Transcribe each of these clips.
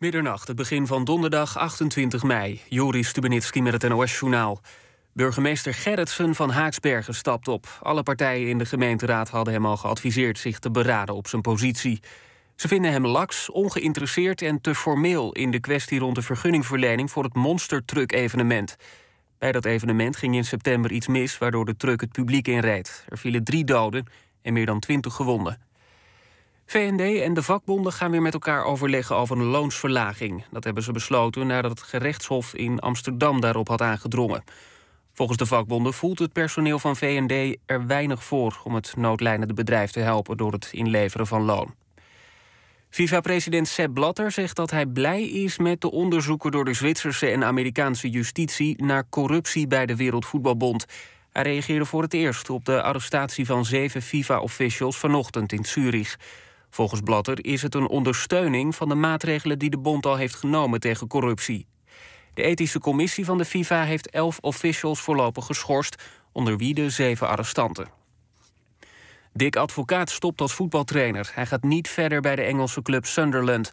Middernacht, het begin van donderdag 28 mei. Joris Stubenitski met het NOS-journaal. Burgemeester Gerritsen van Haaksbergen stapt op. Alle partijen in de gemeenteraad hadden hem al geadviseerd zich te beraden op zijn positie. Ze vinden hem laks, ongeïnteresseerd en te formeel in de kwestie rond de vergunningverlening voor het monstertruck-evenement. Bij dat evenement ging in september iets mis waardoor de truck het publiek inreed. Er vielen drie doden en meer dan twintig gewonden. VND en de vakbonden gaan weer met elkaar overleggen over een loonsverlaging. Dat hebben ze besloten nadat het gerechtshof in Amsterdam daarop had aangedrongen. Volgens de vakbonden voelt het personeel van VND er weinig voor om het noodlijnende bedrijf te helpen door het inleveren van loon. FIFA-president Sepp Blatter zegt dat hij blij is met de onderzoeken door de Zwitserse en Amerikaanse justitie naar corruptie bij de Wereldvoetbalbond. Hij reageerde voor het eerst op de arrestatie van zeven FIFA-officials vanochtend in Zurich. Volgens Blatter is het een ondersteuning van de maatregelen die de bond al heeft genomen tegen corruptie. De ethische commissie van de FIFA heeft elf officials voorlopig geschorst, onder wie de zeven arrestanten. Dick Advocaat stopt als voetbaltrainer. Hij gaat niet verder bij de Engelse club Sunderland.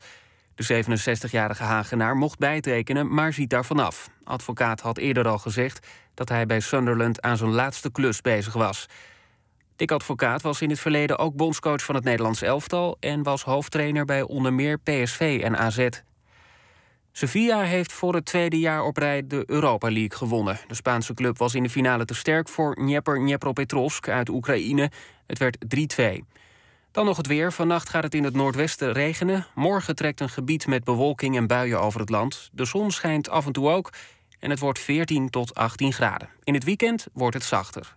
De 67-jarige Hagenaar mocht bijtekenen, maar ziet daar vanaf. Advocaat had eerder al gezegd dat hij bij Sunderland aan zijn laatste klus bezig was. Dick Advocaat was in het verleden ook bondscoach van het Nederlands elftal en was hoofdtrainer bij onder meer PSV en AZ. Sevilla heeft voor het tweede jaar op rij de Europa League gewonnen. De Spaanse club was in de finale te sterk voor Dnieper Dnepropetrovsk uit Oekraïne. Het werd 3-2. Dan nog het weer. Vannacht gaat het in het noordwesten regenen. Morgen trekt een gebied met bewolking en buien over het land. De zon schijnt af en toe ook en het wordt 14 tot 18 graden. In het weekend wordt het zachter.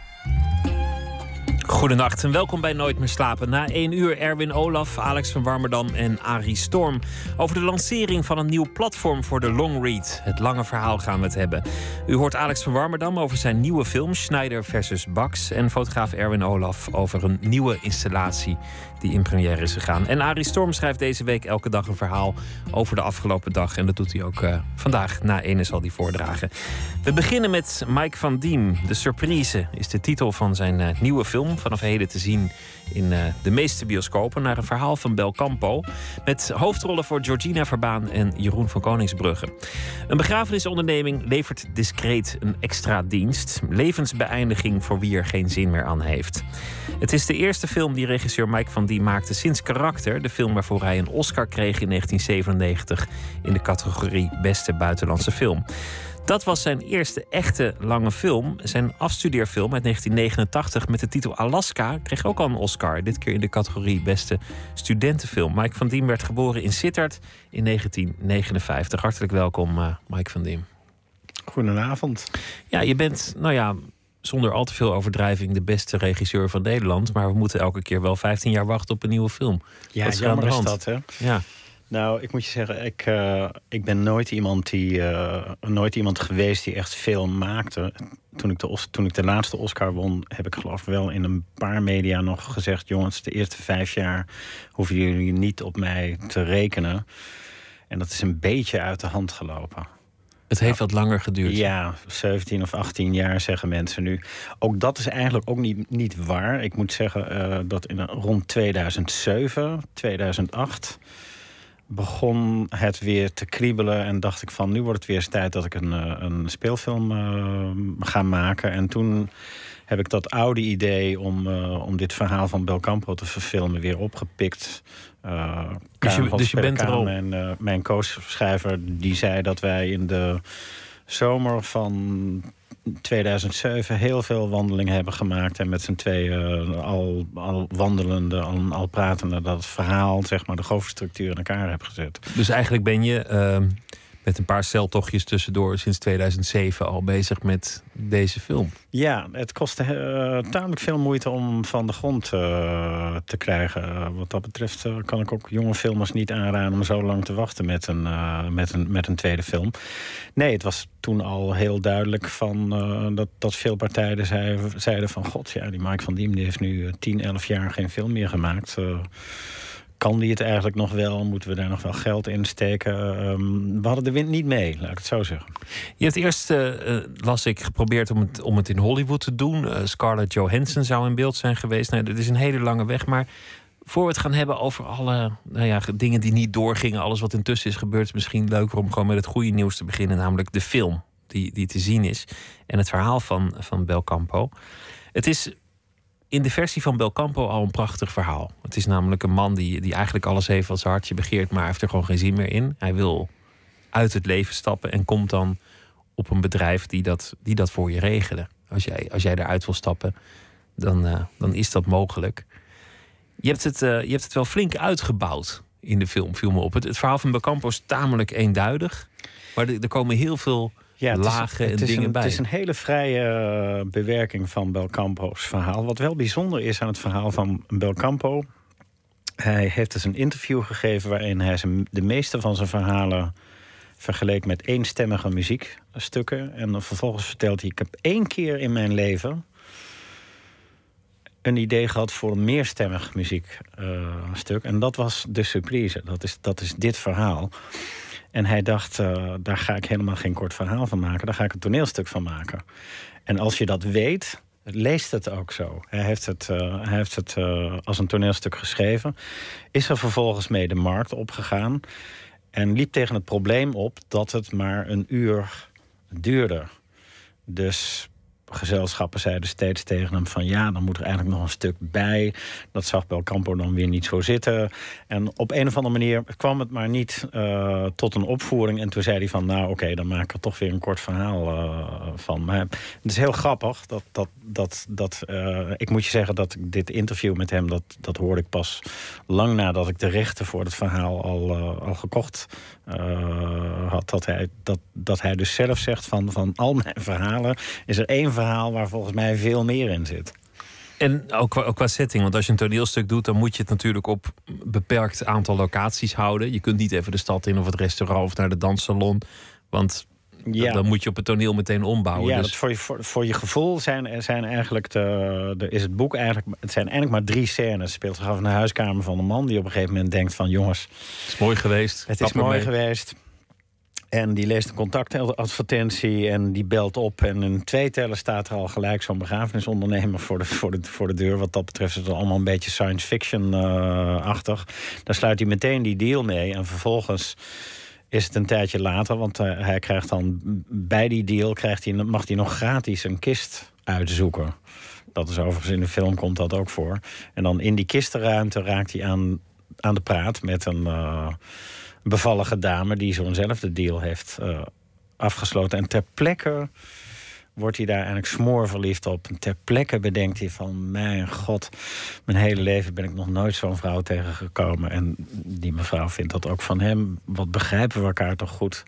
Goedenacht en welkom bij Nooit meer slapen. Na één uur Erwin Olaf, Alex van Warmerdam en Arie Storm. Over de lancering van een nieuw platform voor de long read. Het lange verhaal gaan we het hebben. U hoort Alex van Warmerdam over zijn nieuwe film Schneider versus Bax. En fotograaf Erwin Olaf over een nieuwe installatie die in première is gegaan. En Arie Storm schrijft deze week elke dag een verhaal over de afgelopen dag. En dat doet hij ook uh, vandaag. Na ene zal hij voordragen. We beginnen met Mike van Diem. De Surprise is de titel van zijn uh, nieuwe film. Vanaf heden te zien in uh, de meeste bioscopen. Naar een verhaal van Belcampo. Met hoofdrollen voor Georgina Verbaan en Jeroen van Koningsbrugge. Een begrafenisonderneming levert discreet een extra dienst. Levensbeëindiging voor wie er geen zin meer aan heeft. Het is de eerste film die regisseur Mike van Diem maakte sinds Karakter. De film waarvoor hij een Oscar kreeg in 1997 in de categorie Beste Buitenlandse Film. Dat was zijn eerste echte lange film. Zijn afstudeerfilm uit 1989 met de titel Alaska kreeg ook al een Oscar. Dit keer in de categorie Beste Studentenfilm. Mike van Diem werd geboren in Sittard in 1959. Hartelijk welkom, uh, Mike van Diem. Goedenavond. Ja, je bent, nou ja, zonder al te veel overdrijving de beste regisseur van Nederland. Maar we moeten elke keer wel 15 jaar wachten op een nieuwe film. Ja, jammer is dat, hè? Ja. Nou, ik moet je zeggen, ik, uh, ik ben nooit iemand, die, uh, nooit iemand geweest die echt veel maakte. Toen ik, de, toen ik de laatste Oscar won, heb ik geloof ik wel in een paar media nog gezegd... jongens, de eerste vijf jaar hoeven jullie niet op mij te rekenen. En dat is een beetje uit de hand gelopen. Het heeft wat langer geduurd. Ja, 17 of 18 jaar zeggen mensen nu. Ook dat is eigenlijk ook niet, niet waar. Ik moet zeggen uh, dat in rond 2007, 2008 begon het weer te kriebelen en dacht ik van nu wordt het weer eens tijd dat ik een, een speelfilm uh, ga maken. En toen heb ik dat oude idee om, uh, om dit verhaal van Belcampo te verfilmen weer opgepikt. Uh, dus je, dus je bent er al... Mijn, mijn co-schrijver die zei dat wij in de zomer van 2007 heel veel wandelingen hebben gemaakt. En met z'n tweeën al, al wandelende, al, al pratende... dat verhaal, zeg maar, de hoofdstructuur in elkaar heb gezet. Dus eigenlijk ben je uh, met een paar celtochtjes tussendoor... sinds 2007 al bezig met deze film. Ja, het kostte uh, tamelijk veel moeite om van de grond uh, te krijgen. wat dat betreft uh, kan ik ook jonge filmers niet aanraden... om zo lang te wachten met een, met een, met een tweede film. Nee, het was toen al heel duidelijk van, dat, dat veel partijen zei, zeiden van... god, ja, die Mike van Diem die heeft nu 10, 11 jaar geen film meer gemaakt kan die het eigenlijk nog wel? Moeten we daar nog wel geld in steken? Ehm, we hadden de wind niet mee, laat ik het zo zeggen. Je hebt eerst, uh, las ik, geprobeerd om het, om het in Hollywood te doen. Uh, Scarlett Johansson zou in beeld zijn geweest. Nou, dat is een hele lange weg, maar voor we het gaan hebben over alle nou ja, dingen die niet doorgingen, alles wat intussen is gebeurd, is misschien leuker om gewoon met het goede nieuws te beginnen, namelijk de film die, die te zien is en het verhaal van, van Belcampo. Het is in de versie van Belcampo al een prachtig verhaal. Het is namelijk een man die, die eigenlijk alles heeft wat zijn hartje begeert, maar heeft er gewoon geen zin meer in. Hij wil uit het leven stappen en komt dan op een bedrijf die dat, die dat voor je regelen. Als jij, als jij eruit wil stappen, dan, uh, dan is dat mogelijk. Je hebt het, uh, je hebt het wel flink uitgebouwd in de film, viel me op. Het, verhaal van Belcampo is tamelijk eenduidig. Maar er komen heel veel ja, lagen en dingen een, bij. Het is een hele vrije uh, bewerking van Belcampo's verhaal. Wat wel bijzonder is aan het verhaal van Belcampo... hij heeft dus een interview gegeven... waarin hij zijn, de meeste van zijn verhalen vergeleek met eenstemmige muziekstukken. En vervolgens vertelt hij... ik heb één keer in mijn leven een idee gehad voor een meerstemmig muziekstuk. en dat was de surprise. Dat is, dat is dit verhaal. En hij dacht, uh, daar ga ik helemaal geen kort verhaal van maken. Daar ga ik een toneelstuk van maken. En als je dat weet, leest het ook zo. Hij heeft het, uh, hij heeft het uh, als een toneelstuk geschreven. Is er vervolgens mee de markt opgegaan. En liep tegen het probleem op dat het maar een uur duurde. Dus gezelschappen zeiden steeds tegen hem van... ja, dan moet er eigenlijk nog een stuk bij. Dat zag Belcampo dan weer niet zo zitten. En op een of andere manier kwam het maar niet uh, tot een opvoering. En toen zei hij van, nou oké, dan maak ik er toch weer een kort verhaal uh, van. Maar het is heel grappig. Dat, dat, dat, dat, uh, ik moet je zeggen dat ik dit interview met hem... Dat, dat hoorde ik pas lang nadat ik de rechten voor het verhaal al, al gekocht had. Dat hij, dat, dat hij dus zelf zegt van, van al mijn verhalen... is er één verhaal waar volgens mij veel meer in zit. En ook qua, ook qua, setting, want als je een toneelstuk doet, dan moet je het natuurlijk op een beperkt aantal locaties houden. Je kunt niet even de stad in of het restaurant of naar de danssalon. Want ja. dan moet je op het toneel meteen ombouwen. Ja, dus... dat voor, je, voor, voor je gevoel zijn, zijn eigenlijk de, de, is het boek eigenlijk. Het zijn eigenlijk maar drie scènes. Het speelt zich af in de huiskamer van een man die op een gegeven moment denkt: van jongens. Het is mooi geweest. Het is mooi mee. geweest. En die leest een contactadvertentie en die belt op. En in twee tellen staat er al gelijk zo'n begrafenisondernemer voor de, voor, de, voor de deur. Wat dat betreft is het allemaal een beetje science fiction-achtig. Daar sluit hij meteen die deal mee. En vervolgens is het een tijdje later, want uh, hij krijgt dan bij die deal krijgt hij, mag hij nog gratis een kist uitzoeken. Dat is overigens in de film komt dat ook voor. En dan in die kistenruimte raakt hij aan, aan de praat met een. Uh, bevallige dame die zo'nzelfde deal heeft uh, afgesloten. En ter plekke wordt hij daar eigenlijk smoorverliefd op. En ter plekke bedenkt hij van... mijn god, mijn hele leven ben ik nog nooit zo'n vrouw tegengekomen. En die mevrouw vindt dat ook van hem. Wat begrijpen we elkaar toch goed.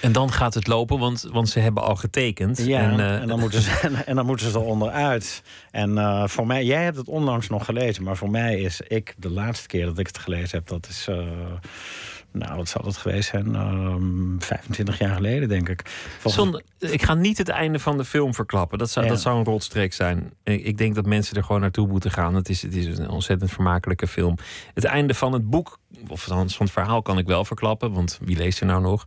En dan gaat het lopen, want, want ze hebben al getekend. Ja, en, uh... en, dan, moeten ze, en dan moeten ze er onderuit. En uh, voor mij, jij hebt het onlangs nog gelezen... maar voor mij is ik, de laatste keer dat ik het gelezen heb... dat is... Uh, nou, wat zal dat geweest zijn? Um, 25 jaar geleden, denk ik. Volgens... Ik ga niet het einde van de film verklappen. Dat zou, ja. dat zou een rotstreek zijn. Ik denk dat mensen er gewoon naartoe moeten gaan. Het is, het is een ontzettend vermakelijke film. Het einde van het boek, of van het verhaal, kan ik wel verklappen. Want wie leest er nou nog?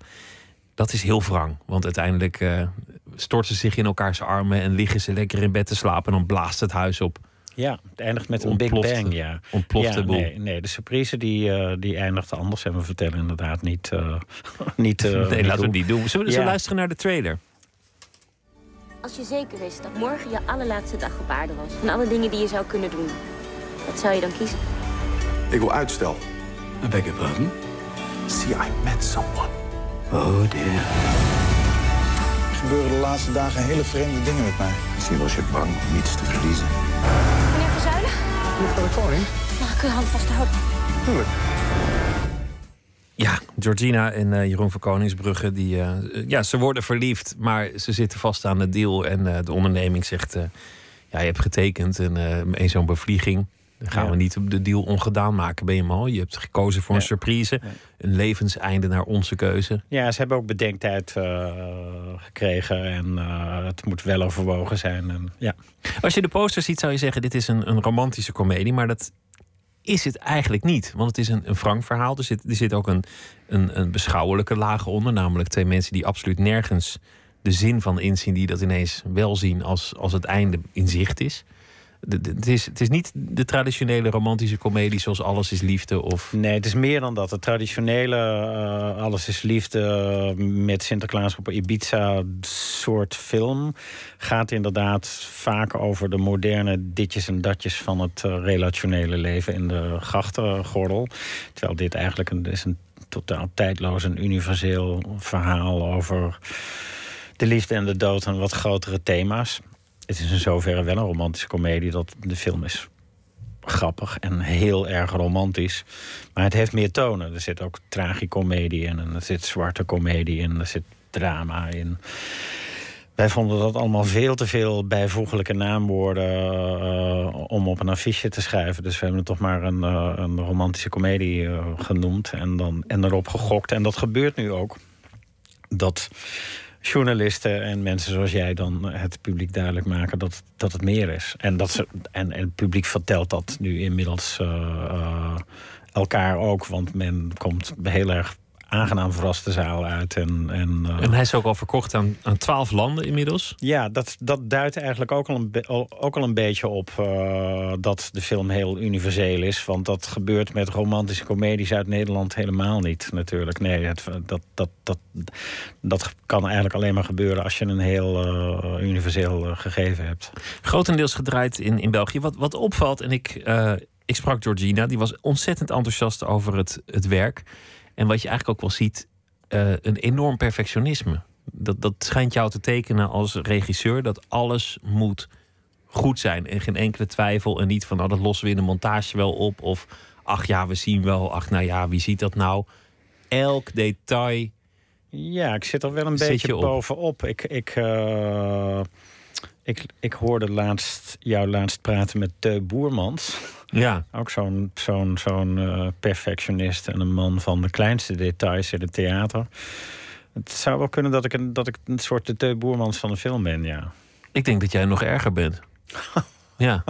Dat is heel wrang. Want uiteindelijk uh, storten ze zich in elkaars armen en liggen ze lekker in bed te slapen. En dan blaast het huis op. Ja, het eindigt met een Ontplofte, Big Bang, ja. Ontplofte ja, boel. Nee, nee, de surprise die, uh, die eindigt anders. En we vertellen inderdaad niet... Uh, niet uh, nee, laten we niet doen. Zullen we ja. luisteren naar de trailer? Als je zeker wist dat morgen je allerlaatste dag op aarde was... van alle dingen die je zou kunnen doen, wat zou je dan kiezen? Ik wil uitstel. I beg your pardon? See, I met someone. Oh dear. Gebeuren de laatste dagen hele vreemde dingen met mij. Misschien was je bang om iets te verliezen. Meneer Verzuilen? Nog naar de koning? Mag ik uw hand vasthouden? Tuurlijk. Ja, Georgina en uh, Jeroen van Koningsbrugge, die, uh, ja, ze worden verliefd, maar ze zitten vast aan de deal. En uh, de onderneming zegt, ja, je hebt getekend en in zo'n bevlieging. Dan gaan ja. we niet de deal ongedaan maken, ben je mal. Je hebt gekozen voor een ja. surprise. Ja. Een levenseinde naar onze keuze. Ja, ze hebben ook bedenktijd uh, gekregen. En uh, het moet wel overwogen zijn. En, ja. Als je de poster ziet, zou je zeggen: dit is een, een romantische komedie. Maar dat is het eigenlijk niet. Want het is een, een frank verhaal. Er zit, er zit ook een, een, een beschouwelijke laag onder. Namelijk twee mensen die absoluut nergens de zin van inzien. Die dat ineens wel zien als, als het einde in zicht is. Het is, het is niet de traditionele romantische komedie zoals Alles is Liefde. Of... Nee, het is meer dan dat. De traditionele uh, Alles is Liefde uh, met Sinterklaas op Ibiza soort film gaat inderdaad vaak over de moderne ditjes en datjes van het uh, relationele leven in de grachtengordel. Terwijl dit eigenlijk een, is een totaal tijdloos en universeel verhaal over de liefde en de dood en wat grotere thema's het is in zoverre wel een romantische komedie dat de film is grappig en heel erg romantisch. Maar het heeft meer tonen. Er zit ook tragicomedie in en er zit zwarte comedie in, er zit drama in. Wij vonden dat allemaal veel te veel bijvoeglijke naamwoorden uh, om op een affiche te schrijven. Dus we hebben het toch maar een, uh, een romantische komedie uh, genoemd en, dan, en erop gegokt. En dat gebeurt nu ook. Dat journalisten en mensen zoals jij dan het publiek duidelijk maken dat, dat het meer is. En, dat ze, en, en het publiek vertelt dat nu inmiddels uh, uh, elkaar ook. Want men komt heel erg aangenaam verraste zaal uit. En, en, uh... en hij is ook al verkocht aan, aan 12 landen inmiddels? Ja, dat, dat duidt eigenlijk ook al een, ook al een beetje op uh, dat de film heel universeel is. Want dat gebeurt met romantische comedies uit Nederland helemaal niet, natuurlijk. Nee, het, dat, dat, dat, dat kan eigenlijk alleen maar gebeuren als je een heel uh, universeel gegeven hebt. Grotendeels gedraaid in, in België. Wat, wat opvalt, en ik, ik sprak Georgina, die was ontzettend enthousiast over het, het werk. En wat je eigenlijk ook wel ziet, uh, een enorm perfectionisme. Dat, dat schijnt jou te tekenen als regisseur, dat alles moet goed zijn. En geen enkele twijfel. En niet van, nou, dat lossen we in de montage wel op. Of, ach ja, we zien wel. Ach, nou ja, wie ziet dat nou? Elk detail. Ja, ik zit er wel een beetje bovenop. Ik, ik, uh, ik, ik hoorde laatst, jou laatst praten met Teu Boermans. Ja. Ook zo'n zo'n zo'n uh, perfectionist en een man van de kleinste details in het theater. Het zou wel kunnen dat ik een, dat ik een soort de Teu Boermans van de film ben, ja. Ik denk dat jij nog erger bent. ja.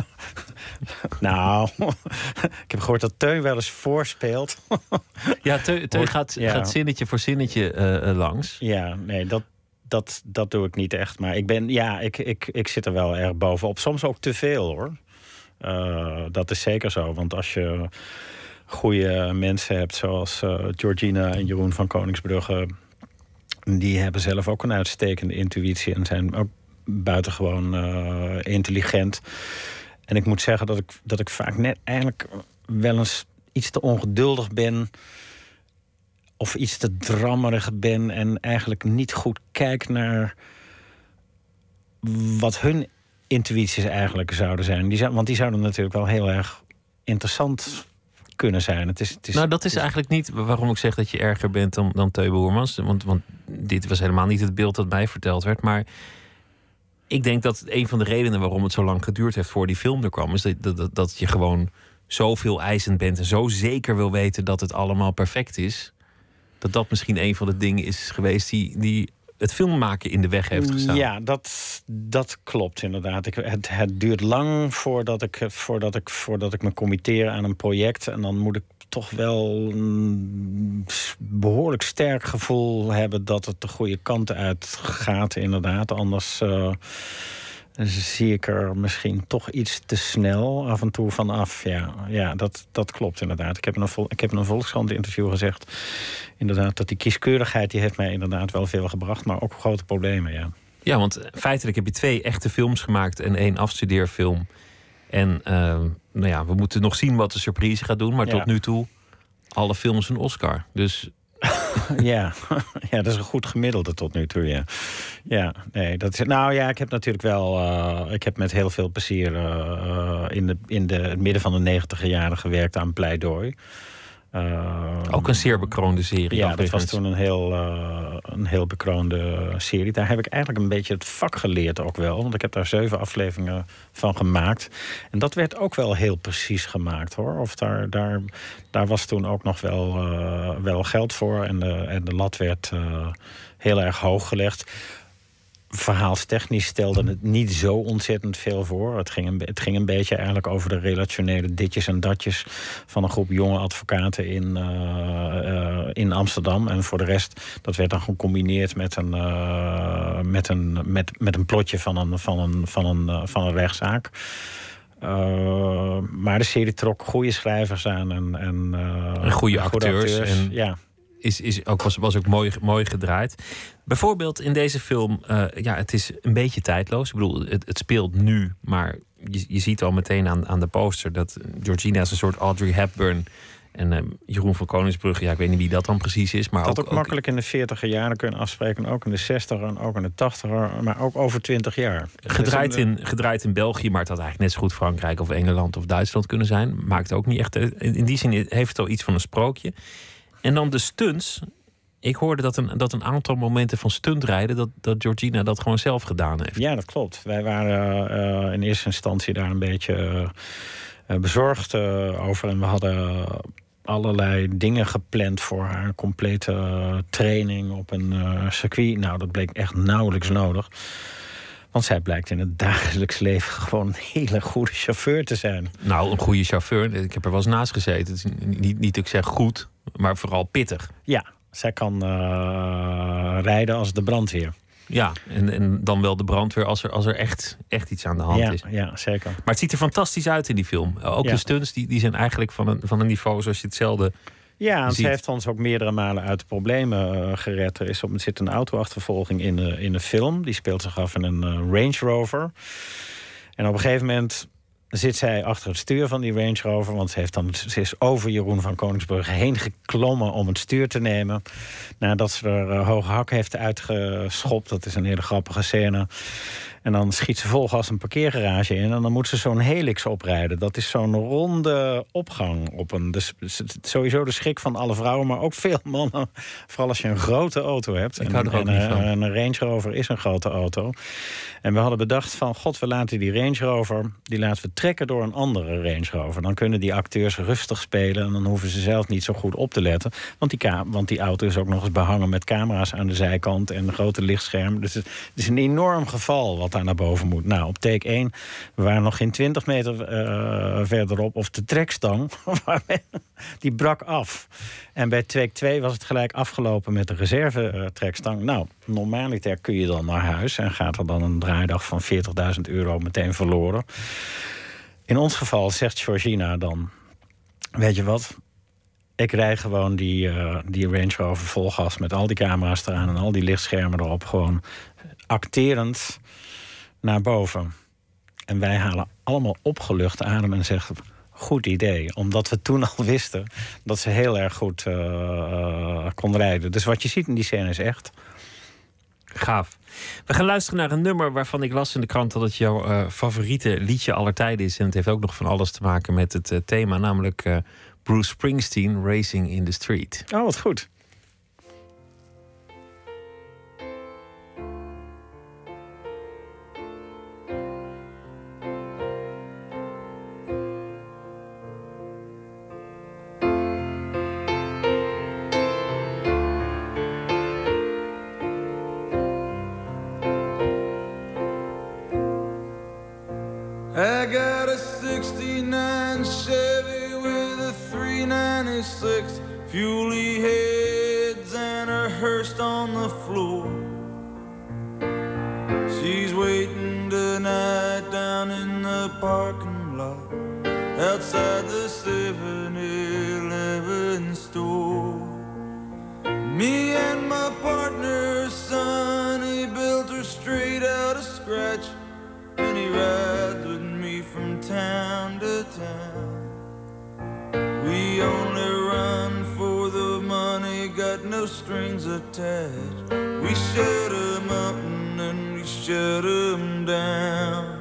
nou, ik heb gehoord dat Teun wel eens voorspeelt. ja, Teun, Teun gaat, ja. gaat zinnetje voor zinnetje uh, langs. Ja, nee, dat, dat, dat doe ik niet echt. Maar ik ben, ja, ik, ik, ik zit er wel erg bovenop. Soms ook te veel hoor. Uh, dat is zeker zo. Want als je goede mensen hebt, zoals uh, Georgina en Jeroen van Koningsbrugge, die hebben zelf ook een uitstekende intuïtie en zijn ook buitengewoon uh, intelligent. En ik moet zeggen dat ik, dat ik vaak net eigenlijk wel eens iets te ongeduldig ben. Of iets te drammerig ben en eigenlijk niet goed kijk naar wat hun intuïties eigenlijk zouden zijn. Die zou, want die zouden natuurlijk wel heel erg interessant kunnen zijn. Het is, het is, nou, dat is eigenlijk niet waarom ik zeg dat je erger bent dan, dan Teu Boermans. Want, want dit was helemaal niet het beeld dat mij verteld werd. Maar ik denk dat een van de redenen waarom het zo lang geduurd heeft voor die film er kwam, is dat, dat, dat je gewoon zoveel eisend bent en zo zeker wil weten dat het allemaal perfect is. Dat dat misschien een van de dingen is geweest die, die het filmmaken in de weg heeft gestaan. Ja, dat, dat klopt inderdaad. Ik, het, het duurt lang voordat ik, voordat, ik, voordat ik me committeer aan een project. En dan moet ik toch wel een behoorlijk sterk gevoel hebben dat het de goede kant uit gaat, inderdaad. Anders. Uh, zie ik er misschien toch iets te snel af en toe vanaf. Ja, ja dat, dat klopt inderdaad. Ik heb in een, vol, ik heb in een Volkskrant interview gezegd... inderdaad dat die kieskeurigheid die heeft mij inderdaad wel veel gebracht... maar ook grote problemen, ja. Ja, want feitelijk heb je twee echte films gemaakt... en één afstudeerfilm. En uh, nou ja, we moeten nog zien wat de surprise gaat doen... maar ja. tot nu toe alle films een Oscar. Dus ja. ja, dat is een goed gemiddelde tot nu toe, ja. Ja, nee, dat is, nou ja, ik heb natuurlijk wel... Uh, ik heb met heel veel plezier uh, in, de, in de, het midden van de negentiger jaren gewerkt aan Pleidooi. Uh, Ook een zeer bekroonde serie. Ja, dat was toen een heel, uh, een heel bekroonde serie. Daar heb ik eigenlijk een beetje het vak geleerd ook wel. Want ik heb daar zeven afleveringen van gemaakt. En dat werd ook wel heel precies gemaakt hoor. Of daar, daar, daar was toen ook nog wel, uh, wel geld voor. En de, en de lat werd heel erg hoog gelegd. Verhaalstechnisch stelde het niet zo ontzettend veel voor. Het ging, een, het ging een beetje eigenlijk over de relationele ditjes en datjes van een groep jonge advocaten in, uh, in Amsterdam. En voor de rest, dat werd dan gecombineerd met een, uh, met een, met, met een plotje van een, van een, van een, van een rechtszaak. maar de serie trok goede schrijvers aan en, en, en goede acteurs. acteurs. En... Ja is, is ook, was, was ook mooi, mooi gedraaid. Bijvoorbeeld in deze film, uh, ja, het is een beetje tijdloos. Ik bedoel, het, het speelt nu, maar je, je ziet al meteen aan, aan de poster dat Georgina is een soort Audrey Hepburn. En uh, Jeroen van Koningsbrugge, ja, ik weet niet wie dat dan precies is. Maar dat ook, ook makkelijk in de 40 jaren kunnen afspreken. Ook in de 60 en ook in de 80 maar ook over 20 jaar. Gedraaid in, gedraaid in België, maar het had eigenlijk net zo goed Frankrijk of Engeland of Duitsland kunnen zijn. Maakt ook niet echt. In die zin heeft het al iets van een sprookje. En dan de stunts. Ik hoorde dat een, dat een aantal momenten van stuntrijden... Dat, dat Georgina dat gewoon zelf gedaan heeft. Ja, dat klopt. Wij waren uh, in eerste instantie daar een beetje uh, bezorgd uh, over. En we hadden allerlei dingen gepland voor haar. Complete training op een circuit. Nou, dat bleek echt nauwelijks nodig. Want zij blijkt in het dagelijks leven gewoon een hele goede chauffeur te zijn. Nou, een goede chauffeur. Ik heb er wel eens naast gezeten. Het is niet, niet dat ik zeg goed, maar vooral pittig. Ja, zij kan uh, rijden als de brandweer. Ja, en, en dan wel de brandweer als er, als er echt, echt iets aan de hand ja, is. Ja, zeker. Maar het ziet er fantastisch uit in die film. Ook de stunts die, die zijn eigenlijk van een, van een niveau zoals je hetzelfde. Ja, ze heeft ons ook meerdere malen uit de problemen uh, gered. Er is op, zit een autoachtervolging in de, in de film. Die speelt zich af in een uh, Range Rover. En op een gegeven moment zit zij achter het stuur van die Range Rover. Want ze, heeft dan, ze is over Jeroen van Koningsbrugge heen geklommen om het stuur te nemen. Nadat ze er uh, hoge hak heeft uitgeschopt. Dat is een hele grappige scène. En dan schiet ze volgas een parkeergarage in. En dan moet ze zo'n helix oprijden. Dat is zo'n ronde opgang op een. Dus sowieso de schrik van alle vrouwen, maar ook veel mannen. Vooral als je een grote auto hebt. Ik en, en, en een Range Rover is een grote auto. En we hadden bedacht van, god, we laten die Range Rover... die laten we trekken door een andere Range Rover. Dan kunnen die acteurs rustig spelen... en dan hoeven ze zelf niet zo goed op te letten. Want die, want die auto is ook nog eens behangen met camera's aan de zijkant... en een grote lichtscherm. Dus het is een enorm geval wat daar naar boven moet. Nou, op take 1, we waren nog geen 20 meter uh, verderop... of de trekstang, die brak af. En bij 2 was het gelijk afgelopen met de reserve-trekstang. nou, normaliter kun je dan naar huis... en gaat er dan een draaidag van 40.000 euro meteen verloren. In ons geval zegt Georgina dan... weet je wat, ik rij gewoon die, uh, die Range Rover vol gas... met al die camera's eraan en al die lichtschermen erop... gewoon acterend naar boven. En wij halen allemaal opgelucht adem en zeggen goed idee. Omdat we toen al wisten dat ze heel erg goed uh, kon rijden. Dus wat je ziet in die scène is echt. Gaaf. We gaan luisteren naar een nummer waarvan ik las in de krant dat het jouw uh, favoriete liedje aller tijden is. En het heeft ook nog van alles te maken met het uh, thema, namelijk Bruce Springsteen, Racing in the Street. Oh, wat goed. 1996, Fuley heads and a hearse on the floor. She's waiting tonight down in the parking lot outside the 7 Eleven store. Me and my partner, Sonny, built her straight out of scratch. Only run for the money, got no strings attached. We shut 'em up and then we shut 'em down.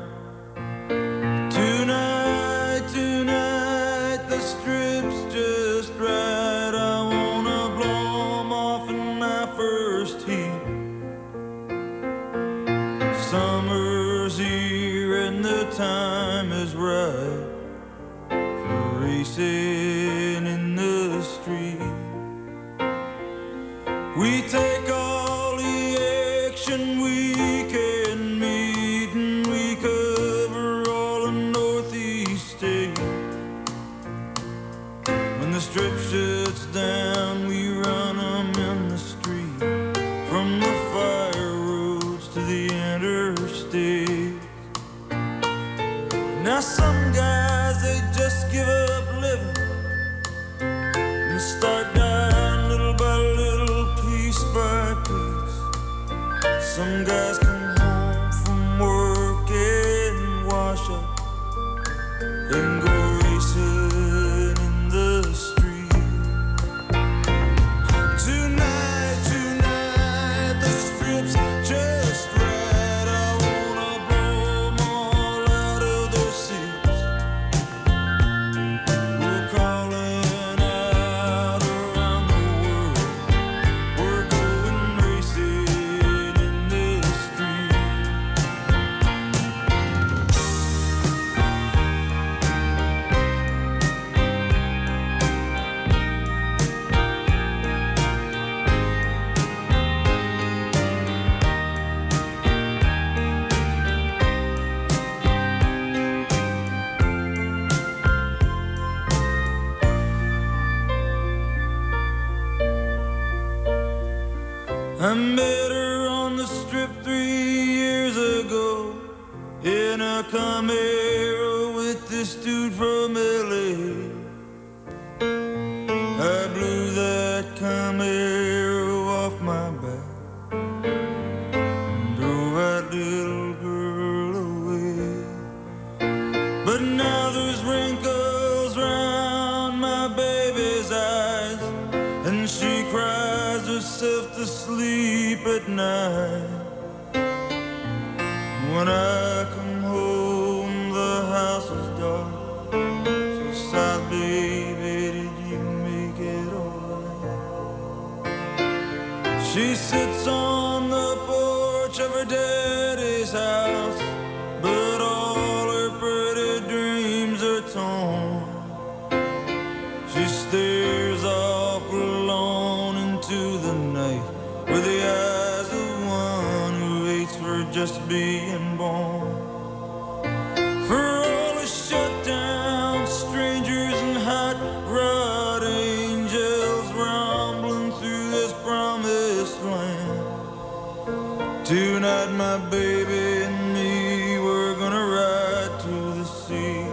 Tonight my baby and me We're gonna ride to the sea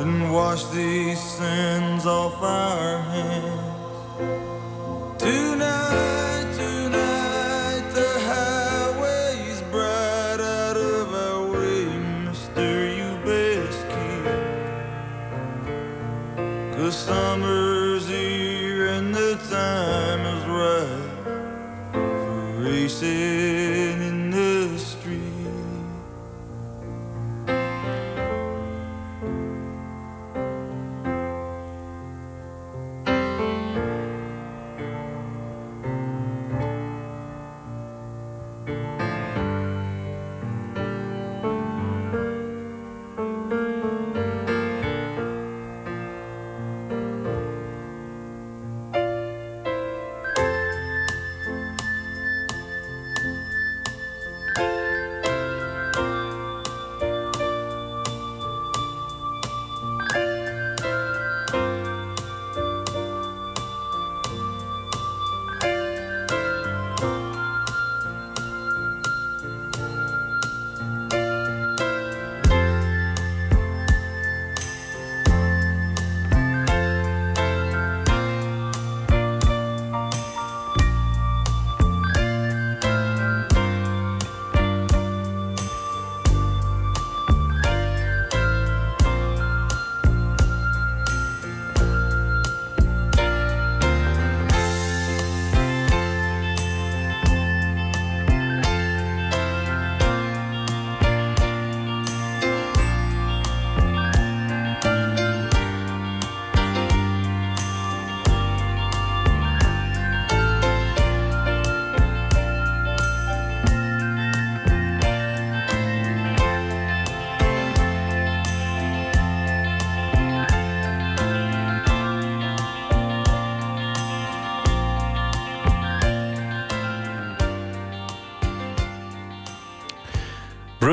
And wash these sins off our hands.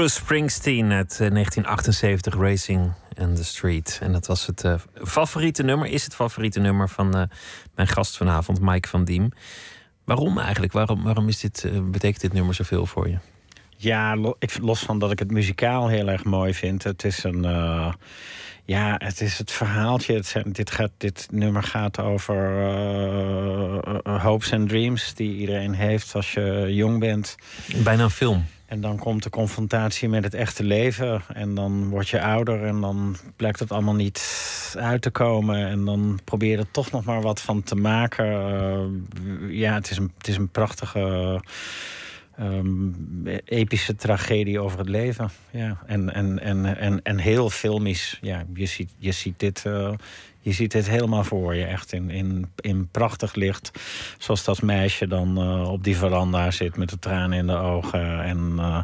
Bruce Springsteen uit eh, 1978, Racing in the Street. En dat was het eh, favoriete nummer, is het favoriete nummer van eh, mijn gast vanavond, Mike van Diem. Waarom eigenlijk? Waarom, waarom is dit, betekent dit nummer zoveel voor je? Ja, los van dat ik het muzikaal heel erg mooi vind. Het is een. Ja, het is het verhaaltje. Dit, gaat, dit nummer gaat over uh, hopes en dreams die iedereen heeft als je jong bent. Bijna een film. En dan komt de confrontatie met het echte leven. En dan word je ouder en dan blijkt het allemaal niet uit te komen. En dan probeer je er toch nog maar wat van te maken. Uh, ja, het is een, het is een prachtige um, epische tragedie over het leven. Ja. En, en, en, en, en heel filmisch. Ja, je, ziet, je ziet dit. Uh, je ziet dit helemaal voor je, echt in, in, in prachtig licht. Zoals dat meisje dan uh, op die veranda zit met de tranen in de ogen. En uh,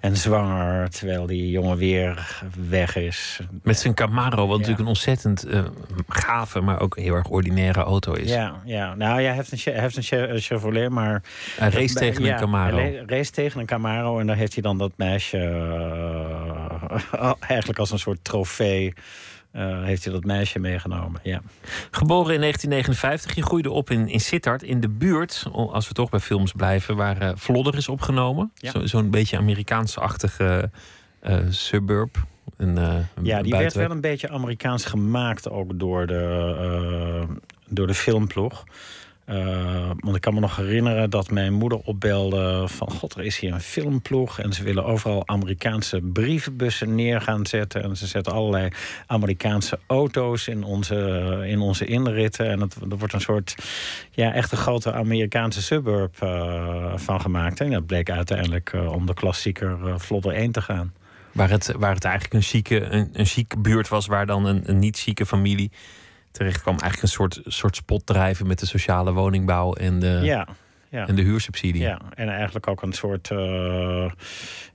en zwanger, terwijl die jongen weer weg is. Met zijn Camaro, wat natuurlijk een ontzettend uh, gave, maar ook heel erg ordinaire auto is. Ja, ja. nou hij heeft een, heeft een Chevrolet, maar... Hij race tegen ja, een Camaro. Hij race tegen een Camaro en daar heeft hij dan dat meisje eigenlijk als een soort trofee... Uh, heeft hij dat meisje meegenomen. Ja. Geboren in 1959, je groeide op in, in Sittard, in de buurt, als we toch bij films blijven, waar uh, Vlodder is opgenomen. Ja. Zo'n zo beetje Amerikaans-achtige uh, suburb. Een, ja, die werd wel een beetje Amerikaans gemaakt ook door de, door de filmploeg. Uh, want ik kan me nog herinneren dat mijn moeder opbelde van... god, er is hier een filmploeg en ze willen overal Amerikaanse brievenbussen neer gaan zetten. En ze zetten allerlei Amerikaanse auto's in onze, in onze inritten. En het, er wordt een soort, ja, echt grote Amerikaanse suburb uh, van gemaakt. En dat bleek uiteindelijk uh, om de klassieker Vlodder 1 te gaan. Waar het, waar het eigenlijk een chique, een, een chique buurt was... waar dan een, een niet-chique familie terecht kwam. Eigenlijk een soort, soort spot drijven met de sociale woningbouw en de, ja, ja. en de huursubsidie. Ja, en eigenlijk ook een soort, uh,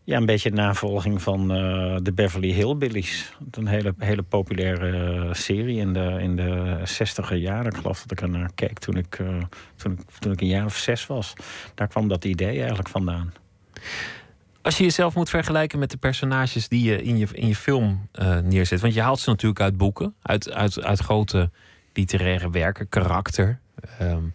ja, een beetje navolging van uh, de Beverly Hillbillies. Een hele, hele populaire serie in de, in de zestiger jaren. Ik geloof dat ik er naar keek toen ik, uh, toen, ik, toen ik een jaar of zes was. Daar kwam dat idee eigenlijk vandaan. Als je jezelf moet vergelijken met de personages die je in je, in je film uh, neerzet. Want je haalt ze natuurlijk uit boeken, uit, uit, uit grote literaire werken, karakter. Um,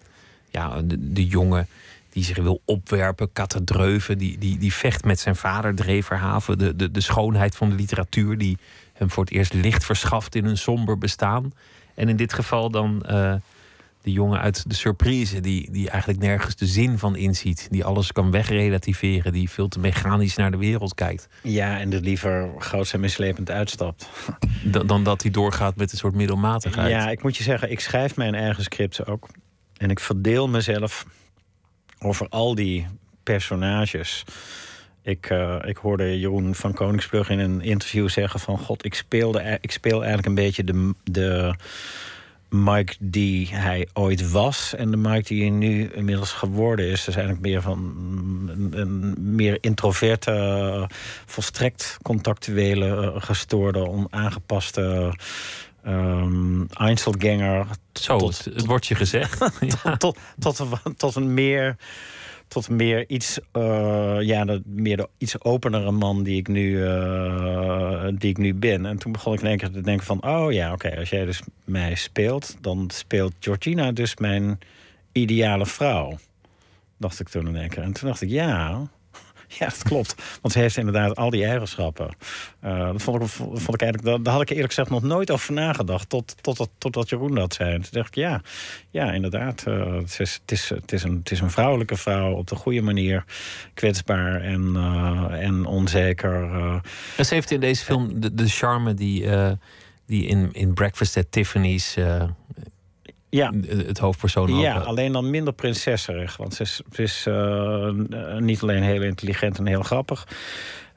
ja, de, de, jongen die zich wil opwerpen, Katterdreuven, die, die, die vecht met zijn vader, Dreverhaven. De, de, de schoonheid van de literatuur die hem voor het eerst licht verschaft in een somber bestaan. En in dit geval dan. Uh, de jongen uit de surprise, die, die eigenlijk nergens de zin van inziet. Die alles kan wegrelativeren, die veel te mechanisch naar de wereld kijkt. Ja, en er liever groots en mislepend uitstapt. Dan, dan dat hij doorgaat met een soort middelmatigheid. Ja, ik moet je zeggen, ik schrijf mijn eigen scripts ook. En ik verdeel mezelf over al die personages. Ik, uh, ik hoorde Jeroen van Koningsbrug in een interview zeggen van... God, ik, speelde, ik speel eigenlijk een beetje de... de Mike die hij ooit was en de Mike die hij nu inmiddels geworden is. Dus eigenlijk meer van een, een meer introverte, volstrekt contactuele, eh, gestoorde, onaangepaste um, Einzelganger. Zo, tot, het wordt je gezegd. tot, tot, tot, tot een meer tot meer iets, uh, ja, meer iets openere man die ik, nu, uh, die ik nu ben. En toen begon ik in één keer te denken van... oh ja, oké, als jij dus mij speelt... dan speelt Georgina dus mijn ideale vrouw. Dacht ik toen in één keer. En toen dacht ik, ja, Ja, dat klopt. Want ze heeft inderdaad al die eigenschappen. Uh, dat vond ik, vond ik eigenlijk, daar had ik eerlijk gezegd nog nooit over nagedacht. Tot, tot, tot, totdat Jeroen dat zei. toen dacht ik, ja, ja inderdaad. Uh, het, is, het, is, het, is een, het is een vrouwelijke vrouw op de goede manier. Kwetsbaar en, uh, en onzeker. En ze heeft in deze film de, de charme die, die in, in Breakfast at Tiffany's ja. het hoofdpersoon Ja, alleen dan minder prinsesserig. Want ze is, ze is uh, niet alleen heel intelligent en heel grappig.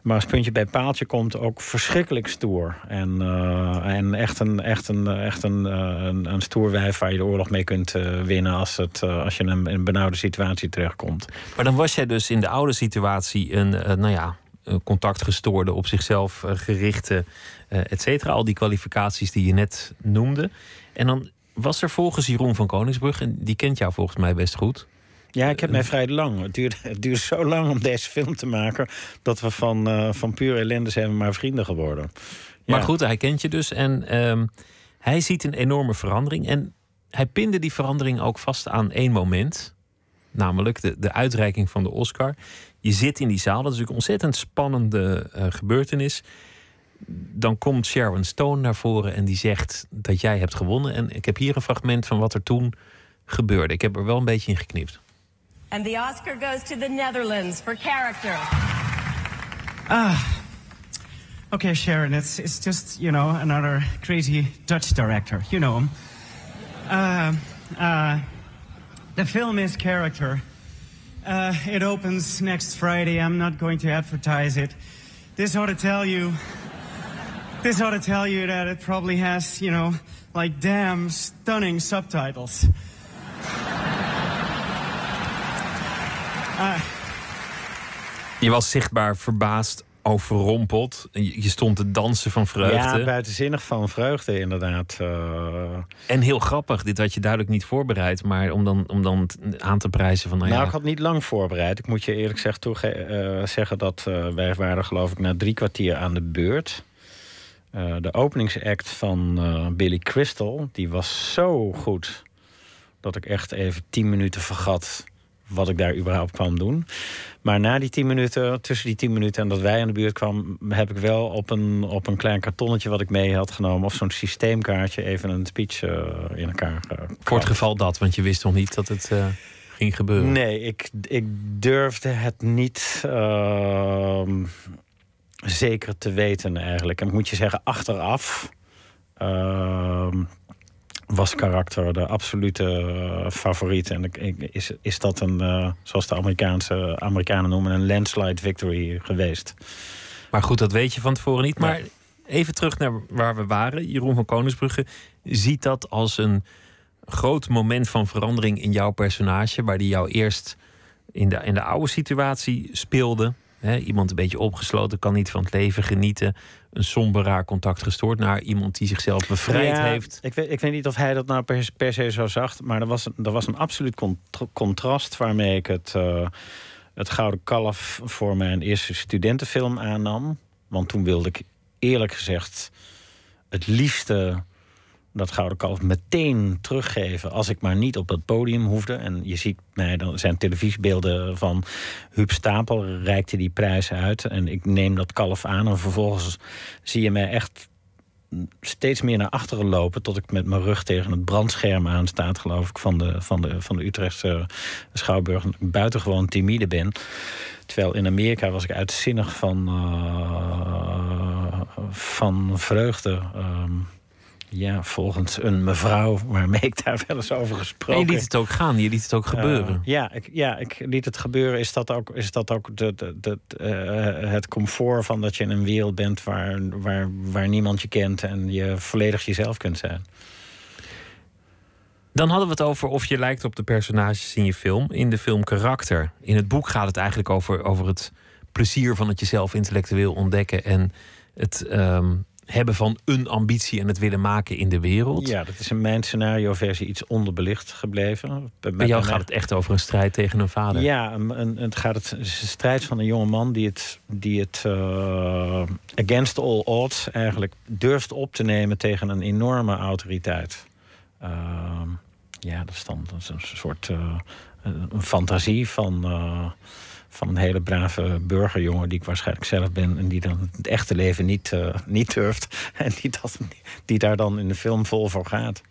Maar als puntje bij paaltje komt ook verschrikkelijk stoer. En, uh, en echt, een, echt, een, echt een, een, een stoer wijf waar je de oorlog mee kunt uh, winnen... als, het, als je in een, in een benauwde situatie terechtkomt. Maar dan was jij dus in de oude situatie een, nou ja, contactgestoorde, op zichzelf gerichte, et cetera. Al die kwalificaties die je net noemde. En dan was er volgens Jeroen van Koningsbrug, en die kent jou volgens mij best goed. Ja, ik heb mij vrij lang. Het duurde, het duurde zo lang om deze film te maken dat we van, uh, van puur ellende zijn we maar vrienden geworden. Maar goed, hij kent je dus en ehm, hij ziet een enorme verandering. En hij pinde die verandering ook vast aan één moment. Namelijk de, de uitreiking van de Oscar. Je zit in die zaal, dat is natuurlijk een ontzettend spannende eh, gebeurtenis. Dan komt Sharon Stone naar voren en die zegt dat jij hebt gewonnen. En ik heb hier een fragment van wat er toen gebeurde. Ik heb er wel een beetje in geknipt. And the Oscar goes to the Netherlands for character. Ah. Okay, Sharon, it's it's just, you know, another crazy Dutch director. You know him. Uh, uh, the film is character. Uh, it opens next Friday. I'm not going to advertise it. This ought to tell you. This ought to tell you that it probably has, you know, like damn stunning subtitles. Uh, Je was zichtbaar verbaasd, overrompeld. Je stond te dansen van vreugde. Ja, buitenzinnig van vreugde inderdaad. eh. En heel grappig, dit had je duidelijk niet voorbereid. Maar om dan, om dan aan te prijzen van... Nou, Nou, ja, ik had niet lang voorbereid. Ik moet je eerlijk gezegd eh, zeggen dat eh, wij waren geloof ik na drie kwartier aan de beurt. Eh, de openingsact van eh, Billy Crystal, die was zo goed... dat ik echt even tien minuten vergat wat ik daar überhaupt kwam doen. Maar na die tien minuten, tussen die tien minuten en dat wij aan de buurt kwamen... heb ik wel op een, op een klein kartonnetje wat ik mee had genomen... of zo'n systeemkaartje even een speech eh, in elkaar uh, voor het geval dat, want je wist nog niet dat het ging gebeuren. Nee, ik, ik durfde het niet ehm, zeker te weten eigenlijk. En ik moet je zeggen, achteraf ehm, was karakter de absolute eh, favoriet. En is, is dat een, eh, zoals de Amerikaanse Amerikanen noemen, een landslide victory geweest. Maar goed, dat weet je van tevoren niet. Maar even terug naar waar we waren. Jeroen van Koningsbrugge ziet dat als een groot moment van verandering in jouw personage. Waar die jou eerst in de, in de oude situatie speelde. Iemand een beetje opgesloten, kan niet van het leven genieten. Een somber raar contact gestoord naar iemand die zichzelf bevrijd Ja, heeft. Ik weet, ik weet niet of hij dat nou per, per se zo zag, maar er was, er was een absoluut cont- contrast waarmee ik het, eh, het Gouden Kalf voor mijn eerste studentenfilm aannam. Want toen wilde ik eerlijk gezegd het liefste dat Gouden Kalf meteen teruggeven als ik maar niet op dat podium hoefde. En je ziet mij, dan zijn televisiebeelden van Huub Stapel reikte die prijs uit. En ik neem dat kalf aan en vervolgens zie je mij echt steeds meer naar achteren lopen... tot ik met mijn rug tegen het brandscherm aanstaat, geloof ik... van de, van de, van de Utrechtse Schouwburg. Buitengewoon timide ben. Terwijl in Amerika was ik uitzinnig van, eh, van vreugde. Ehm, ja, volgens een mevrouw waarmee ik daar wel eens over En gesproken je liet het ook gaan, je liet het ook gebeuren. eh, ja, ik, ja, ik liet het gebeuren. Is dat ook, is dat ook de, de, de, eh, het comfort van dat je in een wereld bent waar, waar, waar niemand je kent en je volledig jezelf kunt zijn? Dan hadden we het over of je lijkt op de personages in je film. In de film Karakter. In het boek gaat het eigenlijk over, over het plezier van het jezelf intellectueel ontdekken. En het ehm, hebben van een ambitie en het willen maken in de wereld. Ja, dat is in mijn scenario-versie iets onderbelicht gebleven. Bij jou gaat het echt over een strijd tegen een vader. Ja, een, een- het gaat het, het is een strijd van een jonge man die het, die het eh, against all odds eigenlijk durft op te nemen tegen een enorme autoriteit. Ehm, ja, dat is dan dat is een soort eh, een fantasie van, eh, van een hele brave burgerjongen die ik waarschijnlijk zelf ben en die dan het echte leven niet, eh, niet durft en die, dat, die daar dan in de film vol voor gaat.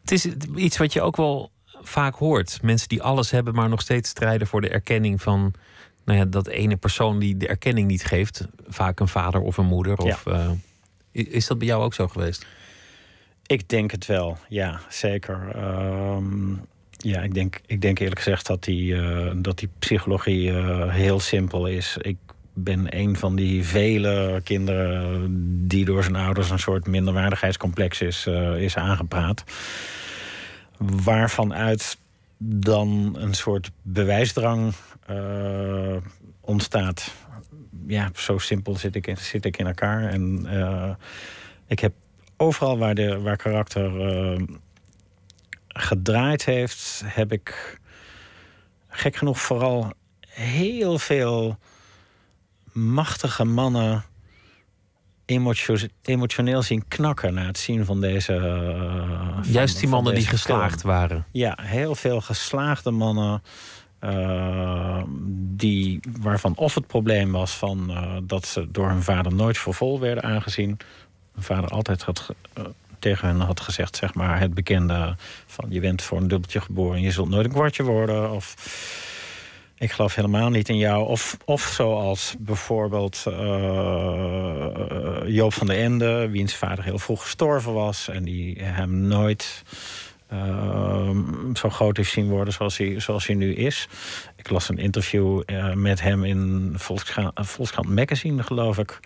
Het is iets wat je ook wel vaak hoort. Mensen die alles hebben, maar nog steeds strijden voor de erkenning van nou ja, dat ene persoon die de erkenning niet geeft. Vaak een vader of een moeder. Of, eh, i- is dat bij jou ook zo geweest? Ik denk het wel, ja, zeker. Ehm, ja, ik denk, ik denk eerlijk gezegd dat die, eh, dat die psychologie eh, heel simpel is. Ik ben een van die vele kinderen die door zijn ouders een soort minderwaardigheidscomplex is, eh, is aangepraat. Waarvan uit dan een soort bewijsdrang ontstaat. Ja, zo simpel zit ik in, zit ik in elkaar. En ik heb overal waar, de, waar karakter gedraaid heeft, heb ik gek genoeg vooral heel veel machtige mannen emotio- emotioneel zien knakken na het zien van deze. van- Juist die mannen die geslaagd film. waren. Ja, heel veel geslaagde mannen. eh, die, waarvan of het probleem was van, eh, dat ze door hun vader nooit voor vol werden aangezien. Mijn vader altijd had, ge- tegen hen had gezegd, zeg maar, het bekende van je bent voor een dubbeltje geboren, je zult nooit een kwartje worden. Of ik geloof helemaal niet in jou. Of, of zoals bijvoorbeeld eh, Joop van der Ende, wiens vader heel vroeg gestorven was en die hem nooit ehm, zo groot heeft zien worden zoals hij, zoals hij nu is. Ik las een interview eh, met hem in Volkskrant, Volkskrant Magazine, geloof ik.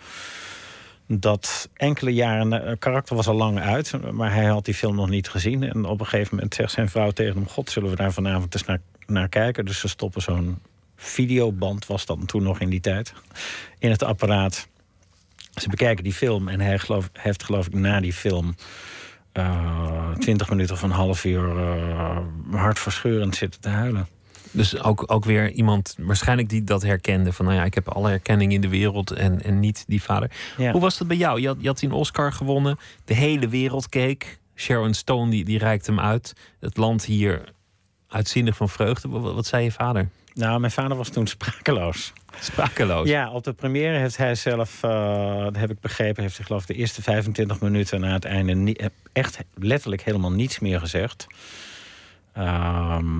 Dat enkele jaren, het karakter was al lang uit, maar hij had die film nog niet gezien. En op een gegeven moment zegt zijn vrouw tegen hem: God, zullen we daar vanavond eens naar, naar kijken? Dus ze stoppen zo'n videoband, was dat toen nog in die tijd, in het apparaat. Ze bekijken die film en hij geloof, heeft, geloof ik, na die film eh, twintig minuten of een half uur eh, hartverscheurend zitten te huilen. Dus ook, ook weer iemand waarschijnlijk die dat herkende. Van nou ja, ik heb alle erkenning in de wereld en, en niet die vader. Ja. Hoe was dat bij jou? Je had, je had een Oscar gewonnen. De hele wereld keek. Sharon Stone die, die reikte hem uit. Het land hier uitzinnig van vreugde. Wat, wat zei je vader? Nou, mijn vader was toen sprakeloos. Sprakeloos? Ja, op de première heeft hij zelf, eh, dat heb ik begrepen, heeft hij geloof ik de eerste 25 minuten na het einde niet, echt letterlijk helemaal niets meer gezegd. Ehm,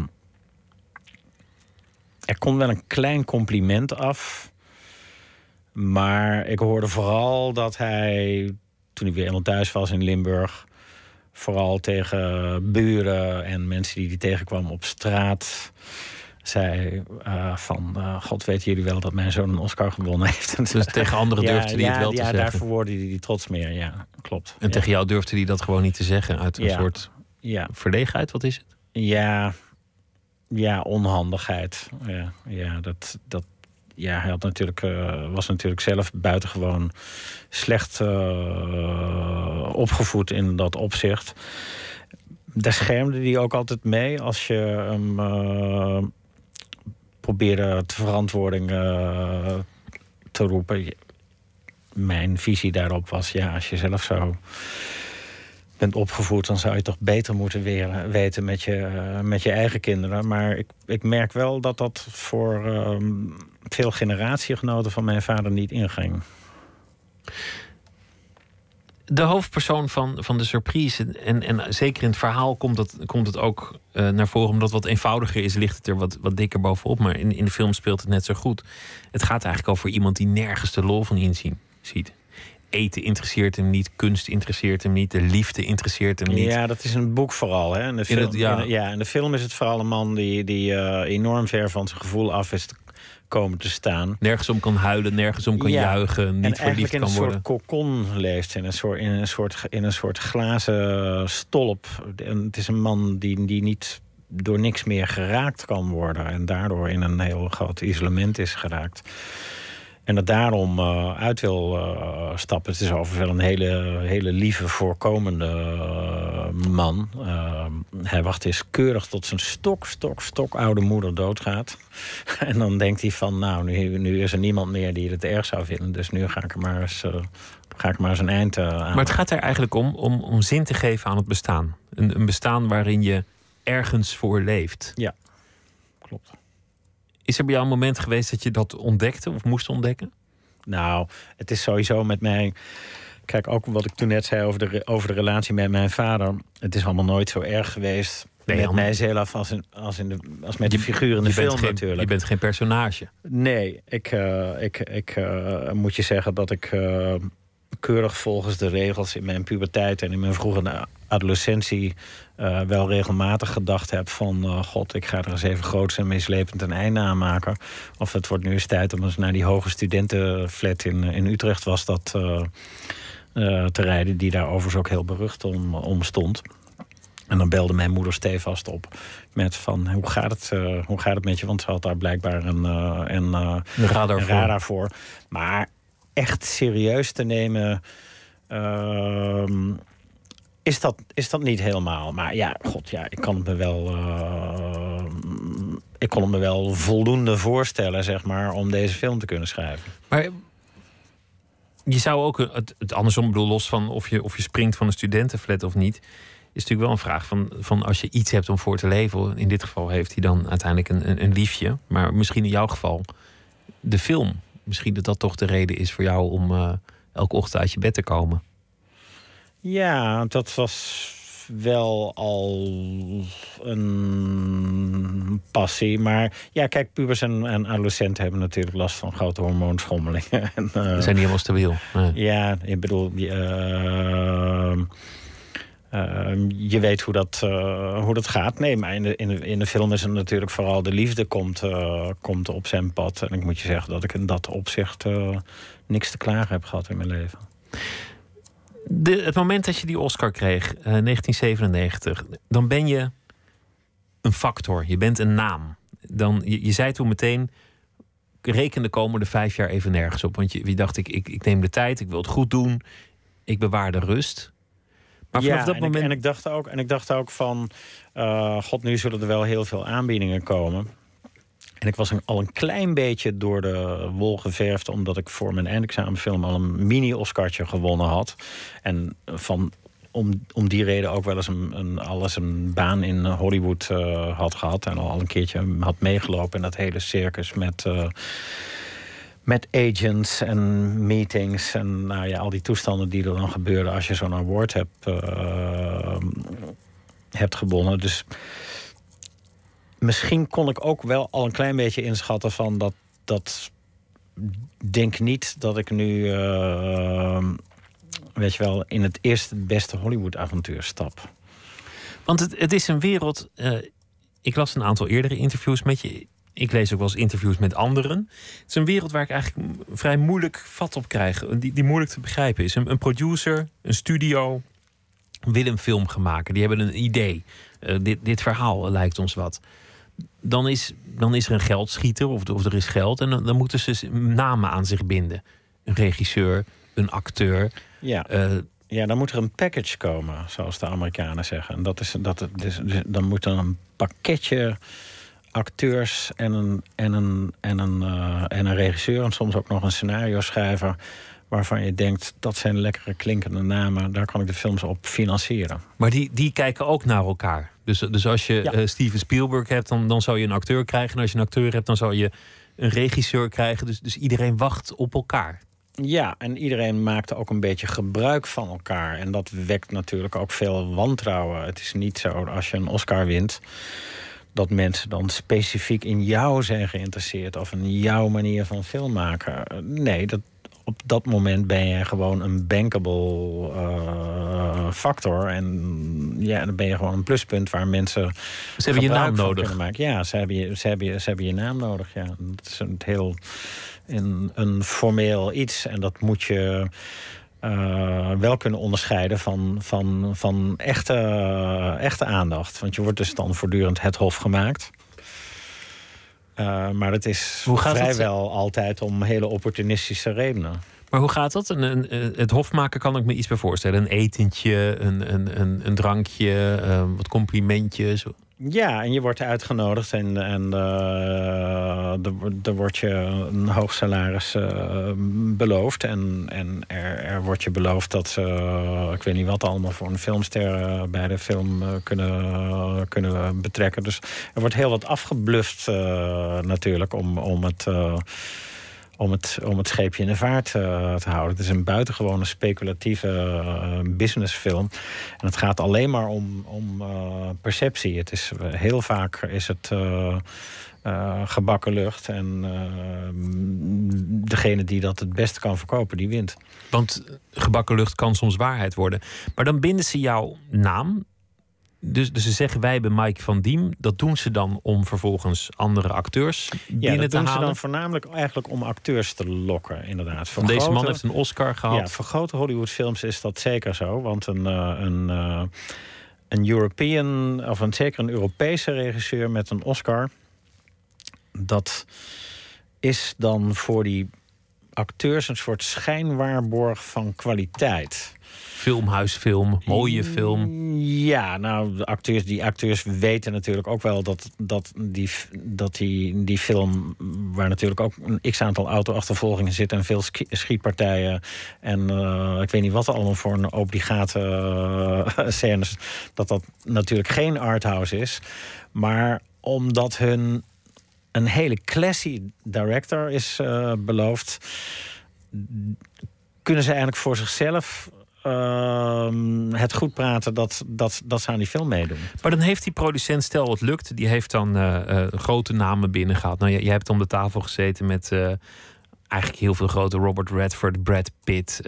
er kon wel een klein compliment af. Maar ik hoorde vooral dat hij, toen hij weer eenmaal thuis was in Limburg, vooral tegen buren en mensen die hij tegenkwam op straat, zei eh, van, eh, god weten jullie wel dat mijn zoon een Oscar gewonnen heeft. Dus tegen anderen Ja, durfde hij het ja, wel te ja, zeggen. daar verwoordde hij die trots meer, ja, klopt. En ja. tegen jou durfde hij dat gewoon niet te zeggen. Uit een Ja. soort Ja. verlegenheid, wat is het? Ja, ja onhandigheid. Ja, ja, dat, dat, ja hij had natuurlijk, eh, was natuurlijk zelf buitengewoon slecht eh, opgevoed in dat opzicht. Daar schermde hij ook altijd mee als je hem eh, probeerde verantwoording te roepen. Mijn visie daarop was, ja, als je zelf zo bent opgevoed, dan zou je toch beter moeten weten met je, eh, met je eigen kinderen. Maar ik, ik merk wel dat dat voor ehm, veel generatiegenoten van mijn vader niet inging. De hoofdpersoon van, van de surprise, en, en zeker in het verhaal komt, dat, komt het ook eh, naar voren, omdat wat eenvoudiger is, ligt het er wat, wat dikker bovenop. Maar in, in de film speelt het net zo goed. Het gaat eigenlijk over iemand die nergens de lol van inzien ziet. Eten interesseert hem niet, kunst interesseert hem niet, de liefde interesseert hem niet. Ja, dat is een boek vooral. Hè? In de In film, het- ja. in de- ja, in de film is het vooral een man die, die eh, enorm ver van zijn gevoel af is te komen te staan. Nergens om kan huilen, nergens om kan Ja. juichen, en niet eigenlijk verliefd in kan een worden. soort kokon leeft. In een soort, in een soort, in een soort glazen stolp. En het is een man die, die niet door niks meer geraakt kan worden. En daardoor in een heel groot isolement is geraakt. En dat daarom eh, uit wil eh, stappen. Het is overigens wel een hele, hele lieve, voorkomende eh, man. Hij wacht eens keurig tot zijn stok, stok, stok oude moeder doodgaat. en dan denkt hij van, nou, nu, nu is er niemand meer die het erg zou vinden. Dus nu ga ik er maar eens, ga ik maar eens een eind aan. Maar het gaat er eigenlijk om, om om zin te geven aan het bestaan. Een, een bestaan waarin je ergens voor leeft. Ja. Is er bij jou een moment geweest dat je dat ontdekte of moest ontdekken? Nou, het is sowieso met mij. Kijk, ook wat ik toen net zei over de, over de relatie met mijn vader. Het is allemaal nooit zo erg geweest Nee, met Jan. mijzelf als, in, als, in de, als met de figuur in de je film geen, natuurlijk. Je bent geen personage. Nee, ik, eh, ik, ik eh, moet je zeggen dat ik eh, keurig volgens de regels in mijn puberteit en in mijn vroege adolescentie eh, wel regelmatig gedacht heb van eh, god, ik ga er eens even groots en meeslepend een einde aan maken. Of het wordt nu eens tijd om eens naar die hoge studentenflat in, in Utrecht was dat eh, eh, te rijden, die daar overigens ook heel berucht om, om stond. En dan belde mijn moeder stevast op met van hoe gaat het, eh, hoe gaat het met je? Want ze had daar blijkbaar een, eh, een, eh, Een radar een voor. radar voor. Maar echt serieus te nemen ehm, is, dat, is dat niet helemaal. Maar ja, god ja, ik kan het me wel. eh, ik kon het me wel voldoende voorstellen, zeg maar, om deze film te kunnen schrijven. Maar je zou ook het, het andersom bedoel, los van of je, of je springt van een studentenflat of niet. Is natuurlijk wel een vraag van, van als je iets hebt om voor te leven. In dit geval heeft hij dan uiteindelijk een, een, liefje. Maar misschien in jouw geval de film. Misschien dat dat toch de reden is voor jou om uh, elke ochtend uit je bed te komen. Ja, dat was wel al een passie. Maar ja, kijk, pubers en, en adolescenten hebben natuurlijk last van grote hormoonschommelingen. en, uh, zijn niet helemaal stabiel. Nee. Ja, ik bedoel... Uh, uh, je weet hoe dat, uh, hoe dat gaat. Nee, maar in de, in, de, in de film is het natuurlijk vooral de liefde komt, uh, komt op zijn pad. En ik moet je zeggen dat ik in dat opzicht niks te klagen heb gehad in mijn leven. De, het moment dat je die Oscar kreeg, 1997, dan ben je een factor. Je bent een naam. Dan, je, je zei toen meteen, reken de komende vijf jaar even nergens op. Want je, je dacht, ik, ik, ik neem de tijd, ik wil het goed doen. Ik bewaar de rust. Maar vanaf ja, dat en moment. Ik, en, ik dacht ook, en ik dacht ook van. Uh, God, nu zullen er wel heel veel aanbiedingen komen. En ik was al een klein beetje door de wol geverfd, omdat ik voor mijn eindexamenfilm al een mini-Oscartje gewonnen had. En van, om, om die reden ook wel eens een, een alles een baan in Hollywood uh, had gehad. En al een keertje had meegelopen in dat hele circus met. Uh, met agents en meetings en nou ja, al die toestanden die er dan gebeuren als je zo'n award hebt, uh, hebt gewonnen. Dus misschien kon ik ook wel al een klein beetje inschatten van dat. dat denk niet dat ik nu, uh, weet je wel, in het eerste beste Hollywood-avontuur stap. Want het, het is een wereld. Uh, ik las een aantal eerdere interviews met je ik lees ook wel eens interviews met anderen. Het is een wereld waar ik eigenlijk vrij moeilijk vat op krijg. Die, die moeilijk te begrijpen is. Een, producer, een studio wil een film gaan maken. Die hebben een idee. Uh, dit, dit verhaal lijkt ons wat. Dan is, dan is er een geldschieter of, of er is geld. En dan, dan moeten ze namen aan zich binden. Een regisseur, een acteur. Ja. Uh, ja, dan moet er een package komen, zoals de Amerikanen zeggen. En dat is, dat, dus, dus, dan moet er een pakketje acteurs en een, en een, en een, uh, en een regisseur en soms ook nog een scenario schrijver waarvan je denkt dat zijn lekkere klinkende namen, daar kan ik de films op financieren. Maar die, die kijken ook naar elkaar. Dus, dus als je ja. uh, Steven Spielberg hebt, dan, dan zou je een acteur krijgen. En als je een acteur hebt, dan zou je een regisseur krijgen. Dus, dus iedereen wacht op elkaar. Ja, en iedereen maakt ook een beetje gebruik van elkaar. En dat wekt natuurlijk ook veel wantrouwen. Het is niet zo als je een Oscar wint dat mensen dan specifiek in jou zijn geïnteresseerd of in jouw manier van film maken. Nee, dat, op dat moment ben je gewoon een bankable uh, factor. En ja, dan ben je gewoon een pluspunt waar mensen. Ze hebben je naam nodig. Maken. Ja, ze hebben, je, ze, hebben je, ze hebben je naam nodig. Ja, dat is een heel een, een formeel iets. En dat moet je uh, wel kunnen onderscheiden van, van, van echte, echte aandacht. Want je wordt dus dan voortdurend het hof gemaakt. Uh, maar het is vrijwel het? altijd om hele opportunistische redenen. Maar hoe gaat dat? Een, een, het hof maken kan ik me iets bij voorstellen. Een etentje, een, een, een, een drankje, uh, wat complimentjes. Ja, en je wordt uitgenodigd en, en uh, er wordt je een hoog salaris uh, beloofd. En, en er, er wordt je beloofd dat ze, uh, ik weet niet wat allemaal voor een filmster bij de film kunnen, kunnen betrekken. Dus er wordt heel wat afgebluft natuurlijk om, om het om het, om het scheepje in de vaart uh, te houden. Het is een buitengewone speculatieve uh, businessfilm. En het gaat alleen maar om, om uh, perceptie. Het is, heel vaak is het gebakken lucht. En degene die dat het beste kan verkopen, die wint. Want gebakken lucht kan soms waarheid worden. Maar dan binden ze jouw naam dus, dus ze zeggen wij hebben Mike van Diem. Dat doen ze dan om vervolgens andere acteurs binnen ja, dat te doen halen. ze dan voornamelijk eigenlijk om acteurs te lokken, inderdaad. Voor Deze grote, man heeft een Oscar gehad. Ja, voor grote Hollywoodfilms is dat zeker zo. Want een, uh, een, uh, een European, of een, zeker een Europese regisseur met een Oscar... dat is dan voor die acteurs een soort schijnwaarborg van kwaliteit filmhuisfilm, mooie film. Ja, nou, de acteurs, die acteurs weten natuurlijk ook wel dat, dat, die, dat die, die film, waar natuurlijk ook een x aantal auto-achtervolgingen zitten en veel schietpartijen en uh, ik weet niet wat allemaal voor een obligate uh, scènes, dat dat natuurlijk geen arthouse is. Maar omdat hun een hele classy director is uh, beloofd, kunnen ze eigenlijk voor zichzelf uh, het goed praten dat, dat, dat ze aan die film meedoen. Maar dan heeft die producent, stel het lukt, die heeft dan uh, uh, grote namen binnengehaald. Nou, jij, jij hebt om de tafel gezeten met eigenlijk heel veel grote Robert Redford, Brad Pitt,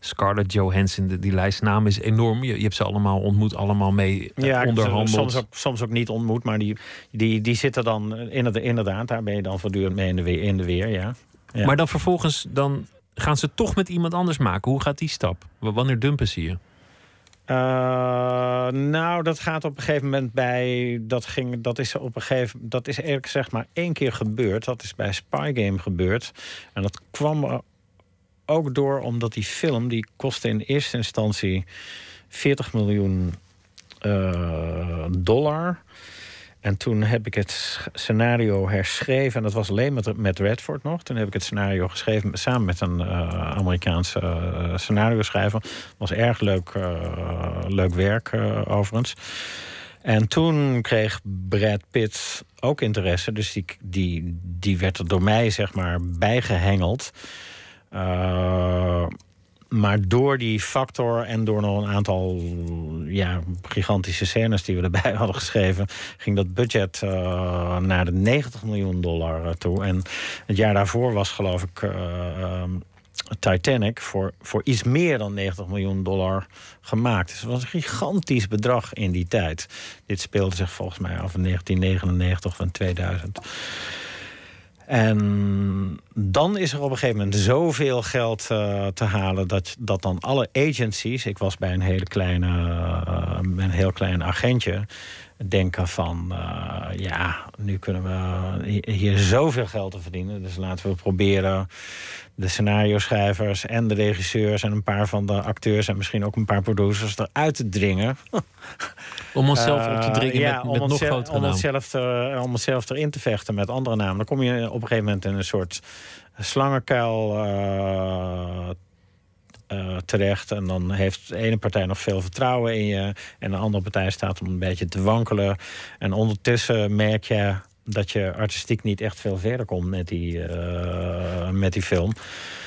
Scarlett Johansson. Die, die lijst namen is enorm. Je, je, hebt ze allemaal ontmoet, allemaal mee ja, onderhandeld. Soms ook, soms ook niet ontmoet, maar die, die, die zitten dan inderdaad, daar ben je dan voortdurend mee in de weer. In de weer ja. Ja. Maar dan vervolgens dan gaan ze toch met iemand anders maken. Hoe gaat die stap? Wanneer dumpen ze je? Uh, nou, dat gaat op een gegeven moment bij. Dat, ging, dat is op een gegeven Dat is eerlijk gezegd maar één keer gebeurd. Dat is bij Spy Game gebeurd. En dat kwam ook door omdat die film. die kostte in eerste instantie 40 miljoen uh, dollar. En toen heb ik het scenario herschreven. En dat was alleen met, met Redford nog. Toen heb ik het scenario geschreven samen met een uh, Amerikaanse uh, scenario schrijver. Was erg leuk, uh, leuk werk overigens. En toen kreeg Brad Pitt ook interesse. Dus die, die, die werd er door mij zeg maar bijgehengeld maar door die factor en door nog een aantal ja, gigantische scènes die we erbij hadden geschreven, ging dat budget uh, naar de 90 miljoen dollar uh, toe. En het jaar daarvoor was, geloof ik, uh, Titanic voor, voor iets meer dan 90 miljoen dollar gemaakt. Dus het was een gigantisch bedrag in die tijd. Dit speelde zich volgens mij af in 1999 of in 2000. En dan is er op een gegeven moment zoveel geld uh, te halen dat, dat dan alle agencies, ik was bij een hele kleine, uh, een heel klein agentje, denken van uh, ja, nu kunnen we hier zoveel geld te verdienen. Dus laten we proberen de scenario schrijvers en de regisseurs en een paar van de acteurs en misschien ook een paar producers eruit te dringen. Om onszelf op te dringen uh, met, met nog grotere om onszelf, te, om onszelf erin te vechten met andere namen. Dan kom je op een gegeven moment in een soort slangenkuil uh, terecht. En dan heeft de ene partij nog veel vertrouwen in je. En de andere partij staat om een beetje te wankelen. En ondertussen merk je dat je artistiek niet echt veel verder komt met die, uh, met die film.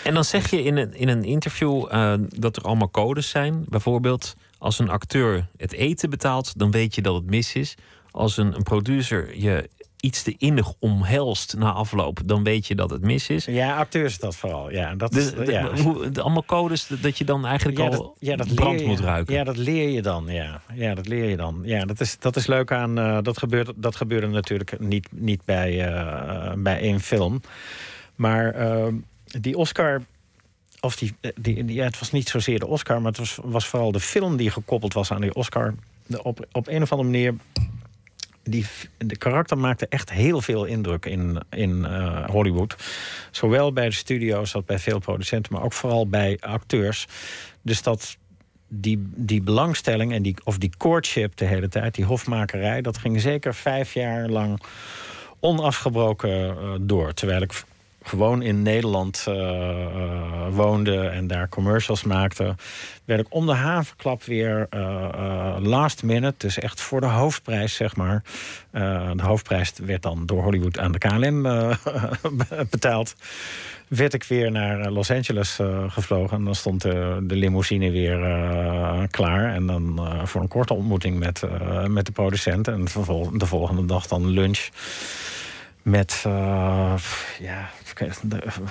En dan zeg je in een, in een interview uh, dat er allemaal codes zijn. Bijvoorbeeld, als een acteur het eten betaalt, dan weet je dat het mis is. Als een, een producer je iets te innig omhelst na afloop, dan weet je dat het mis is. Ja, acteurs dat vooral. Ja, dat is, de, ja. Hoe, de, allemaal codes dat je dan eigenlijk ja, al ja, dat brand moet ruiken. Ja, dat leer je dan. Ja, ja dat leer je dan. Ja, dat is, dat is leuk aan. Uh, dat, gebeurt, dat gebeurde natuurlijk niet, niet bij, uh, bij één film. Maar uh, die Oscar. Of die, die, die, ja, het was niet zozeer de Oscar, maar het was, was vooral de film die gekoppeld was aan die Oscar. Op, op een of andere manier die, de karakter maakte echt heel veel indruk in, in uh, Hollywood. Zowel bij de studio's als bij veel producenten, maar ook vooral bij acteurs. Dus dat die, die belangstelling en die, of die courtship de hele tijd, die hofmakerij, dat ging zeker vijf jaar lang onafgebroken uh, door. Terwijl ik gewoon in Nederland uh, woonde en daar commercials maakte, werd ik om de havenklap weer uh, last minute, dus echt voor de hoofdprijs, zeg maar. de hoofdprijs werd dan door Hollywood aan de KLM betaald. Werd ik weer naar Los Angeles gevlogen en dan stond de, de limousine weer klaar. En dan voor een korte ontmoeting met, met de producent. En de volgende dag dan lunch met, ja,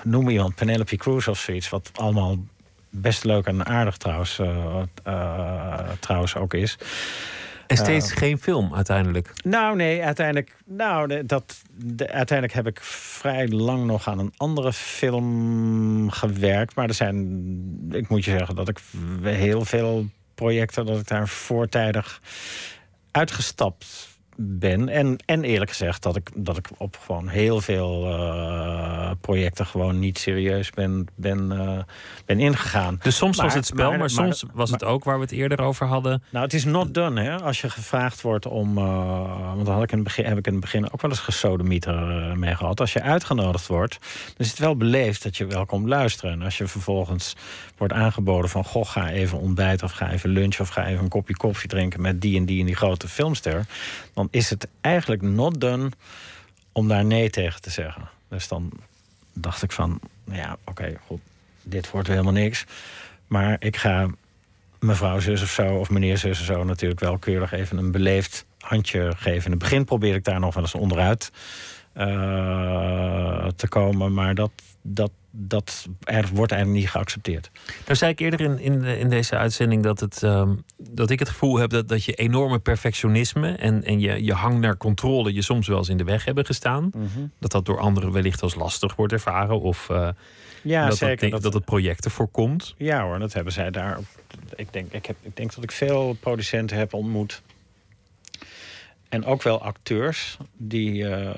noem iemand, Penelope Cruz of zoiets. Wat allemaal best leuk en aardig trouwens, uh, uh, trouwens ook is. En steeds geen film uiteindelijk? Nou, nee, uiteindelijk, nou, dat, de, uiteindelijk heb ik vrij lang nog aan een andere film gewerkt. Maar er zijn, ik moet je zeggen dat ik heel veel projecten, dat ik daar voortijdig uitgestapt ben. En, en eerlijk gezegd dat ik, dat ik op gewoon heel veel uh, projecten gewoon niet serieus ben, ben, uh, ben ingegaan. Dus soms maar, was het spel, maar, maar soms maar, was het ook waar we het eerder over hadden. Nou, het is not done, hè? Als je gevraagd wordt om. Uh, want dan had ik in het begin, heb ik in het begin ook wel eens gesodemieter mee gehad. Als je uitgenodigd wordt, dan is het wel beleefd dat je wel komt luisteren. En als je vervolgens wordt aangeboden van goh, ga even ontbijten of ga even lunchen of ga even een kopje koffie drinken met die en die en die grote filmster. Dan is het eigenlijk not done om daar nee tegen te zeggen. Dus dan dacht ik van, ja, oké, goed, dit wordt helemaal niks. Maar ik ga mevrouw zus of zo, of meneer zus of zo... natuurlijk wel keurig even een beleefd handje geven. In het begin probeer ik daar nog wel eens onderuit uh, te komen. Maar dat, dat, dat er wordt eigenlijk niet geaccepteerd. Nou zei ik eerder in, in, in deze uitzending dat, het, um, dat ik het gevoel heb dat, dat je enorme perfectionisme en, en je, je hang naar controle je soms wel eens in de weg hebben gestaan. Mm -hmm. Dat dat door anderen wellicht als lastig wordt ervaren of uh, ja, dat, zeker, dat, dat het projecten voorkomt. Ja hoor, dat hebben zij daar. Ik denk, ik, heb, ik denk dat ik veel producenten heb ontmoet en ook wel acteurs die, uh,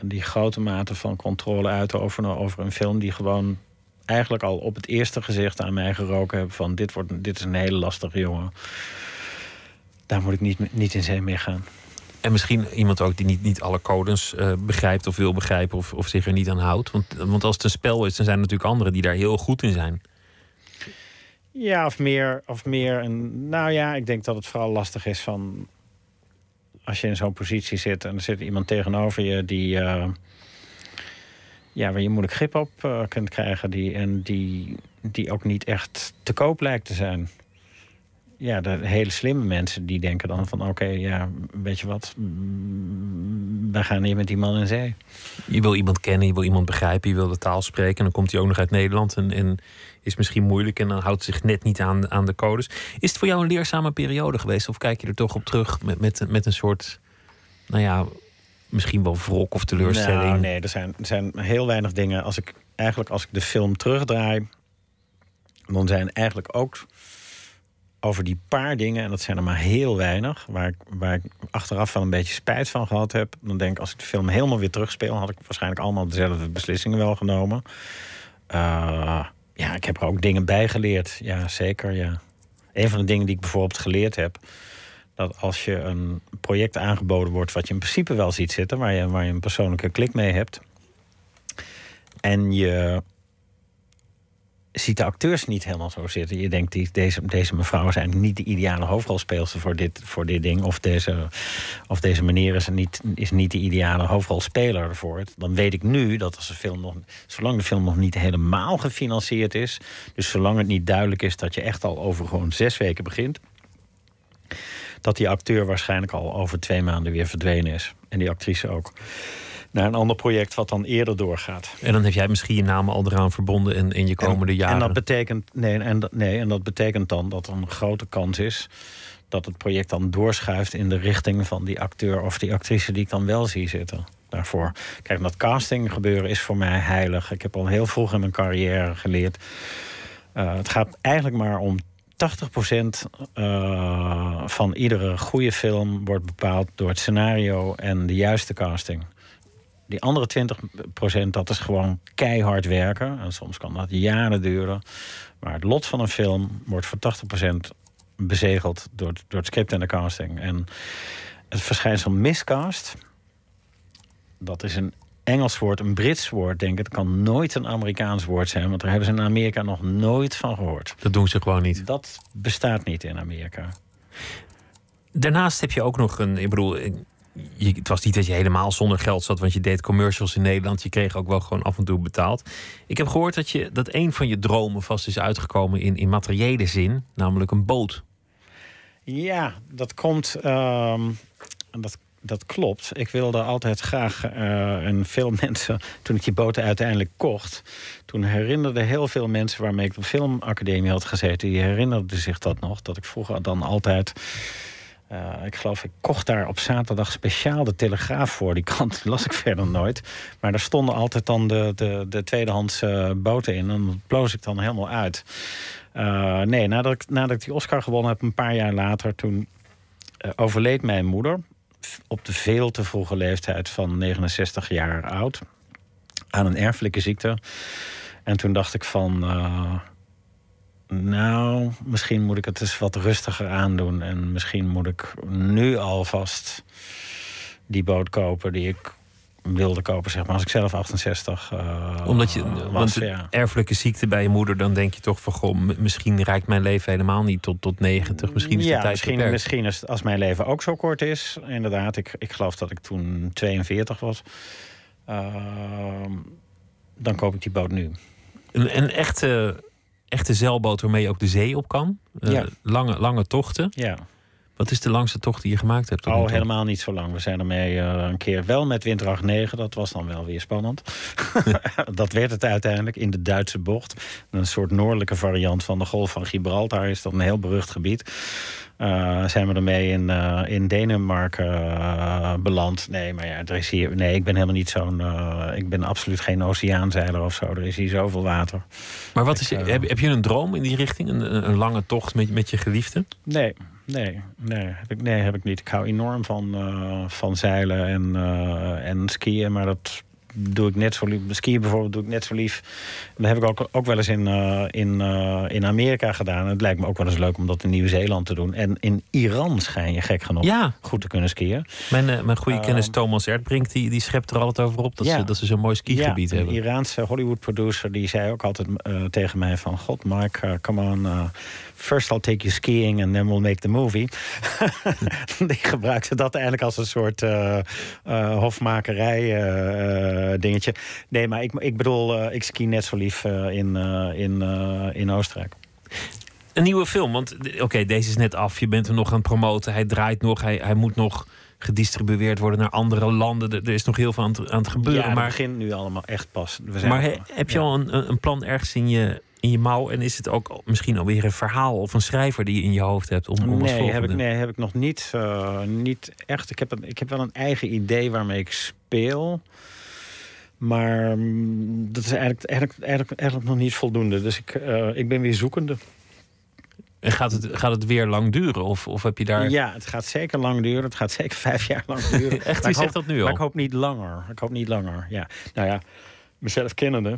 die grote mate van controle uitoefenen over een film die gewoon eigenlijk al op het eerste gezicht aan mij geroken hebben van dit, wordt, dit is een hele lastige jongen. Daar moet ik niet, niet in zee mee gaan. En misschien iemand ook die niet, niet alle codes uh, begrijpt of wil begrijpen of, of zich er niet aan houdt. Want, want als het een spel is, dan zijn er natuurlijk anderen die daar heel goed in zijn. Ja, of meer. Of meer en, nou ja, ik denk dat het vooral lastig is van als je in zo'n positie zit en er zit iemand tegenover je die. Uh, ja, waar je moeilijk grip op uh, kunt krijgen. Die, en die, die ook niet echt te koop lijkt te zijn. Ja, de hele slimme mensen die denken dan van... oké, ja, weet je wat, wij gaan hier met die man in zee. Je wil iemand kennen, je wil iemand begrijpen, je wil de taal spreken... en dan komt hij ook nog uit Nederland en, en is misschien moeilijk... en dan houdt zich net niet aan, aan de codes. Is het voor jou een leerzame periode geweest? Of kijk je er toch op terug met, met, met een soort... nou ja, misschien wel wrok of teleurstelling? Nou, nee, er zijn, er zijn heel weinig dingen. Als ik, eigenlijk als ik de film terugdraai... dan zijn eigenlijk ook over die paar dingen, en dat zijn er maar heel weinig, waar ik, waar ik achteraf wel een beetje spijt van gehad heb. Dan denk ik, als ik de film helemaal weer terugspeel, had ik waarschijnlijk allemaal dezelfde beslissingen wel genomen. Uh, ja, ik heb er ook dingen bij geleerd. Ja, zeker. Ja. Een van de dingen die ik bijvoorbeeld geleerd heb. Dat als je een project aangeboden wordt wat je in principe wel ziet zitten, waar je, waar je een persoonlijke klik mee hebt. En je ziet de acteurs niet helemaal zo zitten. Je denkt, die, deze, deze mevrouw eigenlijk niet de ideale hoofdrolspeelster voor dit, voor dit ding. Of deze, of deze meneer is niet, is niet de ideale hoofdrolspeler ervoor. Dan weet ik nu dat als de film nog, zolang de film nog niet helemaal gefinancierd is. Dus zolang het niet duidelijk is dat je echt al over gewoon zes weken begint. Dat die acteur waarschijnlijk al over twee maanden weer verdwenen is. En die actrice ook naar een ander project wat dan eerder doorgaat. En dan heb jij misschien je naam al eraan verbonden in, in je komende en, jaren. En dat betekent, nee, en, nee, en dat betekent dan dat er een grote kans is dat het project dan doorschuift in de richting van die acteur of die actrice die ik dan wel zie zitten. Daarvoor. Kijk, dat casting gebeuren is voor mij heilig. Ik heb al heel vroeg in mijn carrière geleerd. Uh, het gaat eigenlijk maar om 80% uh, van iedere goede film wordt bepaald door het scenario en de juiste casting. Die andere 20% dat is gewoon keihard werken. En soms kan dat jaren duren. Maar het lot van een film wordt voor 80% bezegeld door, door het script en de casting. En het verschijnsel miscast, dat is een Engels woord, een Brits woord, denk ik. Het kan nooit een Amerikaans woord zijn, want daar hebben ze in Amerika nog nooit van gehoord. Dat doen ze gewoon niet. Dat bestaat niet in Amerika. Daarnaast heb je ook nog een. Ik bedoel, je, het was niet dat je helemaal zonder geld zat, want je deed commercials in Nederland. Je kreeg ook wel gewoon af en toe betaald. Ik heb gehoord dat, je, dat een van je dromen vast is uitgekomen in, in materiële zin, namelijk een boot. Ja, dat komt. Uh, dat, dat klopt. Ik wilde altijd graag. Uh, en veel mensen, toen ik die boot uiteindelijk kocht. toen herinnerden heel veel mensen waarmee ik de filmacademie had gezeten. die herinnerden zich dat nog. Dat ik vroeger dan altijd uh, ik geloof, ik kocht daar op zaterdag speciaal de Telegraaf voor. Die kant las ik verder nooit. Maar daar stonden altijd dan de, de, de tweedehands uh, boten in. En dat bloos ik dan helemaal uit. Uh, nee, nadat ik, nadat ik die Oscar gewonnen heb, een paar jaar later... toen overleed mijn moeder. op de veel te vroege leeftijd van 69 jaar oud. Aan een erfelijke ziekte. En toen dacht ik van. Nou, misschien moet ik het eens wat rustiger aandoen. En misschien moet ik nu alvast die boot kopen die ik wilde kopen, zeg maar, als ik zelf 68 uh, Omdat je, was, want ja. erfelijke ziekte bij je moeder, dan denk je toch van, goh, misschien reikt mijn leven helemaal niet tot, tot 90. Misschien is ja, de tijd misschien, misschien is, als mijn leven ook zo kort is. Inderdaad, ik, ik geloof dat ik toen 42 was. Uh, dan koop ik die boot nu. Een, een echte, echte zeilboot waarmee je ook de zee op kan? Uh, ja. lange, lange tochten? Ja. Wat is de langste tocht die je gemaakt hebt? Oh, helemaal niet zo lang. We zijn ermee uh, een keer wel met windkracht 9. Dat was dan wel weer spannend. dat werd het uiteindelijk in de Duitse bocht. Een soort noordelijke variant van de Golf van Gibraltar is dat een heel berucht gebied. Uh, zijn we ermee in, uh, in Denemarken beland. Nee, maar ja, er is hier, nee, ik ben helemaal niet zo'n. ik ben absoluut geen oceaanzeiler of zo. Er is hier zoveel water. Maar wat is, heb, heb je een droom in die richting? Een, een lange tocht met, met je geliefde? Nee, nee, nee, heb ik, nee, heb ik niet. Ik hou enorm van, van zeilen en, en skiën, maar dat doe ik net zo lief. Skiën bijvoorbeeld doe ik net zo lief. Dat heb ik ook, ook wel eens in, uh, in, uh, in Amerika gedaan. En het lijkt me ook wel eens leuk om dat in Nieuw-Zeeland te doen. En in Iran schijn je gek genoeg ja. goed te kunnen skiën. Mijn, uh, mijn goede kennis Thomas Erdbrink die, die schept er altijd over op dat ja. ze, dat ze zo'n mooi skigebied ja, hebben. Een Iraanse Hollywood producer die zei ook altijd tegen mij van... God, Mark, come on, first I'll take you skiing and then we'll make the movie. die gebruikte dat eigenlijk als een soort uh, uh, hofmakerij uh, dingetje. Nee, maar ik, ik bedoel, ik ski net zo lief in, in, in Oostenrijk. Een nieuwe film, want oké, deze is net af. Je bent er nog aan het promoten. Hij draait nog, hij, hij moet nog gedistribueerd worden naar andere landen. Er, is nog heel veel aan het, aan het gebeuren. Ja, het maar begint nu allemaal echt pas. We zijn maar he, heb je ja. al een, een plan ergens in je, in je mouw? En is het ook misschien alweer een verhaal of een schrijver die je in je hoofd hebt? Om, om nee, heb ik, nee, heb ik nog niet, uh, niet echt. Ik heb, een, ik heb wel een eigen idee waarmee ik speel. Maar um, dat is eigenlijk, eigenlijk, eigenlijk, eigenlijk nog niet voldoende. Dus ik, uh, ik ben weer zoekende. En gaat het, gaat het weer lang duren? Of, of heb je daar... Ja, het gaat zeker lang duren. Het gaat zeker vijf jaar lang duren. Echt, wie zegt dat nu al? Maar ik hoop niet langer. Ik hoop niet langer, ja. Nou ja, mezelf kennende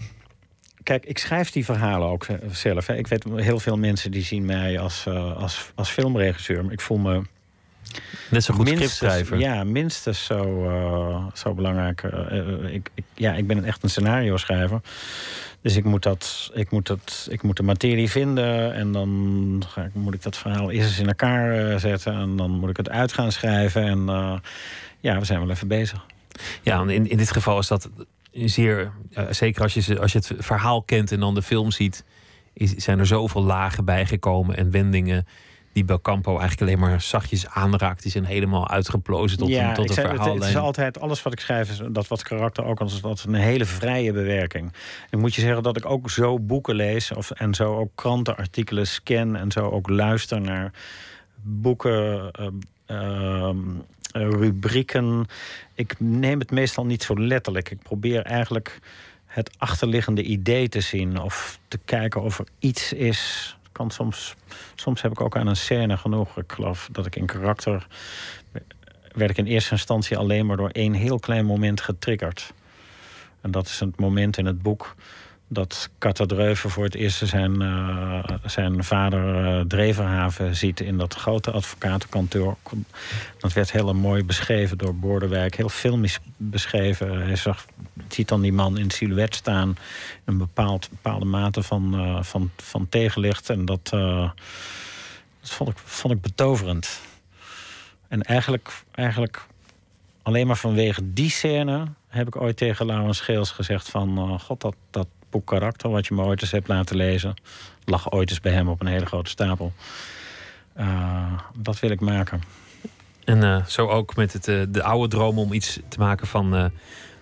kijk, ik schrijf die verhalen ook zelf. Hè. Ik weet heel veel mensen die zien mij als, uh, als, als filmregisseur. Maar ik voel me. Net zo goed scriptschrijver. Ja, minstens zo, uh, zo belangrijk. Uh, ik, ik, ja, ik ben echt een scenario schrijver. Dus ik moet, dat, ik, moet dat, ik moet de materie vinden. En dan ga ik, moet ik dat verhaal eerst eens in elkaar zetten. En dan moet ik het uit gaan schrijven. En ja, we zijn wel even bezig. Ja, in, in dit geval is dat zeer, uh, zeker als je, als je het verhaal kent en dan de film ziet, is, zijn er zoveel lagen bijgekomen en wendingen die Belcampo eigenlijk alleen maar zachtjes aanraakt. Die zijn helemaal uitgeplozen tot ja, een, tot een verhaal. Het, het, is altijd, alles wat ik schrijf, is, dat wat karakter ook als dat een hele vrije bewerking. En moet je zeggen dat ik ook zo boeken lees of, en zo ook krantenartikelen scan en zo ook luister naar boeken. Uh, uh, rubrieken. Ik neem het meestal niet zo letterlijk. Ik probeer eigenlijk het achterliggende idee te zien of te kijken of er iets is. Kan soms, soms heb ik ook aan een scène genoeg. Ik geloof dat ik in karakter werd ik in eerste instantie alleen maar door één heel klein moment getriggerd. En dat is het moment in het boek dat Katta Dreuven voor het eerst zijn, uh, zijn vader uh, Dreverhaven ziet in dat grote advocatenkantoor. Dat werd heel mooi beschreven door Bordewijk, heel filmisch beschreven. Hij ziet dan die man in silhouet staan, een bepaald, bepaalde mate van, uh, van, van tegenlicht. En dat, dat vond, ik, vond ik betoverend. En eigenlijk, eigenlijk alleen maar vanwege die scène heb ik ooit tegen Laurens Scheels gezegd van... god, dat, dat karakter, wat je me ooit eens hebt laten lezen... lag ooit eens bij hem op een hele grote stapel. Uh, dat wil ik maken. En uh, zo ook met het, uh, de oude droom om iets te maken van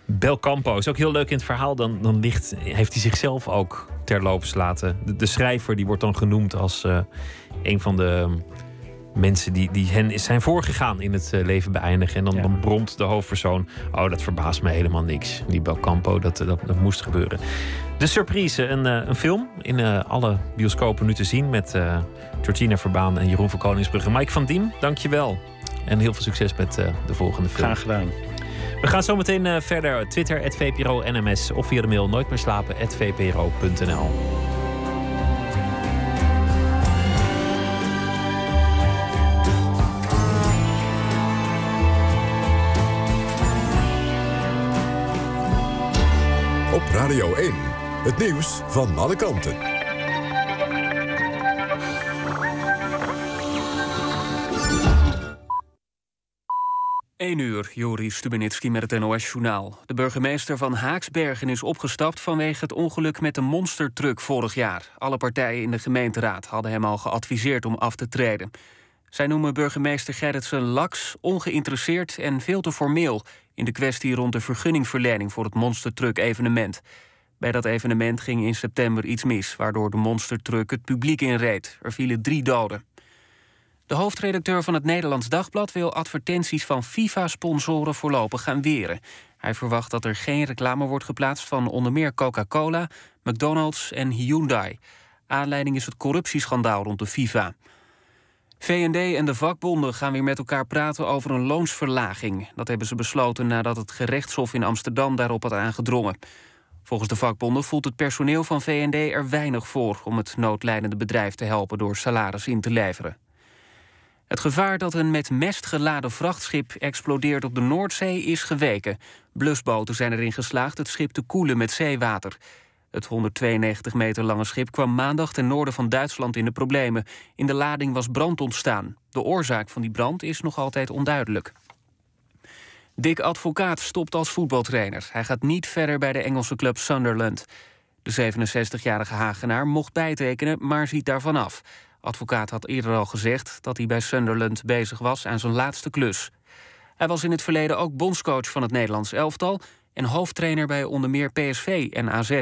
Belcampo. Is ook heel leuk in het verhaal. Dan, dan ligt, heeft hij zichzelf ook terloops laten. De, de schrijver die wordt dan genoemd als een van de mensen die, die hen zijn voorgegaan in het uh, leven beëindigen. En dan, ja. dan bromt de hoofdpersoon. Oh, dat verbaast me helemaal niks. Die Belcampo, dat, dat, dat moest gebeuren. De Surprise, een, uh, een film in uh, alle bioscopen nu te zien. Met Georgina Verbaan en Jeroen van Koningsbrugge. Mike van Diem, dank je wel. En heel veel succes met de volgende film. Graag gedaan. We gaan zo meteen verder. Twitter, VPRO NMS of via de mail nooit meer slapen, VPRO.nl. Radio 1, het nieuws van alle kanten. 1 uur, Joris Stubenitski met het NOS-journaal. De burgemeester van Haaksbergen is opgestapt vanwege het ongeluk met de monstertruck vorig jaar. Alle partijen in de gemeenteraad hadden hem al geadviseerd om af te treden. Zij noemen burgemeester Gerritsen laks, ongeïnteresseerd en veel te formeel in de kwestie rond de vergunningverlening voor het monstertruck-evenement. Bij dat evenement ging in september iets mis, waardoor de monstertruck het publiek inreed. Er vielen drie doden. De hoofdredacteur van het Nederlands Dagblad wil advertenties van FIFA-sponsoren voorlopig gaan weren. Hij verwacht dat er geen reclame wordt geplaatst van onder meer Coca-Cola, McDonald's en Hyundai. Aanleiding is het corruptieschandaal rond de FIFA. VND en de vakbonden gaan weer met elkaar praten over een loonsverlaging. Dat hebben ze besloten nadat het gerechtshof in Amsterdam daarop had aangedrongen. Volgens de vakbonden voelt het personeel van VND er weinig voor om het noodlijdende bedrijf te helpen door salaris in te leveren. Het gevaar dat een met mest geladen vrachtschip explodeert op de Noordzee is geweken. Blusboten zijn erin geslaagd het schip te koelen met zeewater. Het 192 meter lange schip kwam maandag ten noorden van Duitsland in de problemen. In de lading was brand ontstaan. De oorzaak van die brand is nog altijd onduidelijk. Dick Advocaat stopt als voetbaltrainer. Hij gaat niet verder bij de Engelse club Sunderland. De 67-jarige Hagenaar mocht bijtekenen, maar ziet daarvan af. Advocaat had eerder al gezegd dat hij bij Sunderland bezig was aan zijn laatste klus. Hij was in het verleden ook bondscoach van het Nederlands elftal en hoofdtrainer bij onder meer PSV en AZ.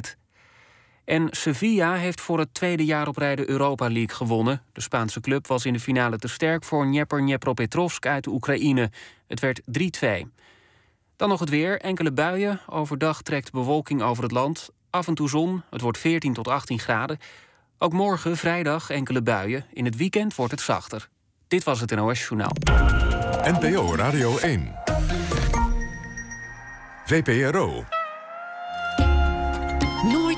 En Sevilla heeft voor het tweede jaar op rij de Europa League gewonnen. De Spaanse club was in de finale te sterk voor Dnieper Dnepropetrovsk uit de Oekraïne. Het werd 3-2. Dan nog het weer. Enkele buien. Overdag trekt bewolking over het land. Af en toe zon. Het wordt 14 tot 18 graden. Ook morgen, vrijdag, enkele buien. In het weekend wordt het zachter. Dit was het NOS Journaal. NPO Radio 1. VPRO.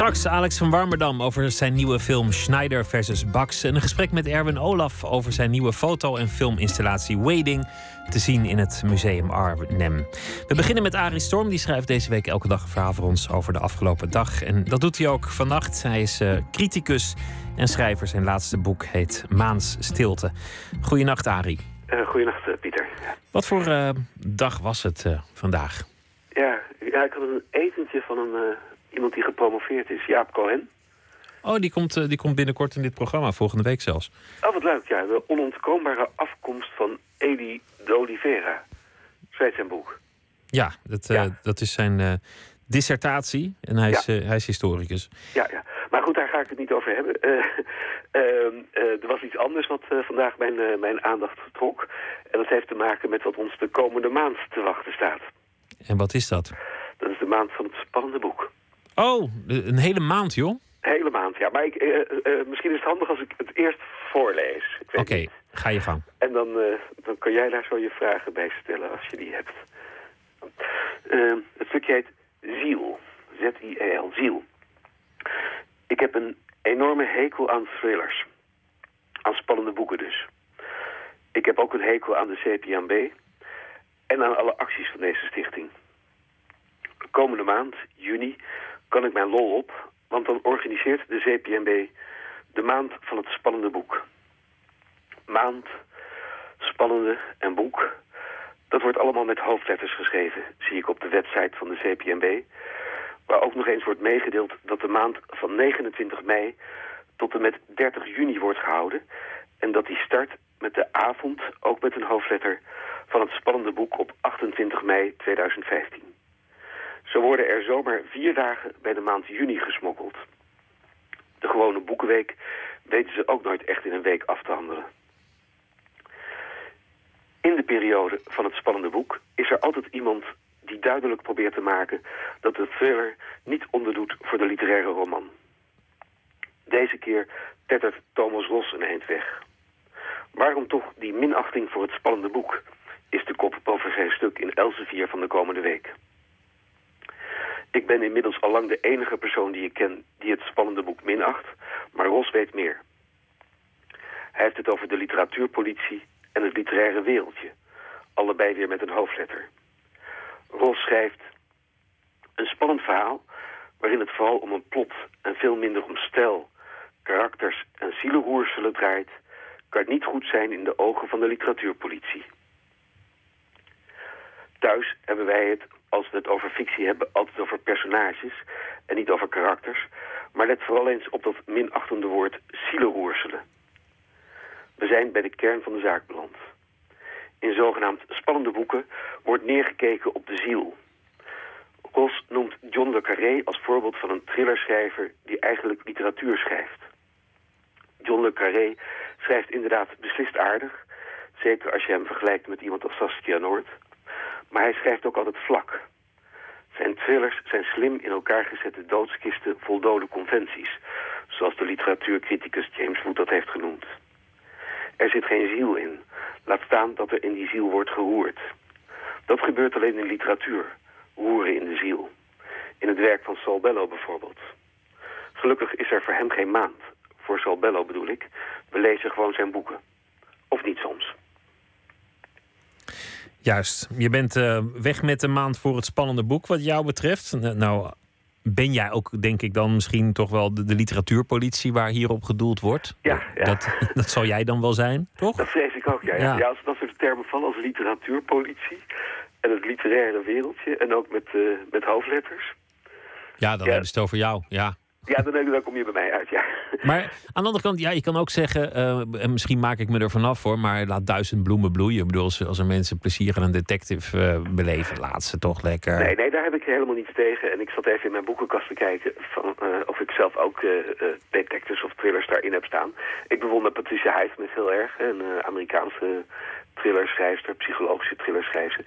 Straks Alex van Warmerdam over zijn nieuwe film Schneider versus Bax. En een gesprek met Erwin Olaf over zijn nieuwe foto- en filminstallatie Wading. Te zien in het Museum Arnhem. We beginnen met Arie Storm. Die schrijft deze week elke dag een verhaal voor ons over de afgelopen dag. En dat doet hij ook vannacht. Hij is uh, criticus en schrijver. Zijn laatste boek heet Maans Stilte. Goedenacht, Arie. Uh, uh, Pieter. Wat voor dag was het vandaag? Ja, ja, ik had een etentje van een iemand die gepromoveerd is, Jaap Cohen. Oh, die komt, uh, die komt binnenkort in dit programma, volgende week zelfs. Oh, wat leuk, ja. De onontkoombare afkomst van Eli de Oliveira. Zo zijn boek. Ja, dat, uh, ja. dat is zijn uh, dissertatie en hij is, hij is historicus. Ja, ja, maar goed, daar ga ik het niet over hebben. Ehm, er was iets anders wat vandaag mijn, mijn aandacht trok. En dat heeft te maken met wat ons de komende maand te wachten staat. En wat is dat? Dat is de maand van het spannende boek. Oh, een hele maand, joh? Hele maand, ja. Maar ik, uh, uh, misschien is het handig als ik het eerst voorlees. Oké, okay, ga je gang. En dan, uh, dan kan jij daar zo je vragen bij stellen als je die hebt. Ehm, het stukje heet Ziel. Z-I-E-L, Ziel. Ik heb een enorme hekel aan thrillers. Aan spannende boeken dus. Ik heb ook een hekel aan de CPMB. En aan alle acties van deze stichting. Komende maand, juni, kan ik mijn lol op, want dan organiseert de CPMB de maand van het spannende boek. Maand, spannende en boek, dat wordt allemaal met hoofdletters geschreven, zie ik op de website van de CPMB, waar ook nog eens wordt meegedeeld dat de maand van 29 mei tot en met 30 juni wordt gehouden en dat die start met de avond, ook met een hoofdletter, van het spannende boek op 28 mei 2015. Zo worden er zomaar vier dagen bij de maand juni gesmokkeld. De gewone boekenweek weten ze ook nooit echt in een week af te handelen. In de periode van het spannende boek is er altijd iemand die duidelijk probeert te maken dat de thriller niet onderdoet voor de literaire roman. Deze keer tettert Thomas Ros een eind weg. Waarom toch die minachting voor het spannende boek, is de kop boven zijn stuk in Elsevier van de komende week. Ik ben inmiddels al lang de enige persoon die ik ken die het spannende boek minacht, maar Ros weet meer. Hij heeft het over de literatuurpolitie en het literaire wereldje, allebei weer met een hoofdletter. Ros schrijft een spannend verhaal waarin het vooral om een plot en veel minder om stijl, karakters en zielenroerselen draait, kan niet goed zijn in de ogen van de literatuurpolitie. Thuis hebben wij het, als we het over fictie hebben, altijd over personages en niet over karakters. Maar let vooral eens op dat minachtende woord zielenroerselen. We zijn bij de kern van de zaak beland. In zogenaamd spannende boeken wordt neergekeken op de ziel. Ros noemt John le Carré als voorbeeld van een thrillerschrijver die eigenlijk literatuur schrijft. John le Carré schrijft inderdaad beslist aardig, zeker als je hem vergelijkt met iemand als Saskia Noord. Maar hij schrijft ook altijd vlak. Zijn thrillers zijn slim in elkaar gezette doodskisten vol dode conventies, zoals de literatuurcriticus James Wood dat heeft genoemd. Er zit geen ziel in. Laat staan dat er in die ziel wordt geroerd. Dat gebeurt alleen in literatuur. Roeren in de ziel. In het werk van Saul Bellow bijvoorbeeld. Gelukkig is er voor hem geen maand. Voor Saul Bellow bedoel ik. We lezen gewoon zijn boeken. Of niet soms. Juist. Je bent uh, weg met de maand voor het spannende boek wat jou betreft. Nou, ben jij ook, denk ik, dan misschien toch wel de, de literatuurpolitie waar hierop gedoeld wordt? Ja, ja. Dat, dat zal jij dan wel zijn, toch? Dat vrees ik ook, ja. ja. ja. als dat soort termen vallen als literatuurpolitie en het literaire wereldje en ook met, uh, met hoofdletters. Ja, dan hebben ze het over jou, ja. Ja, dan, dan kom je bij mij uit, ja. Maar aan de andere kant, ja, je kan ook zeggen, uh, en misschien maak ik me er vanaf voor, maar laat duizend bloemen bloeien. Ik bedoel, als, als er mensen plezier aan een detective uh, beleven, laat ze toch lekker. Nee, nee, daar heb ik helemaal niets tegen. En ik zat even in mijn boekenkast te kijken van, uh, of ik zelf ook detectives of thrillers daarin heb staan. Ik bewonder Patricia Highsmith heel erg, een Amerikaanse thrillerschrijfster, psychologische thrillerschrijfster.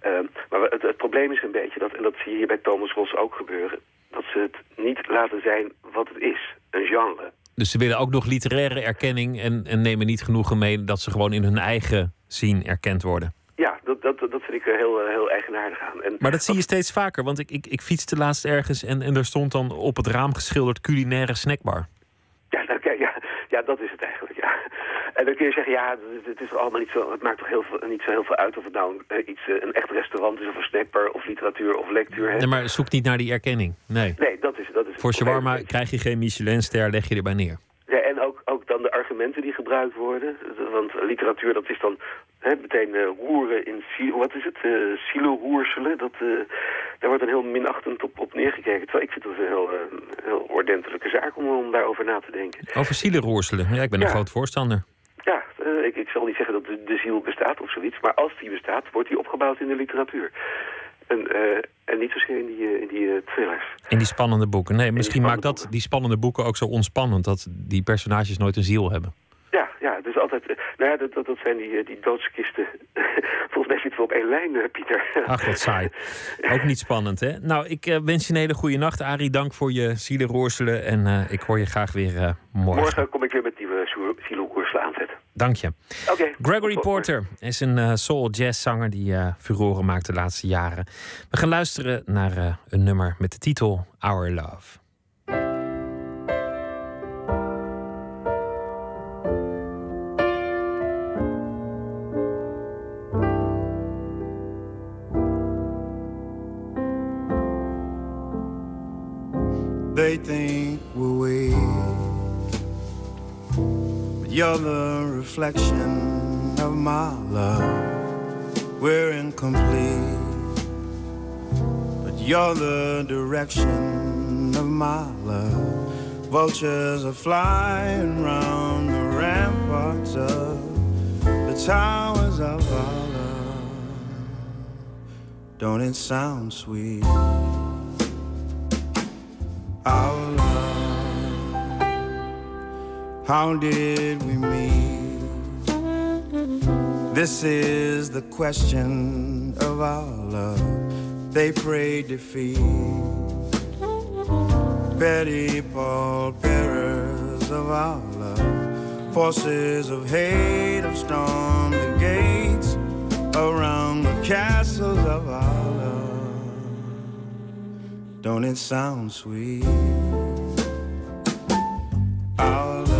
Ehm, maar het, het probleem is een beetje, dat, en dat zie je hier bij Thomas Ross ook gebeuren dat ze het niet laten zijn wat het is, een genre. Dus ze willen ook nog literaire erkenning en, en nemen niet genoegen mee dat ze gewoon in hun eigen zien erkend worden. Ja, dat, dat, dat vind ik heel, heel eigenaardig aan. En maar dat zie je steeds vaker, want ik, ik, ik fietste laatst ergens en, en er stond dan op het raam geschilderd culinaire snackbar. Ja, nou, ja, ja, dat is het eigenlijk. En dan kun je zeggen, ja, het, is allemaal niet zo, het maakt toch heel veel, niet zo heel veel uit of het nou een, iets, eh, een echt restaurant is of een snackbar of literatuur of lectuur. Nee, maar zoek niet naar die erkenning. Nee, nee dat is, dat is Voor shawarma krijg je geen Michelinster, leg je erbij neer. Ja, en ook, ook dan de argumenten die gebruikt worden. Want literatuur, dat is dan hè, meteen uh, roeren in, wat is het, uh, silo-roerselen. Dat, uh, daar wordt een heel minachtend op, op neergekeken. Terwijl ik vind dat een heel, heel ordentelijke zaak om, om daarover na te denken. Over silo-roerselen? Ja, ik ben een groot voorstander. Ik, ik zal niet zeggen dat de, de, ziel bestaat of zoiets, maar als die bestaat, wordt die opgebouwd in de literatuur. En, uh, en niet zozeer in die, uh, in die thrillers. In die spannende boeken. Nee, misschien maakt dat die spannende boeken ook zo onspannend, dat die personages nooit een ziel hebben. Ja, ja, dus altijd. Nou ja, dat, dat, dat zijn die, die doodskisten. Volgens mij zitten we op één lijn, Pieter. Ach, wat saai. Ook niet spannend, hè? Nou, ik uh, wens je een hele goede nacht, Arie. Dank voor je zielenroorselen. En uh, ik hoor je graag weer uh, morgen. Morgen kom ik weer met nieuwe zielenroorselen aanzetten. Dank je. Okay, Gregory Porter is een soul jazz zanger die furoren maakt de laatste jaren. We gaan luisteren naar een nummer met de titel Our Love. They think you're the reflection of my love. We're incomplete, but you're the direction of my love. Vultures are flying round the ramparts of the towers of our love. Don't it sound sweet? Our love, how did we meet? This is the question of our love. they pray defeat. Petty pallbearers of our love, forces of hate have stormed the gates around the castles of our love. Don't it sound sweet? Our They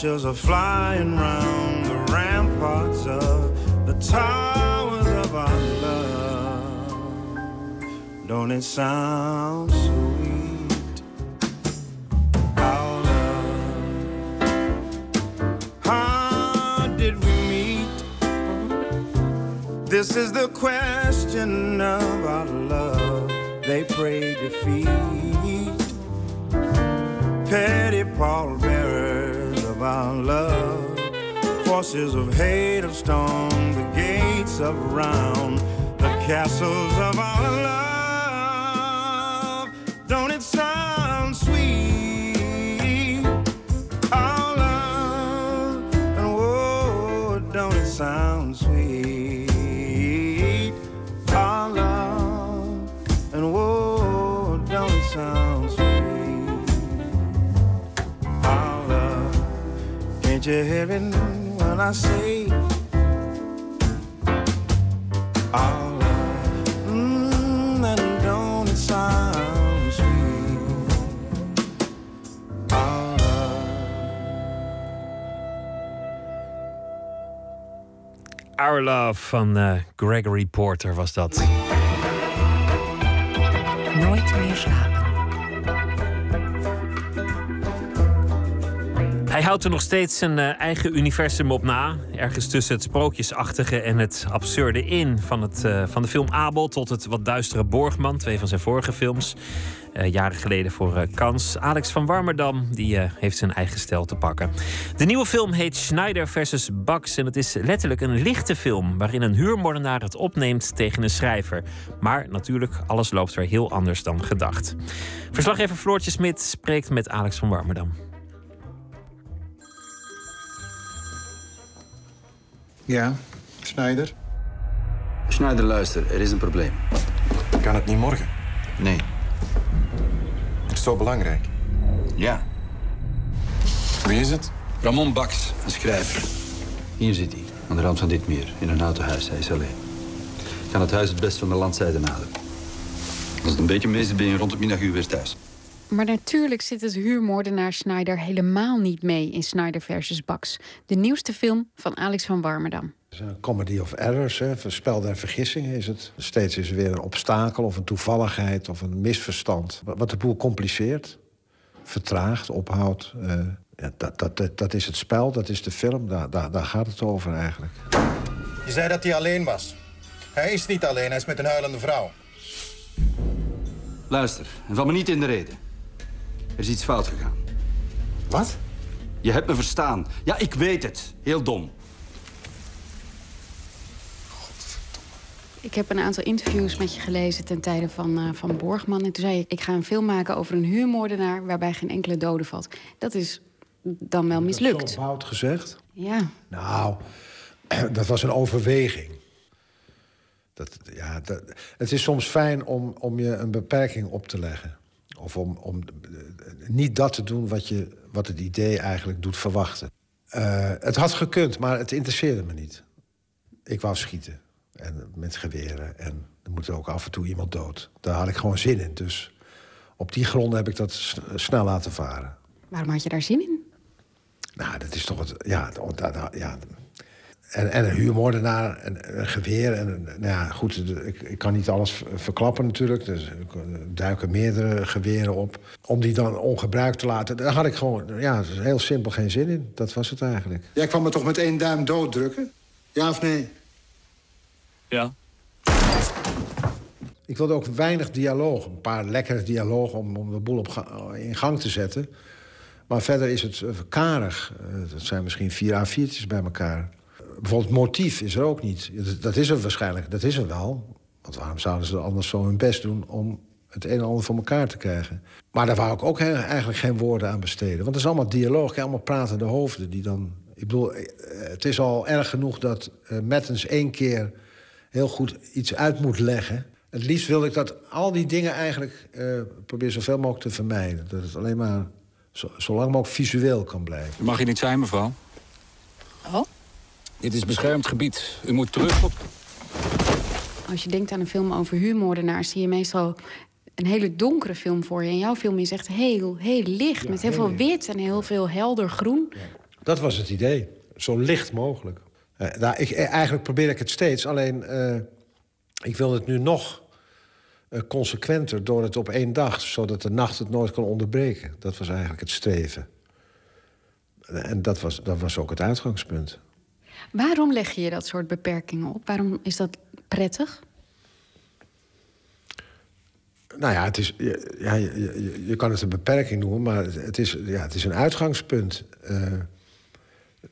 Vultures are flying round the ramparts of the towers of our love. Don't it sound stormed the gates of round the castles of our love. Don't it sound sweet? Our love, and whoa, don't it sound sweet? Our love, and whoa, don't it sound sweet? Our love, can't you hear it when I say? Our Love van eh, Gregory Porter was dat. Houdt er nog steeds zijn eh, eigen universum op na. Ergens tussen het sprookjesachtige en het absurde in. Van, het, eh, van de film Abel tot het wat duistere Borgman. Twee van zijn vorige films. Eh, jaren geleden voor Kans. Alex van Warmerdam die, heeft zijn eigen stijl te pakken. De nieuwe film heet Schneider versus Bax. En het is letterlijk een lichte film. Waarin een huurmoordenaar het opneemt tegen een schrijver. Maar natuurlijk, alles loopt weer heel anders dan gedacht. Verslaggever Floortje Smit spreekt met Alex van Warmerdam. Ja, Snijder? Schneider, luister, er is een probleem. Kan het niet morgen? Nee. Het is zo belangrijk. Ja. Wie is het? Ramon Bax, een schrijver. Hier zit hij, aan de rand van dit meer, in een houten huis. Hij is alleen. Kan het huis het best van de landzijde naderen. Als het een beetje mis is, ben je rond het middaguur weer thuis. Maar natuurlijk zit het huurmoordenaar Snyder helemaal niet mee in Snyder versus Bax. De nieuwste film van Alex van Warmerdam. Het is een comedy of errors, hè. verspelde en vergissingen is het. Steeds is er weer een obstakel of een toevalligheid of een misverstand. Wat de boel compliceert, vertraagt, ophoudt. eh, ja, dat, dat, dat, dat is het spel, dat is de film, daar, daar, daar gaat het over eigenlijk. Je zei dat hij alleen was. Hij is niet alleen, hij is met een huilende vrouw. Luister, en val me niet in de reden. Er is iets fout gegaan. Wat? Je hebt me verstaan. Ja, ik weet het. Heel dom. Ik heb een aantal interviews met je gelezen ten tijde van, eh, van Borgman. En toen zei je, ik ga een film maken over een huurmoordenaar... waarbij geen enkele dode valt. Dat is dan wel mislukt. Zo oud gezegd. Ja, Nou, dat was een overweging. Dat, ja, dat, het is soms fijn om, om je een beperking op te leggen. Of om, om niet dat te doen wat, je, wat het idee eigenlijk doet verwachten. Eh, het had gekund, maar het interesseerde me niet. Ik wou schieten. En met geweren. En er moet ook af en toe iemand dood. Daar had ik gewoon zin in. Dus op die gronden heb ik dat snel laten varen. waarom had je daar zin in? Nou, dat is toch het. Ja, da- da- ja, En, en een huurmoordenaar, en een geweer. En, nou ja, goed, ik, ik kan niet alles verklappen natuurlijk. Dus er duiken meerdere geweren op. Om die dan ongebruikt te laten, daar had ik gewoon ja, het is heel simpel geen zin in. Dat was het eigenlijk. Jij kwam me toch met één duim dooddrukken? Ja of nee? Ja. Ik wilde ook weinig dialoog. Een paar lekkere dialogen om, om de boel op ga- in gang te zetten. Maar verder is het eh, karig. Eh, Dat zijn misschien vier A4'tjes bij elkaar. Bijvoorbeeld motief is er ook niet. Dat- is er waarschijnlijk, dat is er wel. Want waarom zouden ze anders zo hun best doen... om het een en ander voor elkaar te krijgen? Maar daar wou ik ook eigenlijk geen woorden aan besteden. Want het is allemaal dialoog, allemaal pratende hoofden... die dan... Ik bedoel, eh, het is al erg genoeg dat eh Mettens één keer heel goed iets uit moet leggen. Het liefst wil ik dat al die dingen eigenlijk eh probeer zoveel mogelijk te vermijden. Dat het alleen maar zo, zo lang mogelijk visueel kan blijven. Mag je niet zijn, mevrouw. Dit is beschermd gebied. U moet terug op... Als je denkt aan een film over huurmoordenaars... zie je meestal een hele donkere film voor je. En jouw film is echt heel, heel licht. met heel, heel veel wit en heel veel helder groen. Dat was het idee. Zo licht mogelijk. Eh, nou, ik, eh, eigenlijk probeer ik het steeds. Alleen, eh, ik wil het nu nog eh, consequenter door het op één dag... zodat de nacht het nooit kan onderbreken. Dat was eigenlijk het streven. En dat was, dat was ook het uitgangspunt. Waarom leg je je dat soort beperkingen op? Waarom is dat prettig? Nou ja, het is, ja, je, je, je kan het een beperking noemen, maar het- is, ja, het is een uitgangspunt. Eh,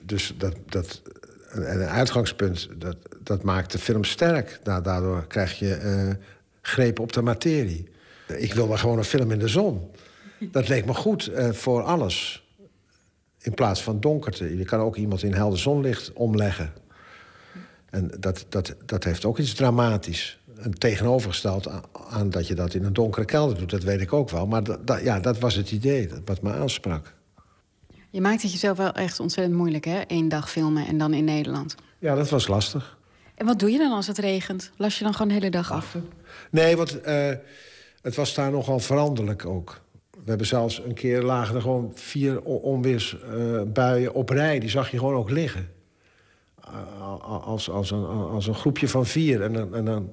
dus dat, dat, en een uitgangspunt, dat, dat maakt de film sterk. Da- daardoor krijg je eh, greep op de materie. Ik wilde gewoon een film in de zon. Dat leek me goed eh, voor alles. In plaats van donkerte. Je kan ook iemand in helder zonlicht omleggen. En dat, dat, dat heeft ook iets dramatisch. En tegenovergesteld aan, dat je dat in een donkere kelder doet, dat weet ik ook wel. Maar dat, dat- ja, dat was het idee, dat, wat me aansprak. Je maakt het jezelf wel echt ontzettend moeilijk, hè? Eén dag filmen en dan in Nederland. Ja, dat was lastig. En wat doe je dan als het regent? Las je dan gewoon de hele dag af? Nee, want eh, het was daar nogal veranderlijk ook. We hebben zelfs een keer lagen er gewoon vier onweersbuien op rij. Die zag je gewoon ook liggen. Als, als, een, als een groepje van vier. En, dan- en dan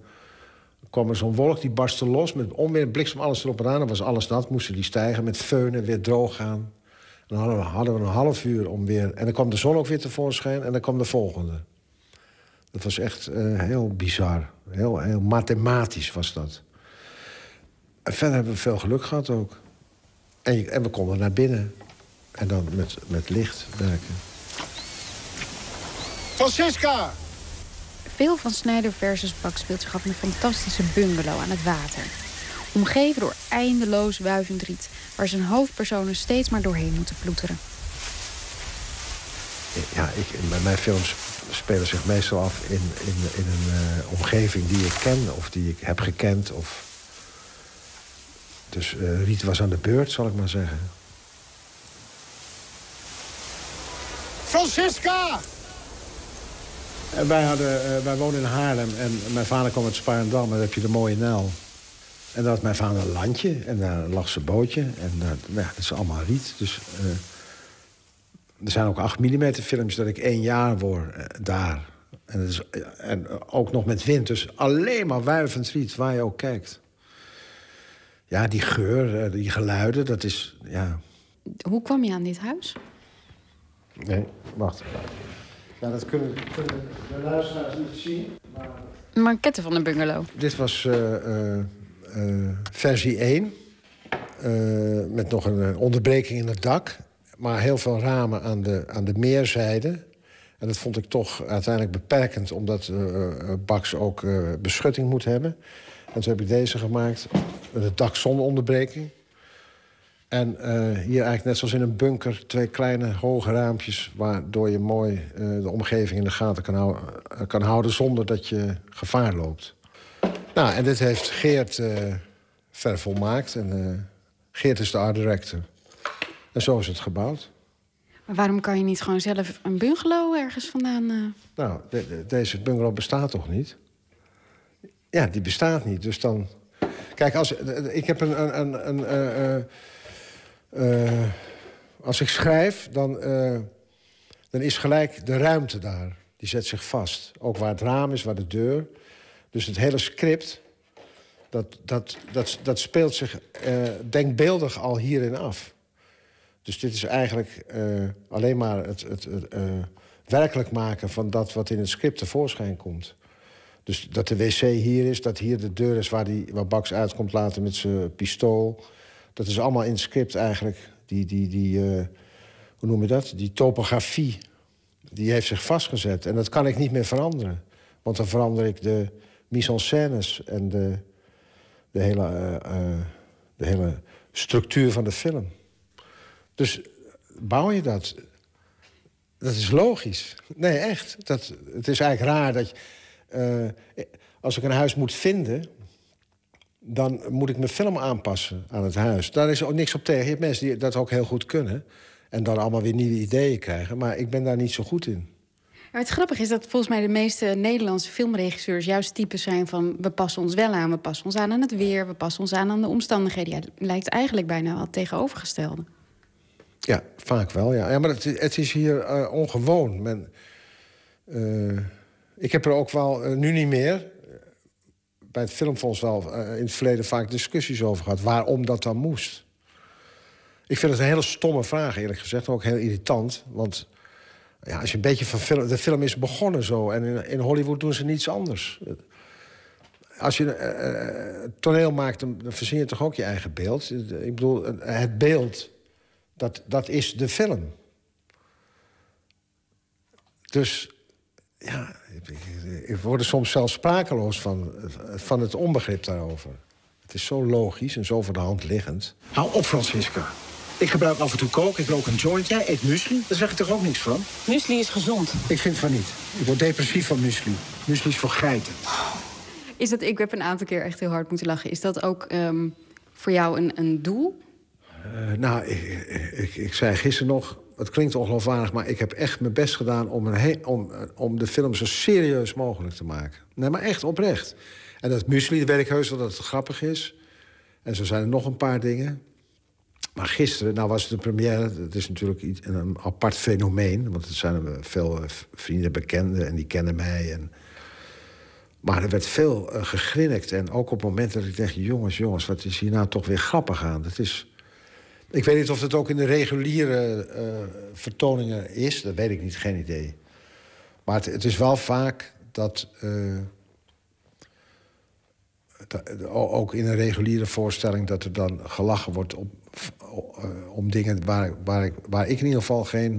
kwam er zo'n wolk, die barstte los met onweer, bliksem, alles erop en aan. Dan was alles nat, moesten die stijgen met feunen, weer droog gaan. En dan hadden we, hadden we een half uur om weer... En dan kwam de zon ook weer tevoorschijn en dan kwam de volgende. Dat was echt eh, heel bizar. Heel, heel mathematisch was dat. En verder hebben we veel geluk gehad ook. En, je- en we konden naar binnen. En dan met, met licht werken. Francisca! Veel van Snyder versus Bak speelt zich af in een fantastische bungalow aan het water. Omgeven door eindeloos wuivend riet... waar zijn hoofdpersonen steeds maar doorheen moeten ploeteren. Ja, ik, mijn films spelen zich meestal af in, in, in een eh, omgeving die ik ken of die ik heb gekend. Of... Dus eh, Riet was aan de beurt, zal ik maar zeggen. Francisca! En wij, hadden, eh, wij woonden in Haarlem en mijn vader kwam uit Spaarndam. En dan heb je de mooie Nel. En dan had mijn vader een landje en daar lag zijn bootje. En eh, nou ja, dat is allemaal riet. Dus eh, er zijn ook 8 mm films dat ik één jaar word eh, daar. En, het is, en ook nog met wind. Dus alleen maar wuivend riet, waar je ook kijkt. Ja, die geur, eh, die geluiden, dat is... Ja, Hoe kwam je aan dit huis? nee, wacht. Ja, dat kunnen, kunnen de luisteraars niet zien. Een maquette van de bungalow. Dit was eh, eh, eh, versie 1. eh, met nog een onderbreking in het dak. Maar heel veel ramen aan de, aan de meerzijde. En dat vond ik toch uiteindelijk beperkend... omdat Bax ook eh, beschutting moet hebben. En toen heb ik deze gemaakt. Met het dak zonder onderbreking. En eh, hier eigenlijk net zoals in een bunker... twee kleine hoge raampjes... waardoor je mooi eh, de omgeving in de gaten kan, hou- eh, kan houden... zonder dat je gevaar loopt. Nou, en dit heeft Geert eh ver volmaakt. En Geert is de art director. En zo is het gebouwd. Maar waarom kan je niet gewoon zelf een bungalow ergens vandaan... Nou, de- de- deze bungalow bestaat toch niet? Ja, die bestaat niet. Dus dan... Kijk, als, ik heb een... een, een, een eh, eh, eh, als ik schrijf, dan, dan is gelijk de ruimte daar. Die zet zich vast. Ook waar het raam is, waar de deur. Dus het hele script, dat, dat, dat, speelt zich denkbeeldig al hierin af. Dus dit is eigenlijk alleen maar het, het, het werkelijk maken van dat wat in het script tevoorschijn komt. Dus dat de wc hier is, dat hier de deur is waar, die, waar Bax uitkomt later met zijn pistool. Dat is allemaal in script eigenlijk. Die, die, die, uh, hoe noem je dat? Die topografie, die heeft zich vastgezet. En dat kan ik niet meer veranderen. Want dan verander ik de mise-en-scènes en de, de, hele, uh, uh, de hele structuur van de film. Dus bouw je dat? Dat is logisch. Nee, echt. Dat, het is eigenlijk raar dat je... Uh, als ik een huis moet vinden, dan moet ik mijn film aanpassen aan het huis. Daar is ook niks op tegen. Je hebt mensen die dat ook heel goed kunnen. En dan allemaal weer nieuwe ideeën krijgen. Maar ik ben daar niet zo goed in. Maar het grappige is dat volgens mij de meeste Nederlandse filmregisseurs juist types zijn van we passen ons wel aan, we passen ons aan aan het weer, we passen ons aan aan de omstandigheden. Ja, het lijkt eigenlijk bijna wel het tegenovergestelde. Ja, vaak wel. Ja, ja maar het, het is hier uh, ongewoon. Men, uh, ik heb er ook wel, uh, nu niet meer, bij het Filmfonds wel in het verleden vaak discussies over gehad. Waarom dat dan moest. Ik vind het een hele stomme vraag, eerlijk gezegd. Ook heel irritant. Want ja, als je een beetje van film. De film is begonnen zo. En in, in Hollywood doen ze niets anders. Als je uh, toneel maakt, dan verzin je toch ook je eigen beeld. Ik bedoel, het beeld, dat, dat is de film. Dus ja, ik, ik word er soms zelfs sprakeloos van, van het onbegrip daarover. Het is zo logisch en zo voor de hand liggend. Hou op, Francisca. Ik gebruik af en toe kook, ik rook een joint. Jij eet muesli, daar zeg ik toch ook niks van? Muesli is gezond. Ik vind van niet. Ik word depressief van muesli. Muesli is voor geiten. Is dat, ik heb een aantal keer echt heel hard moeten lachen. Is dat ook um, voor jou een, een doel? Uh, nou, ik, ik, ik, zei gisteren nog... Het klinkt ongeloofwaardig, maar ik heb echt mijn best gedaan... Om, een om, om de film zo serieus mogelijk te maken. Nee, maar echt oprecht. En dat muesli, weet ik heus wel dat het grappig is. En zo zijn er nog een paar dingen... Maar gisteren, nou was het een première. Het is natuurlijk een apart fenomeen. Want er zijn veel vrienden, bekenden en die kennen mij. En... Maar er werd veel uh, gegrinnikt. En ook op momenten dat ik dacht... jongens, jongens, wat is hier nou toch weer grappig aan? Dat is... Ik weet niet of het ook in de reguliere uh, vertoningen is. Dat weet ik niet, geen idee. Maar het, is wel vaak dat... Uh, ook in een reguliere voorstelling... dat er dan gelachen wordt op, om dingen waar, waar, ik, waar ik in ieder geval geen...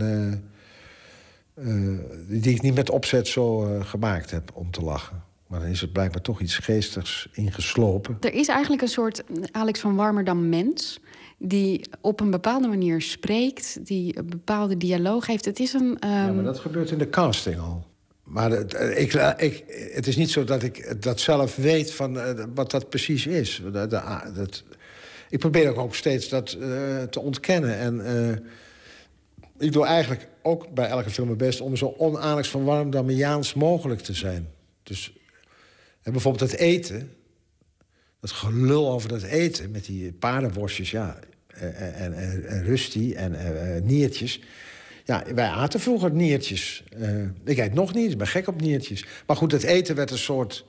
Die ik niet met opzet zo gemaakt heb om te lachen. Maar dan is het blijkbaar toch iets geestigs ingeslopen. Er is eigenlijk een soort Alex van Warmerdam mens... die op een bepaalde manier spreekt, die een bepaalde dialoog heeft. Het is een... Um... Ja, maar dat gebeurt in de casting al. Maar het, ik, ik, het is niet zo dat ik dat zelf weet van uh, wat dat precies is. Dat, dat, ik probeer ook steeds dat uh, te ontkennen. En uh, ik doe eigenlijk ook bij elke film mijn best... om zo onaardig van Warmdamiaans mogelijk te zijn. Dus en bijvoorbeeld het eten. Dat gelul over dat eten met die paardenworstjes, ja. En, en, en, en en uh, niertjes. Ja, wij aten vroeger niertjes. Uh, ik eet nog niet, ik ben gek op niertjes. Maar goed, het eten werd een soort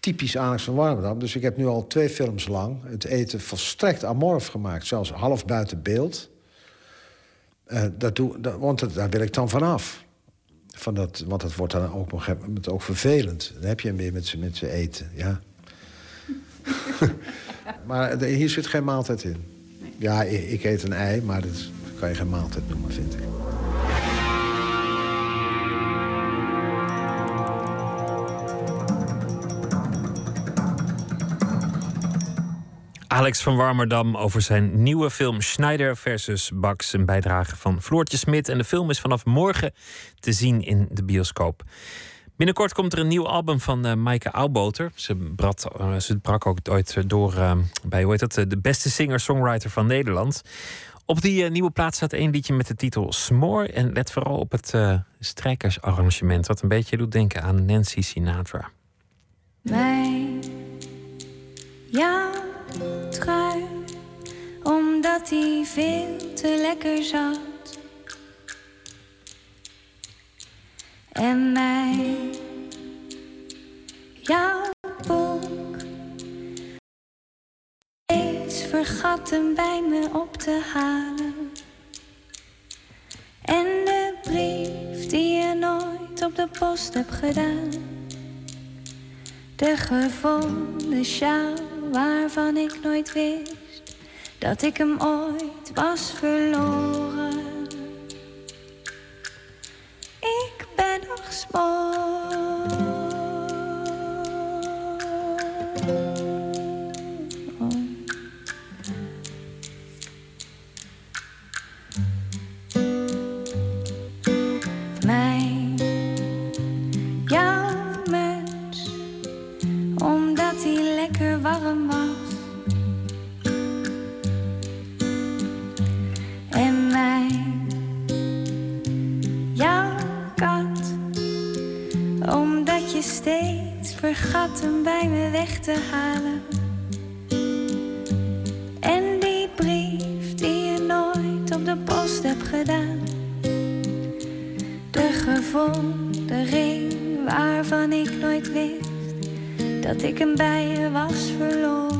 typisch Alex van Warmerdam. Dus ik heb nu al twee films lang het eten volstrekt amorf gemaakt. Zelfs half buiten beeld. Dat doe, dat, want dat, daar wil ik dan vanaf. Van dat, want dat wordt dan ook, ook vervelend. Dan heb je hem weer met z'n eten, ja. maar hier zit geen maaltijd in. Ja, ik eet een ei, maar dat kan je geen maaltijd noemen, vind ik. Alex van Warmerdam over zijn nieuwe film Schneider versus Bax. Een bijdrage van Floortje Smit. En de film is vanaf morgen te zien in de bioscoop. Binnenkort komt er een nieuw album van uh, Maaike Auwboter. Ze, uh, ze brak ook ooit door uh, bij, hoe heet dat, de beste singer-songwriter van Nederland. Op die nieuwe plaats staat één liedje met de titel S'more. En let vooral op het strijkersarrangement. Wat een beetje doet denken aan Nancy Sinatra. Ja trui, omdat hij veel te lekker zat. en mij. Jouw boek eens vergatten bij me op te halen. En de brief die je nooit op de post hebt gedaan. De gevonden sjaal waarvan ik nooit wist dat ik hem ooit was verloren. Ik ben nog smoor. Vergat hem bij me weg te halen. En die brief die je nooit op de post hebt gedaan. De gevonden ring waarvan ik nooit wist dat ik hem bij je was verloren.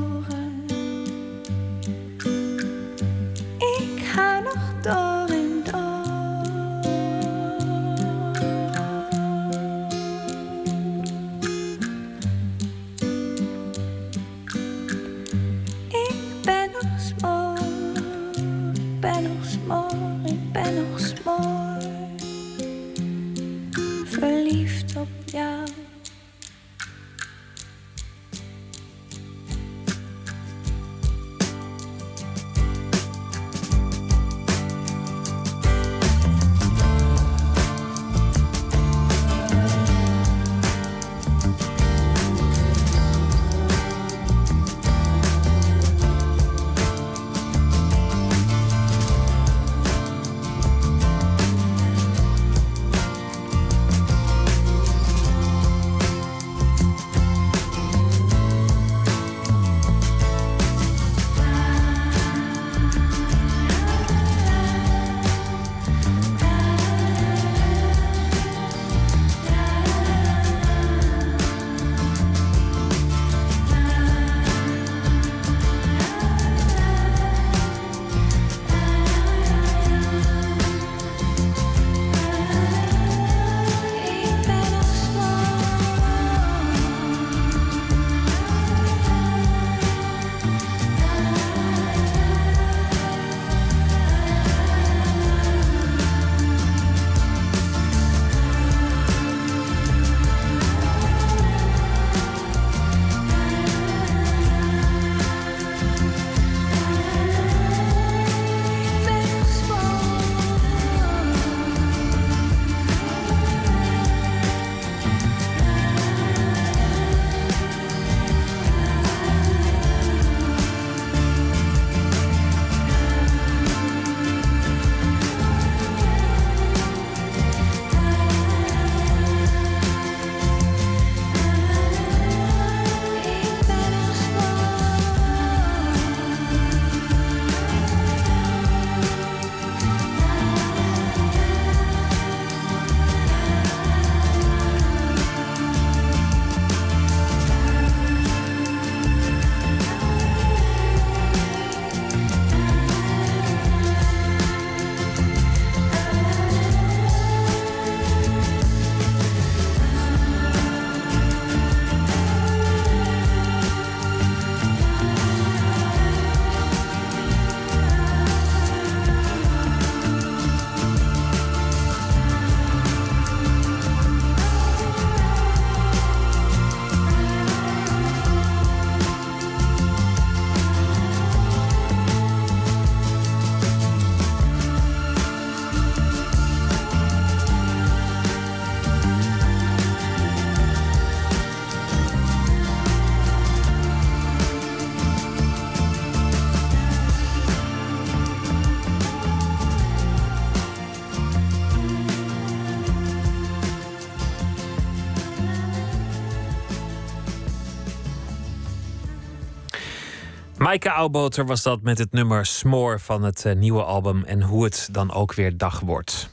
Maaike Auwboter was dat met het nummer Smoor van het eh, nieuwe album en hoe het dan ook weer dag wordt.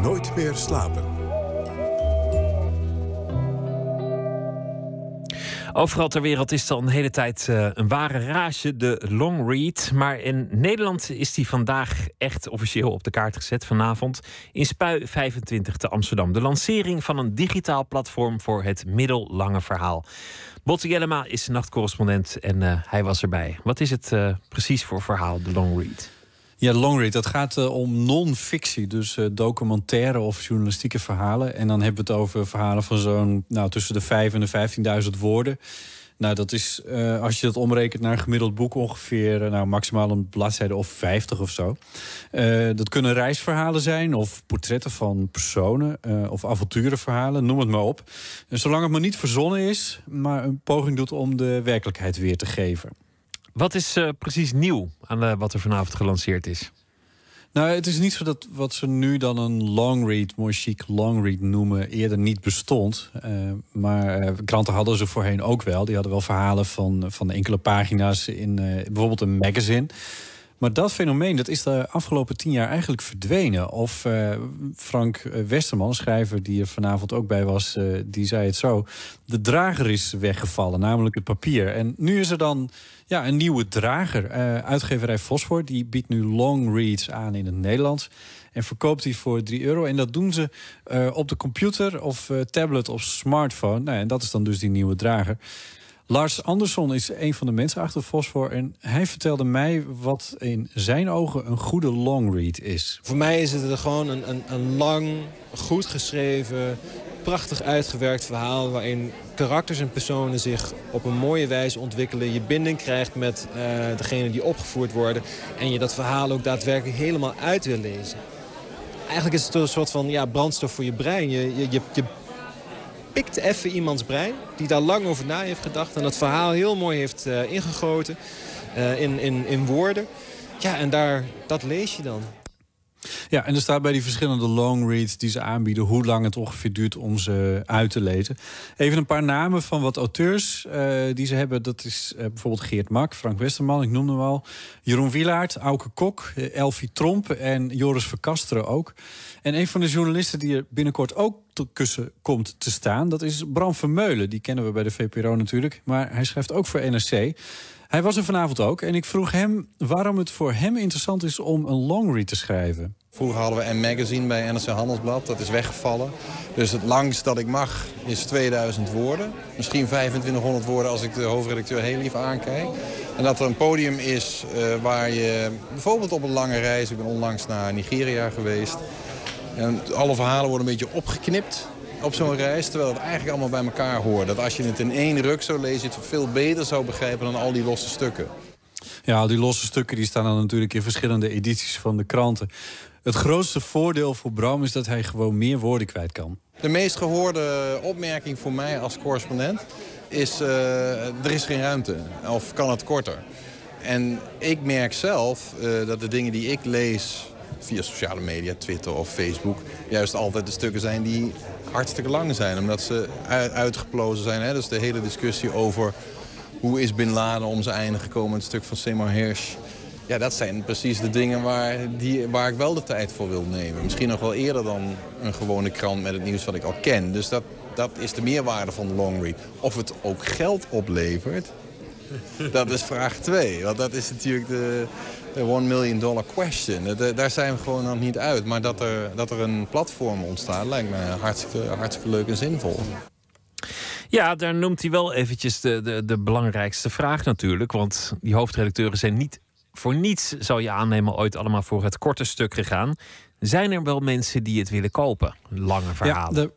Nooit meer slapen. Overal ter wereld is al een hele tijd uh, een ware rage, de long read. Maar in Nederland is die vandaag echt officieel op de kaart gezet vanavond. In Spui 25 te Amsterdam. De lancering van een digitaal platform voor het middellange verhaal. Botte Jellema is nachtcorrespondent en uh, hij was erbij. Wat is het uh, precies voor verhaal, de long read? Ja, longread. Dat gaat uh, om non-fictie, dus uh, documentaire of journalistieke verhalen. En dan hebben we het over verhalen van zo'n nou, tussen de 5 en de 15.000 woorden. Nou, dat is, uh, als je dat omrekent naar een gemiddeld boek, ongeveer nou, maximaal een bladzijde of 50 of zo. dat kunnen reisverhalen zijn, of portretten van personen, of avonturenverhalen, noem het maar op. En zolang het maar niet verzonnen is, maar een poging doet om de werkelijkheid weer te geven. Wat is uh, precies nieuw aan uh, wat er vanavond gelanceerd is? Nou, het is niet zo dat wat ze nu dan een long read, mooi chic long read noemen, eerder niet bestond. Uh, maar kranten hadden ze voorheen ook wel. Die hadden wel verhalen van, van enkele pagina's in bijvoorbeeld een magazine. Maar dat fenomeen dat is de afgelopen tien jaar eigenlijk verdwenen. Of uh, Frank Westerman, schrijver die er vanavond ook bij was, uh, die zei het zo. De drager is weggevallen, namelijk het papier. En nu is er dan ja, een nieuwe drager. Uitgeverij Fosfor die biedt nu long reads aan in het Nederlands. En verkoopt die voor 3 euro. En dat doen ze op de computer of tablet of smartphone. Nou, en dat is dan dus die nieuwe drager. Lars Andersson is een van de mensen achter Fosfor. En hij vertelde mij wat in zijn ogen een goede long read is. Voor mij is het gewoon een, een, een lang, goed geschreven, prachtig uitgewerkt verhaal... waarin karakters en personen zich op een mooie wijze ontwikkelen. Je binding krijgt met uh, degene die opgevoerd worden. En je dat verhaal ook daadwerkelijk helemaal uit wil lezen. Eigenlijk is het een soort van ja, brandstof voor je brein. Je, je, je, pikt even iemands brein die daar lang over na heeft gedacht... en dat verhaal heel mooi heeft uh, ingegoten uh, in, in, in woorden. Ja, en daar, dat lees je dan. Ja, en er staat bij die verschillende long reads die ze aanbieden... hoe lang het ongeveer duurt om ze uit te lezen. Even een paar namen van wat auteurs uh, die ze hebben. Dat is uh, bijvoorbeeld Geert Mak, Frank Westerman, ik noemde hem al. Jeroen Wielaert, Auke Kok, Elfie Tromp en Joris Verkasteren ook. En een van de journalisten die er binnenkort ook tussen komt te staan... dat is Bram Vermeulen. Die kennen we bij de VPRO natuurlijk. Maar hij schrijft ook voor NRC... Hij was er vanavond ook en ik vroeg hem waarom het voor hem interessant is om een longread te schrijven. Vroeger hadden we een magazine bij NRC Handelsblad, dat is weggevallen. Dus het langst dat ik mag is 2000 woorden. Misschien 2500 woorden als ik de hoofdredacteur heel lief aankijk. En dat er een podium is uh, waar je bijvoorbeeld op een lange reis... ik ben onlangs naar Nigeria geweest... En alle verhalen worden een beetje opgeknipt op zo'n reis. Terwijl het eigenlijk allemaal bij elkaar hoort. Dat als je het in één ruk zou lezen, je het veel beter zou begrijpen dan al die losse stukken. Ja, die losse stukken die staan dan natuurlijk in verschillende edities van de kranten. Het grootste voordeel voor Bram is dat hij gewoon meer woorden kwijt kan. De meest gehoorde opmerking voor mij als correspondent is... Uh, er is geen ruimte. Of kan het korter? En ik merk zelf uh, dat de dingen die ik lees via sociale media, Twitter of Facebook... juist altijd de stukken zijn die hartstikke lang zijn. Omdat ze uitgeplozen zijn. Hè? Dus de hele discussie over hoe is Bin Laden om zijn einde gekomen... het stuk van Seymour Hirsch. Ja, dat zijn precies de dingen waar, die, waar ik wel de tijd voor wil nemen. Misschien nog wel eerder dan een gewone krant met het nieuws wat ik al ken. Dus dat, dat is de meerwaarde van de long read. Of het ook geld oplevert, dat is vraag 2. Want dat is natuurlijk de, de one million dollar question. daar zijn we gewoon nog niet uit. Maar dat er, dat er een platform ontstaat lijkt me hartstikke, hartstikke leuk en zinvol. Ja, daar noemt hij wel eventjes de, de, de belangrijkste vraag natuurlijk. Want die hoofdredacteuren zijn niet voor niets, zou je aannemen, ooit allemaal voor het korte stuk gegaan. Zijn er wel mensen die het willen kopen? Lange verhalen. Ja,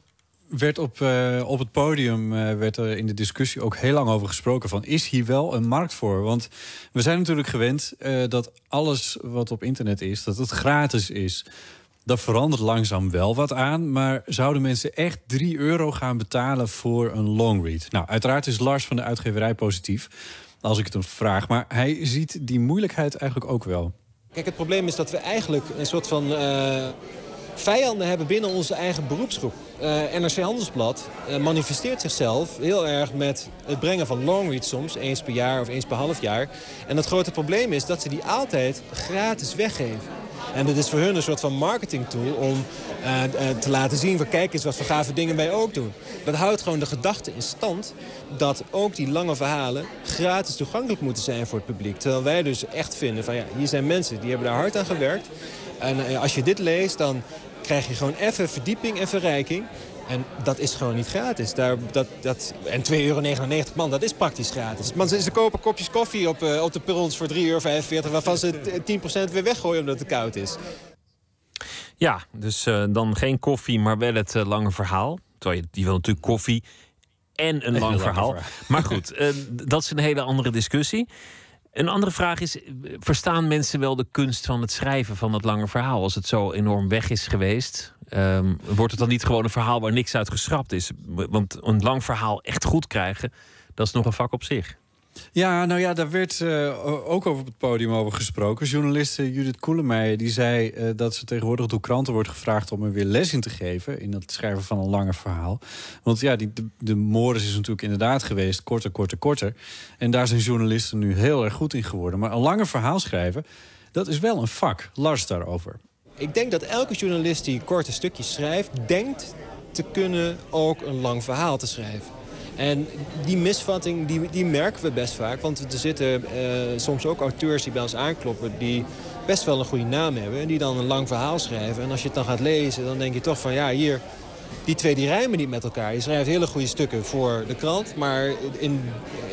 werd op, uh, op het podium uh, werd er in de discussie ook heel lang over gesproken van is hier wel een markt voor? Want we zijn natuurlijk gewend uh, dat alles wat op internet is, dat het gratis is. Dat verandert langzaam wel wat aan, maar zouden mensen echt 3 euro gaan betalen voor een longread? Nou, uiteraard is Lars van de uitgeverij positief, als ik het hem vraag, maar hij ziet die moeilijkheid eigenlijk ook wel. Kijk, het probleem is dat we eigenlijk een soort van vijanden hebben binnen onze eigen beroepsgroep. Uh, NRC Handelsblad uh, manifesteert zichzelf heel erg met het brengen van longreads soms, eens per jaar of eens per half jaar. En het grote probleem is dat ze die altijd gratis weggeven. En dit is voor hun een soort van marketing tool om eh, eh, te laten zien... van kijk eens wat voor gave dingen wij ook doen. Dat houdt gewoon de gedachte in stand dat ook die lange verhalen gratis toegankelijk moeten zijn voor het publiek. Terwijl wij dus echt vinden van ja, hier zijn mensen die hebben daar hard aan gewerkt. En eh, als je dit leest, dan krijg je gewoon even verdieping en verrijking. En dat is gewoon niet gratis. Daar, dat, dat, en 2,99 euro, man, dat is praktisch gratis. Man, ze kopen kopjes koffie op, uh, op de perrons voor 3,45 euro... waarvan ze 10% weer weggooien omdat het koud is. Ja, dus uh, dan geen koffie, maar wel het uh, lange verhaal. Terwijl je, die wil natuurlijk koffie en een lang verhaal. verhaal. Maar goed, dat is een hele andere discussie. Een andere vraag is: verstaan mensen wel de kunst van het schrijven van het lange verhaal? Als het zo enorm weg is geweest, um, wordt het dan niet gewoon een verhaal waar niks uit geschrapt is? Want een lang verhaal echt goed krijgen, dat is nog een vak op zich. Ja, nou ja, daar werd uh, ook over op het podium over gesproken. Journaliste Judith Koelemeijer die zei uh, dat ze tegenwoordig door kranten wordt gevraagd om er weer les in te geven in het schrijven van een langer verhaal. Want ja, die, de, de is natuurlijk inderdaad geweest, korter, korter, korter. En daar zijn journalisten nu heel erg goed in geworden. Maar een langer verhaal schrijven, dat is wel een vak. Lars daarover. Ik denk dat elke journalist die korte stukjes schrijft, denkt te kunnen ook een lang verhaal te schrijven. En die misvatting die, die merken we best vaak. Want er zitten uh, soms ook auteurs die bij ons aankloppen... die best wel een goede naam hebben en die dan een lang verhaal schrijven. En als je het dan gaat lezen, dan denk je toch van... ja, hier, die twee die rijmen niet met elkaar. Je schrijft hele goede stukken voor de krant... maar in,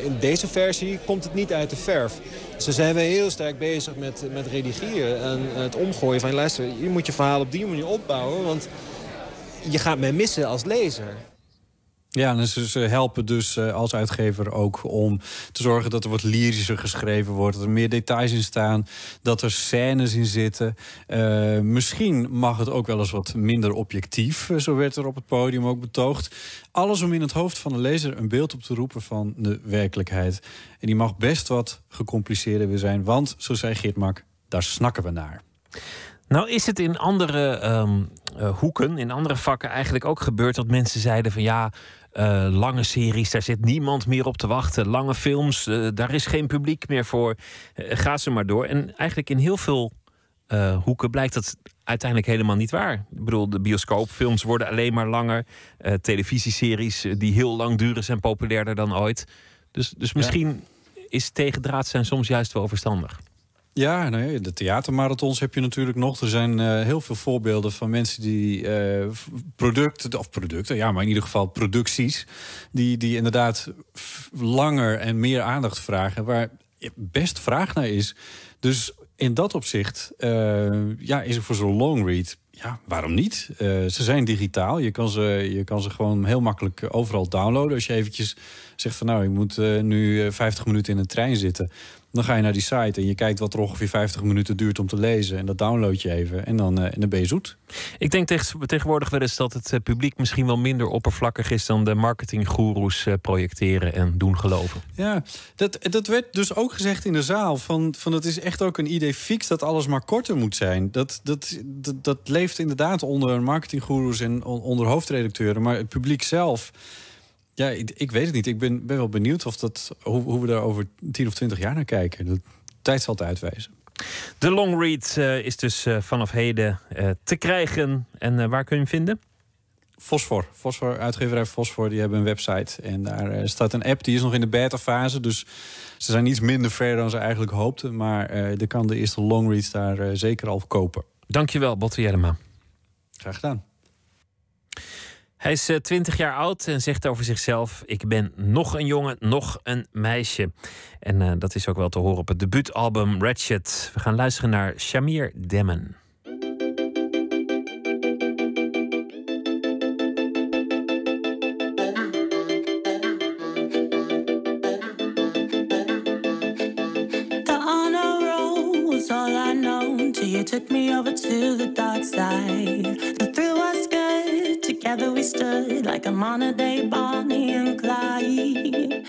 in deze versie komt het niet uit de verf. Dus zijn we heel sterk bezig met, met redigeren en het omgooien van... luister, je moet je verhaal op die manier opbouwen... want je gaat mij missen als lezer. Ja, en ze, helpen dus eh, als uitgever ook om te zorgen dat er wat lyrischer geschreven wordt. Dat er meer details in staan. Dat er scènes in zitten. Uh, misschien mag het ook wel eens wat minder objectief. Eh, zo werd er op het podium ook betoogd. Alles om in het hoofd van de lezer een beeld op te roepen van de werkelijkheid. En die mag best wat gecompliceerder weer zijn. Want, zo zei Geert Mak, daar snakken we naar. Nou is het in andere uh, hoeken, in andere vakken eigenlijk ook gebeurd dat mensen zeiden van ja, uh, lange series, daar zit niemand meer op te wachten. Lange films, uh, daar is geen publiek meer voor. ga ze maar door. En eigenlijk in heel veel hoeken blijkt dat uiteindelijk helemaal niet waar. Ik bedoel, de bioscoopfilms worden alleen maar langer. televisieseries die heel lang duren zijn populairder dan ooit. Dus, dus misschien ja. is tegendraad zijn soms juist wel verstandig. Ja, nou de theatermarathons heb je natuurlijk nog. Er zijn uh, heel veel voorbeelden van mensen die uh, producten, of producten, ja, maar in ieder geval producties, die, die inderdaad langer en meer aandacht vragen, waar best vraag naar is. Dus in dat opzicht uh, ja, is er voor zo'n long read. Ja, waarom niet? ze zijn digitaal. Je kan ze, je kan ze gewoon heel makkelijk overal downloaden. Als je eventjes zegt van nou, ik moet nu 50 minuten in een trein zitten dan ga je naar die site en je kijkt wat er ongeveer 50 minuten duurt om te lezen. En dat download je even en dan, uh, en dan ben je zoet. Ik denk tegenwoordig wel eens dat het eh, publiek misschien wel minder oppervlakkig is dan de marketinggoeroes uh, projecteren en doen geloven. Ja, dat, dat werd dus ook gezegd in de zaal. Van, van het is echt ook een idee fix dat alles maar korter moet zijn. Dat, dat, dat, dat leeft inderdaad onder marketinggoeroes en onder hoofdredacteuren. Maar het publiek zelf ja, ik, ik, weet het niet. Ik ben, ben wel benieuwd of dat, hoe, hoe we daar over 10 of 20 jaar naar kijken. De tijd zal het uitwijzen. De long read uh, is dus uh, vanaf heden uh, te krijgen. En waar kun je hem vinden? Fosfor. Fosfor, uitgeverij Fosfor, die hebben een website. En daar staat een app, die is nog in de beta-fase. Dus ze zijn iets minder ver dan ze eigenlijk hoopten. Maar er kan de eerste long reads daar zeker al kopen. Dankjewel, Botte Jellema. Graag gedaan. Hij is 20 eh, jaar oud en zegt over zichzelf: Ik ben nog een jongen, nog een meisje. En uh, dat is ook wel te horen op het debuutalbum Ratchet. We gaan luisteren naar Shamir Demmen. You took me over to the. Modern day Bonnie and Clyde.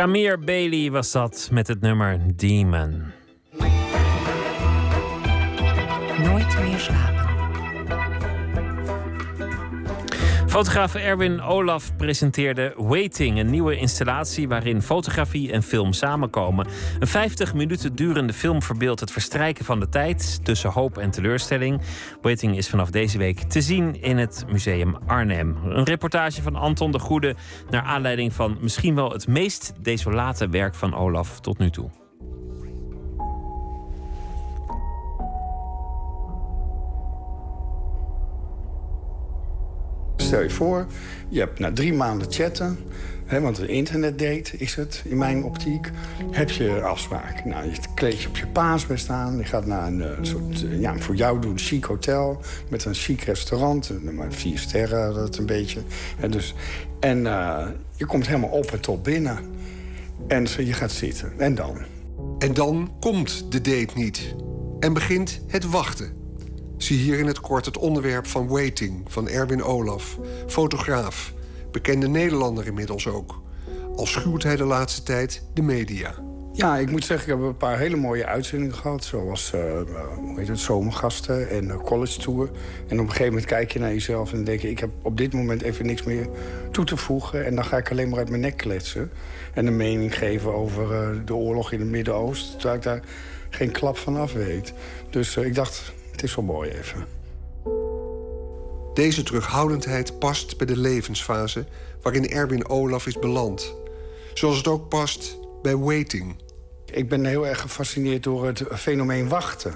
Shamir Bailey was dat met het nummer Demon. Fotograaf Erwin Olaf presenteerde Waiting, een nieuwe installatie waarin fotografie en film samenkomen. Een 50 minuten durende film verbeeldt het verstrijken van de tijd tussen hoop en teleurstelling. Waiting is vanaf deze week te zien in het Museum Arnhem. Een reportage van Anton de Goede naar aanleiding van misschien wel het meest desolate werk van Olaf tot nu toe. Stel je voor, je hebt na drie maanden chatten... Hè, want een internetdate is het, in mijn optiek... heb je afspraak. Nou, je kleed je op je paasbest aan. Je gaat naar een uh, soort, uh, ja, voor jou doen, chic hotel... met een chic restaurant, uh, maar vier sterren, dat een beetje. En, dus, en je komt helemaal op en top binnen. En je gaat zitten. En dan? En dan komt de date niet. En begint het wachten. Zie hier in het kort het onderwerp van Waiting van Erwin Olaf, fotograaf, bekende Nederlander inmiddels ook. Al schuwt hij de laatste tijd de media. Ja, ik moet zeggen, ik heb een paar hele mooie uitzendingen gehad. Zoals uh, hoe heet het, zomergasten en uh, college tour. En op een gegeven moment kijk je naar jezelf en denk je... ik heb op dit moment even niks meer toe te voegen. En dan ga ik alleen maar uit mijn nek kletsen. En een mening geven over uh, de oorlog in het Midden-Oosten. Terwijl ik daar geen klap van af weet. Dus ik dacht, het is wel mooi even. Deze terughoudendheid past bij de levensfase waarin Erwin Olaf is beland. Zoals het ook past bij waiting. Ik ben heel erg gefascineerd door het fenomeen wachten.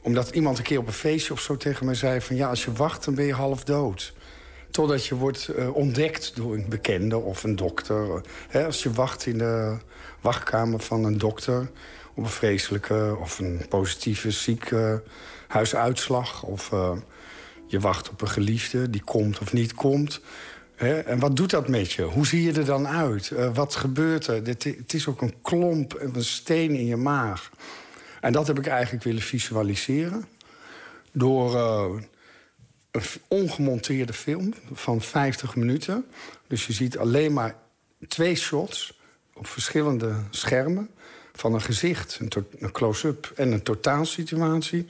Omdat iemand een keer op een feestje of zo tegen mij zei... van ja, als je wacht, dan ben je half dood. Totdat je wordt uh, ontdekt door een bekende of een dokter. Als je wacht in de wachtkamer van een dokter... op een vreselijke of een positieve zieke huisuitslag... of uh, je wacht op een geliefde die komt of niet komt. Hè? En wat doet dat met je? Hoe zie je er dan uit? Uh, wat gebeurt er? Dit, het is ook een klomp, een steen in je maag. En dat heb ik eigenlijk willen visualiseren... door uh, een ongemonteerde film van 50 minuten. Dus je ziet alleen maar twee shots op verschillende schermen... van een gezicht, een close-up en een totaalsituatie...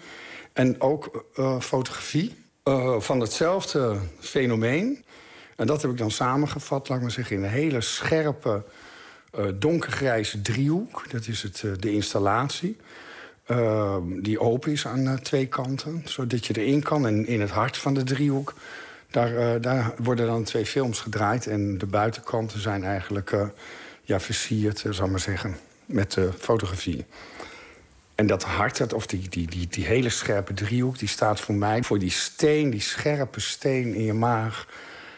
En ook uh, fotografie uh, van hetzelfde fenomeen. En dat heb ik dan samengevat, laat ik maar zeggen, in een hele scherpe, uh, donkergrijze driehoek. Dat is het, de installatie. die open is aan twee kanten, zodat je erin kan. En in het hart van de driehoek, daar, daar worden dan twee films gedraaid. En de buitenkanten zijn eigenlijk ja, versierd, zal ik maar zeggen, met fotografie. En dat hart, dat, of die, die, die, die hele scherpe driehoek, die staat voor mij voor die steen, die scherpe steen in je maag.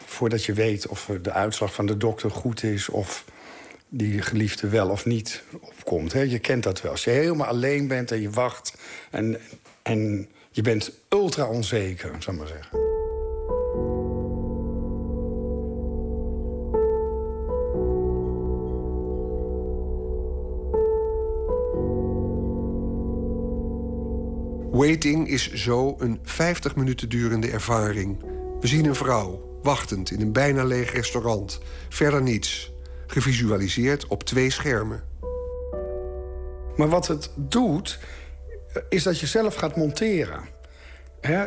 Voordat je weet of de uitslag van de dokter goed is of die geliefde wel of niet opkomt. Hè? Je kent dat wel. Als je helemaal alleen bent en je wacht en, en je bent ultra onzeker, zou ik maar zeggen. Waiting is zo een 50 minuten durende ervaring. We zien een vrouw, wachtend in een bijna leeg restaurant. Verder niets. Gevisualiseerd op twee schermen. Maar wat het doet, is dat je zelf gaat monteren.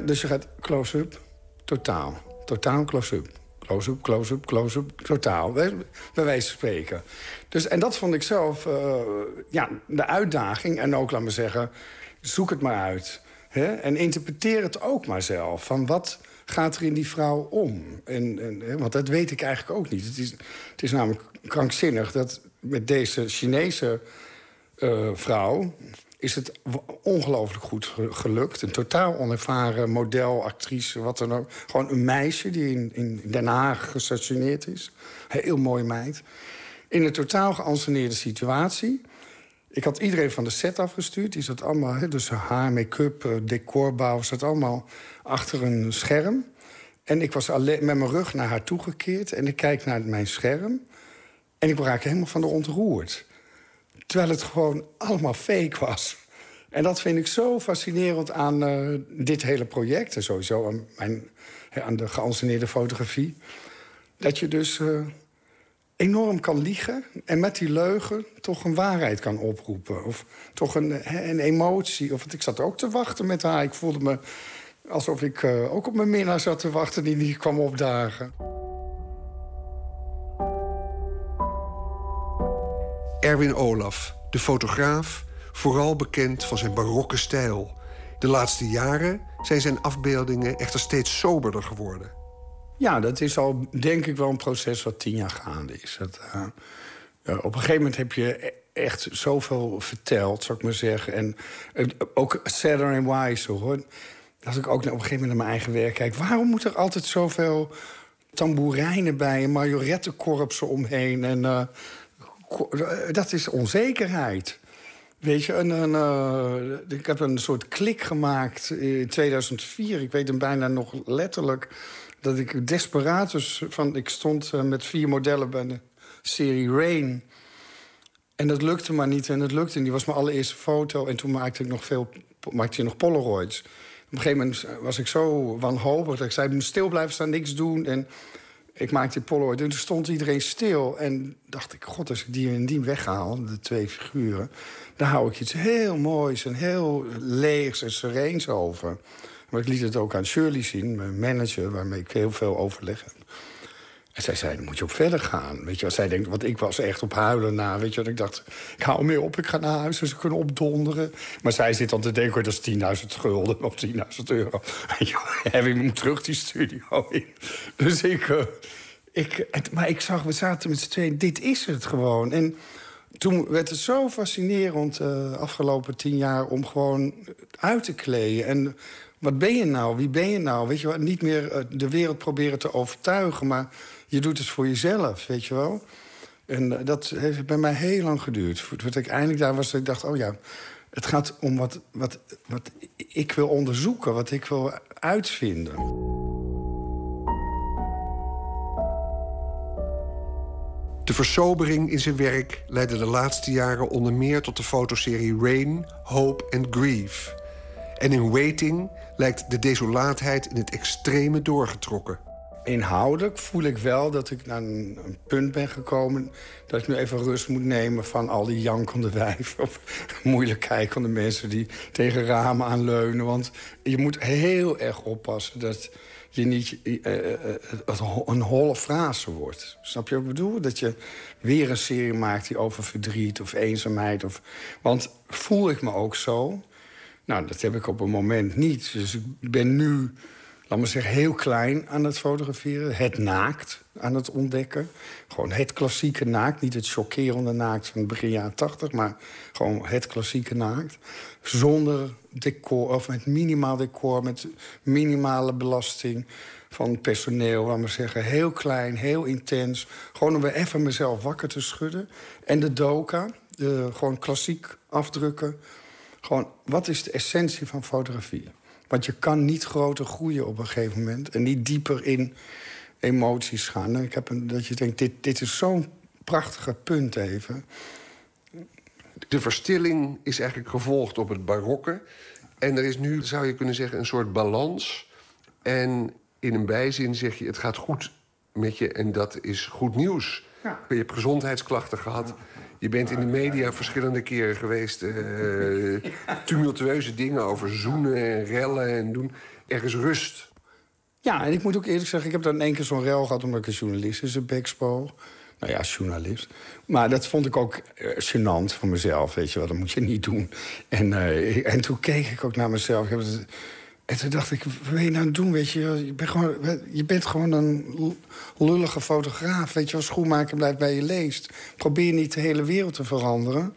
Dus je gaat close-up, totaal. Totaal close-up. Close-up, close-up, close-up, totaal. Bij wijze van spreken. Dus, en dat vond ik zelf uh, ja, de uitdaging. En ook, laat me zeggen, zoek het maar uit. Hè? En interpreteer het ook maar zelf. Van wat gaat er in die vrouw om? En, en, want dat weet ik eigenlijk ook niet. Het is, het is namelijk krankzinnig dat met deze Chinese uh, vrouw... is het ongelooflijk goed gelukt. Een totaal onervaren model, actrice, wat dan ook. Gewoon een meisje die in, in Den Haag gestationeerd is. Heel mooi meid. In een totaal geanceneerde situatie... Ik had iedereen van de set afgestuurd. Die zat allemaal, dus haar, make-up, decorbouw... zat allemaal achter een scherm. En ik was alleen met mijn rug naar haar toegekeerd. En ik kijk naar mijn scherm. En ik raak helemaal van de ontroerd. Terwijl het gewoon allemaal fake was. En dat vind ik zo fascinerend aan uh, dit hele project. En sowieso aan, mijn, de geanceneerde fotografie. Dat je dus... Uh, enorm kan liegen en met die leugen toch een waarheid kan oproepen. Of toch een, een emotie. Of, ik zat ook te wachten met haar. Ik voelde me alsof ik uh, ook op mijn minnaar zat te wachten die niet kwam opdagen. Erwin Olaf, de fotograaf, vooral bekend van zijn barokke stijl. De laatste jaren zijn zijn afbeeldingen echter steeds soberder geworden. Ja, dat is al denk ik wel een proces wat tien jaar gaande is. Dat, uh, op een gegeven moment heb je e-, echt zoveel verteld, zou ik maar zeggen. En uh, ook sadder and wiser, hoor. Als ik ook op een gegeven moment naar mijn eigen werk kijk... waarom moet er altijd zoveel tamboerijnen bij en majorettenkorpsen omheen? En uh, dat is onzekerheid. Weet je, een, een, ik heb een soort klik gemaakt in 2004. Ik weet hem bijna nog letterlijk. Dat ik desperatus van... Ik stond uh, met vier modellen bij de serie Rain. En dat lukte maar niet en het lukte. En die was mijn allereerste foto. En toen maakte ik nog veel maakte je nog Polaroids. Op een gegeven moment was ik zo wanhopig dat ik zei... stil blijven staan, niks doen. En ik maakte Polaroid en toen stond iedereen stil. En dacht ik, god, als ik die en die weghaal, de twee figuren... dan hou ik iets heel moois en heel leegs en sereens over. Maar ik liet het ook aan Shirley zien, mijn manager... waarmee ik heel veel overleg heb. En zij zei, dan moet je op verder gaan. Weet je, wat zij denkt, want ik was echt op huilen na. Weet je, wat ik dacht, ik hou meer op, ik ga naar huis... en ze kunnen opdonderen. Maar zij zit dan te denken, dat is 10.000 gulden of 10.000 euro. En we moet terug die studio in. Dus ik... Uh, ik maar ik zag, we zaten met z'n tweeën, dit is het gewoon. En toen werd het zo fascinerend, uh, afgelopen tien jaar... om gewoon uit te kleden. En wat ben je nou? Wie ben je nou? Weet je wel, niet meer de wereld proberen te overtuigen... maar je doet het voor jezelf, weet je wel. En dat heeft bij mij heel lang geduurd. Voordat ik eindelijk daar was, dat ik dacht, oh ja... het gaat om wat, wat, wat ik wil onderzoeken, wat ik wil uitvinden. De versobering in zijn werk leidde de laatste jaren onder meer tot de fotoserie Rain, Hope and Grief. En in Waiting lijkt de desolaatheid in het extreme doorgetrokken. Inhoudelijk voel ik wel dat ik naar een, punt ben gekomen... dat ik nu even rust moet nemen van al die jankende wijven... of moeilijk kijkende mensen die tegen ramen aanleunen. Want je moet heel erg oppassen dat je niet uh, uh, een holle frase wordt. Snap je wat ik bedoel? Dat je weer een serie maakt die over verdriet of eenzaamheid. Of... Want voel ik me ook zo? Nou, dat heb ik op een moment niet. Dus ik ben nu, laat maar zeggen, heel klein aan het fotograferen. Het naakt aan het ontdekken. Gewoon het klassieke naakt. Niet het chockerende naakt van begin jaren tachtig... maar gewoon het klassieke naakt. Zonder decor, of met minimaal decor, met minimale belasting van personeel. Laat maar zeggen, heel klein, heel intens. Gewoon om weer even mezelf wakker te schudden. En de doka, gewoon klassiek afdrukken. Gewoon, wat is de essentie van fotografie? Want je kan niet groter groeien op een gegeven moment... en niet dieper in emoties gaan. Ik heb een, dat je denkt, dit, dit is zo'n prachtige punt even. De verstilling is eigenlijk gevolgd op het barokke. En er is nu, zou je kunnen zeggen, een soort balans. En in een bijzin zeg je, het gaat goed met je en dat is goed nieuws. Ja. Je hebt gezondheidsklachten gehad. Je bent in de media verschillende keren geweest. Uh, tumultueuze dingen over zoenen en rellen en doen. Ergens rust. Ja, en ik moet ook eerlijk zeggen, ik heb dan één keer zo'n rel gehad... omdat ik een journalist is, een Bexpo. Nou ja, journalist. Maar dat vond ik ook uh, gênant voor mezelf, weet je wel. Dat moet je niet doen. En, uh, en toen keek ik ook naar mezelf. En toen dacht ik, wat wil je nou doen, weet je? Je bent gewoon, je bent gewoon een lullige fotograaf, weet je wel. Schoenmaker blijft bij je leest. Probeer niet de hele wereld te veranderen.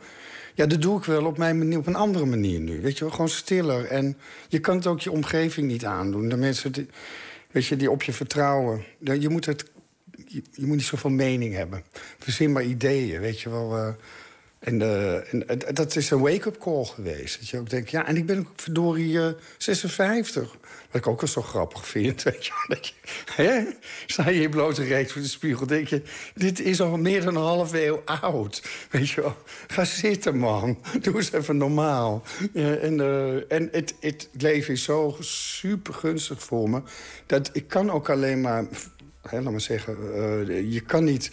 Ja, dat doe ik wel op mijn manier, op een andere manier nu. Weet je gewoon stiller. En je kan het ook je omgeving niet aandoen. De mensen die, weet je, die op je vertrouwen. Je moet het je, je, moet niet zoveel mening hebben. Verzin maar ideeën, weet je wel. Uh, en, uh, en dat is een wake-up call geweest. Dat je ook denkt, ja, en ik ben ook verdorie 56. Wat ik ook wel zo grappig vind, weet je. Dat je hè? Sta je in blote reet voor de spiegel, denk je... dit is al meer dan een half eeuw oud, weet je wel. Ga zitten, man. Doe eens even normaal. Ja, en en het, het leven is zo super gunstig voor me... dat ik kan ook alleen maar hè, laat maar zeggen, je kan niet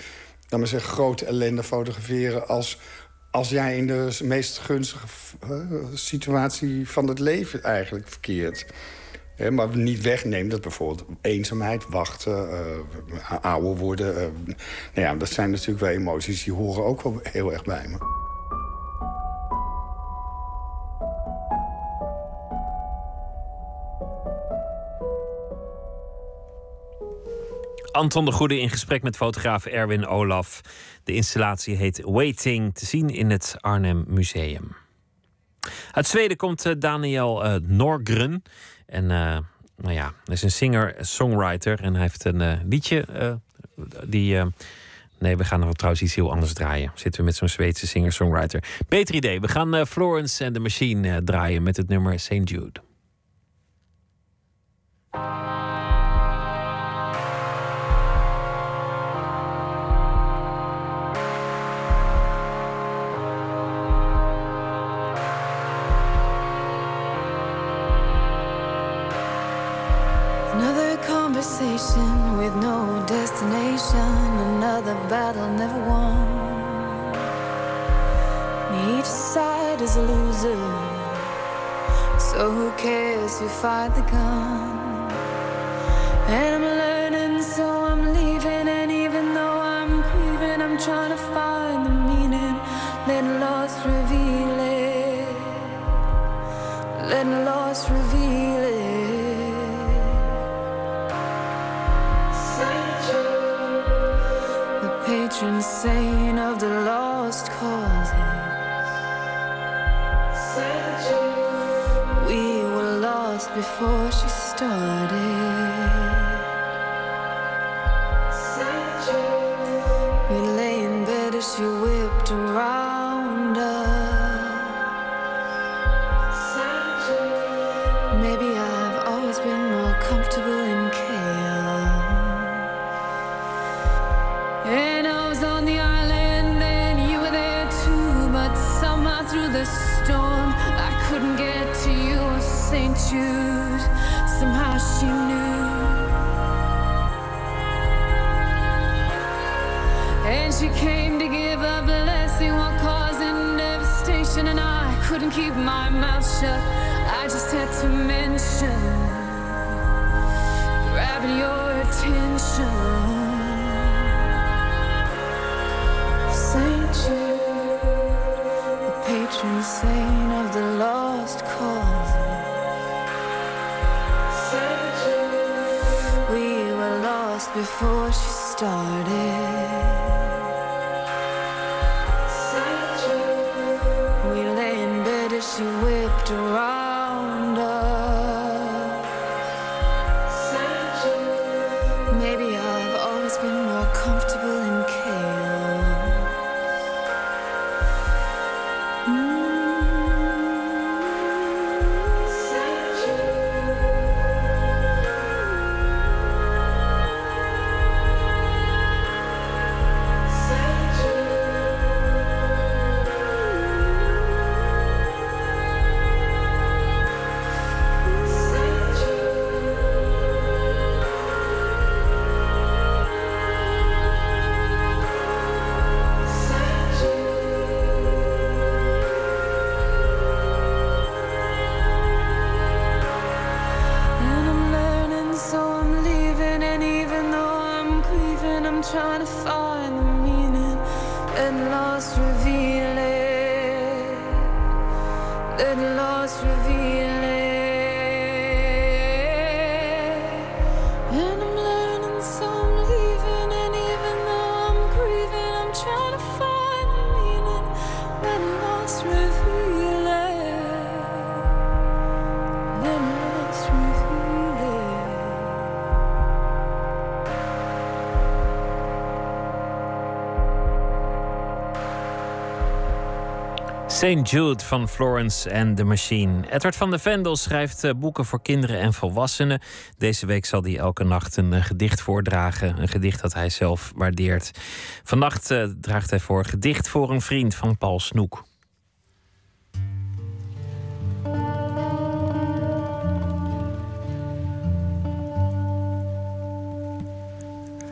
dan maar zeggen, grote ellende fotograferen... als, als jij in de meest gunstige uh, situatie van het leven eigenlijk verkeert. Maar niet wegnemen dat bijvoorbeeld eenzaamheid, wachten, uh, ouder worden. Uh, nou ja, dat zijn natuurlijk wel emoties die horen ook wel heel erg bij me. Anton de Goede in gesprek met fotograaf Erwin Olaf. De installatie heet Waiting, te zien in het Arnhem Museum. Uit Zweden komt uh, Daniel uh, Norgren. En uh, nou ja, hij is een singer-songwriter. En hij heeft een liedje die... nee, we gaan er trouwens iets heel anders draaien. Zitten we met zo'n Zweedse singer-songwriter. Beter idee. We gaan Florence and the Machine draaien met het nummer St. Jude. Conversation with no destination, another battle never won. Each side is a loser, so who cares who fired the gun? And I'm she started. We lay in bed as she whipped around St. Jude van Florence and the Machine. Edward van de Vendel schrijft eh, boeken voor kinderen en volwassenen. Deze week zal hij elke nacht een eh, gedicht voordragen. Een gedicht dat hij zelf waardeert. Vannacht eh, draagt hij voor Gedicht voor een vriend van Paul Snoek.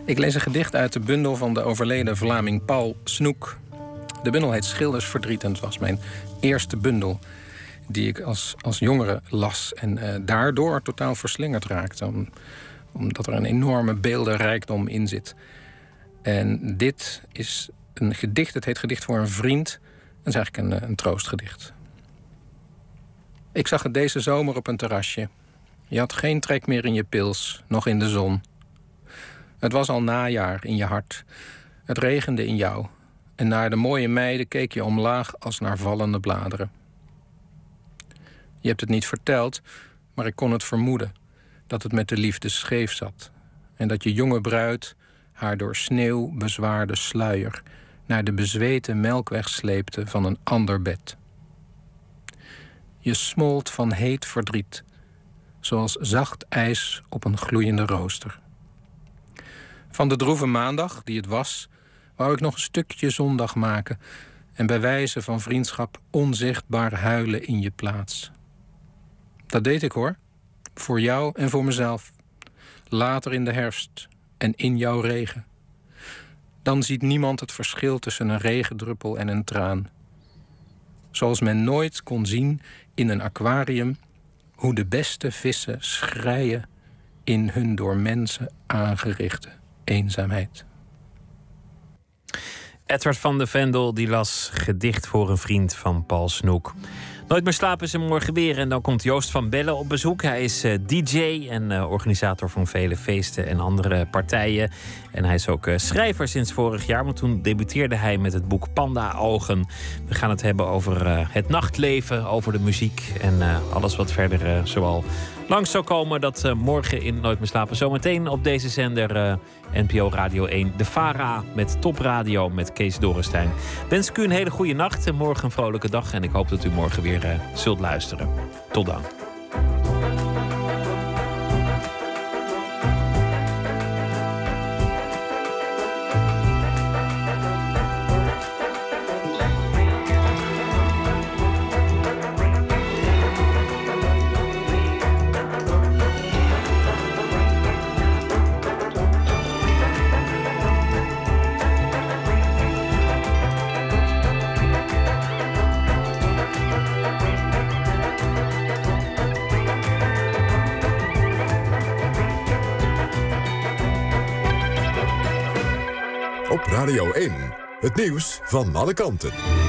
Ik lees een gedicht uit de bundel van de overleden Vlaming Paul Snoek. De bundel heet Schildersverdriet en het was mijn eerste bundel die ik als, als jongere las en uh, daardoor totaal verslingerd raakte. Om, omdat er een enorme beeldenrijkdom in zit. En dit is een gedicht, het heet Gedicht voor een Vriend. Dat is eigenlijk een, een troostgedicht. Ik zag het deze zomer op een terrasje. Je had geen trek meer in je pils, nog in de zon. Het was al najaar in je hart. Het regende in jou. En naar de mooie meiden keek je omlaag als naar vallende bladeren. Je hebt het niet verteld, maar ik kon het vermoeden dat het met de liefde scheef zat. En dat je jonge bruid haar door sneeuw bezwaarde sluier naar de bezweten melkweg sleepte van een ander bed. Je smolt van heet verdriet, zoals zacht ijs op een gloeiende rooster. Van de droeve maandag, die het was, wou ik nog een stukje zondag maken en bij wijze van vriendschap onzichtbaar huilen in je plaats. Dat deed ik hoor, voor jou en voor mezelf. Later in de herfst en in jouw regen. Dan ziet niemand het verschil tussen een regendruppel en een traan. Zoals men nooit kon zien in een aquarium hoe de beste vissen schreien in hun door mensen aangerichte eenzaamheid. Edward van de Vendel die las gedicht voor een vriend van Paul Snoek. Nooit meer slapen ze morgen weer. En dan komt Joost van Bellen op bezoek. Hij is uh, DJ en uh, organisator van vele feesten en andere partijen. En hij is ook uh, schrijver sinds vorig jaar. Want toen debuteerde hij met het boek Panda Ogen. We gaan het hebben over het nachtleven, over de muziek en alles wat verder zoal langs zou komen. Dat morgen in Nooit meer slapen. Zometeen op deze zender NPO Radio 1. De Fara met topradio met Kees Dorrestein. Wens ik u een hele goede nacht en morgen een vrolijke dag. En ik hoop dat u morgen weer uh, zult luisteren. Tot dan. Radio 1. Het nieuws van alle kanten.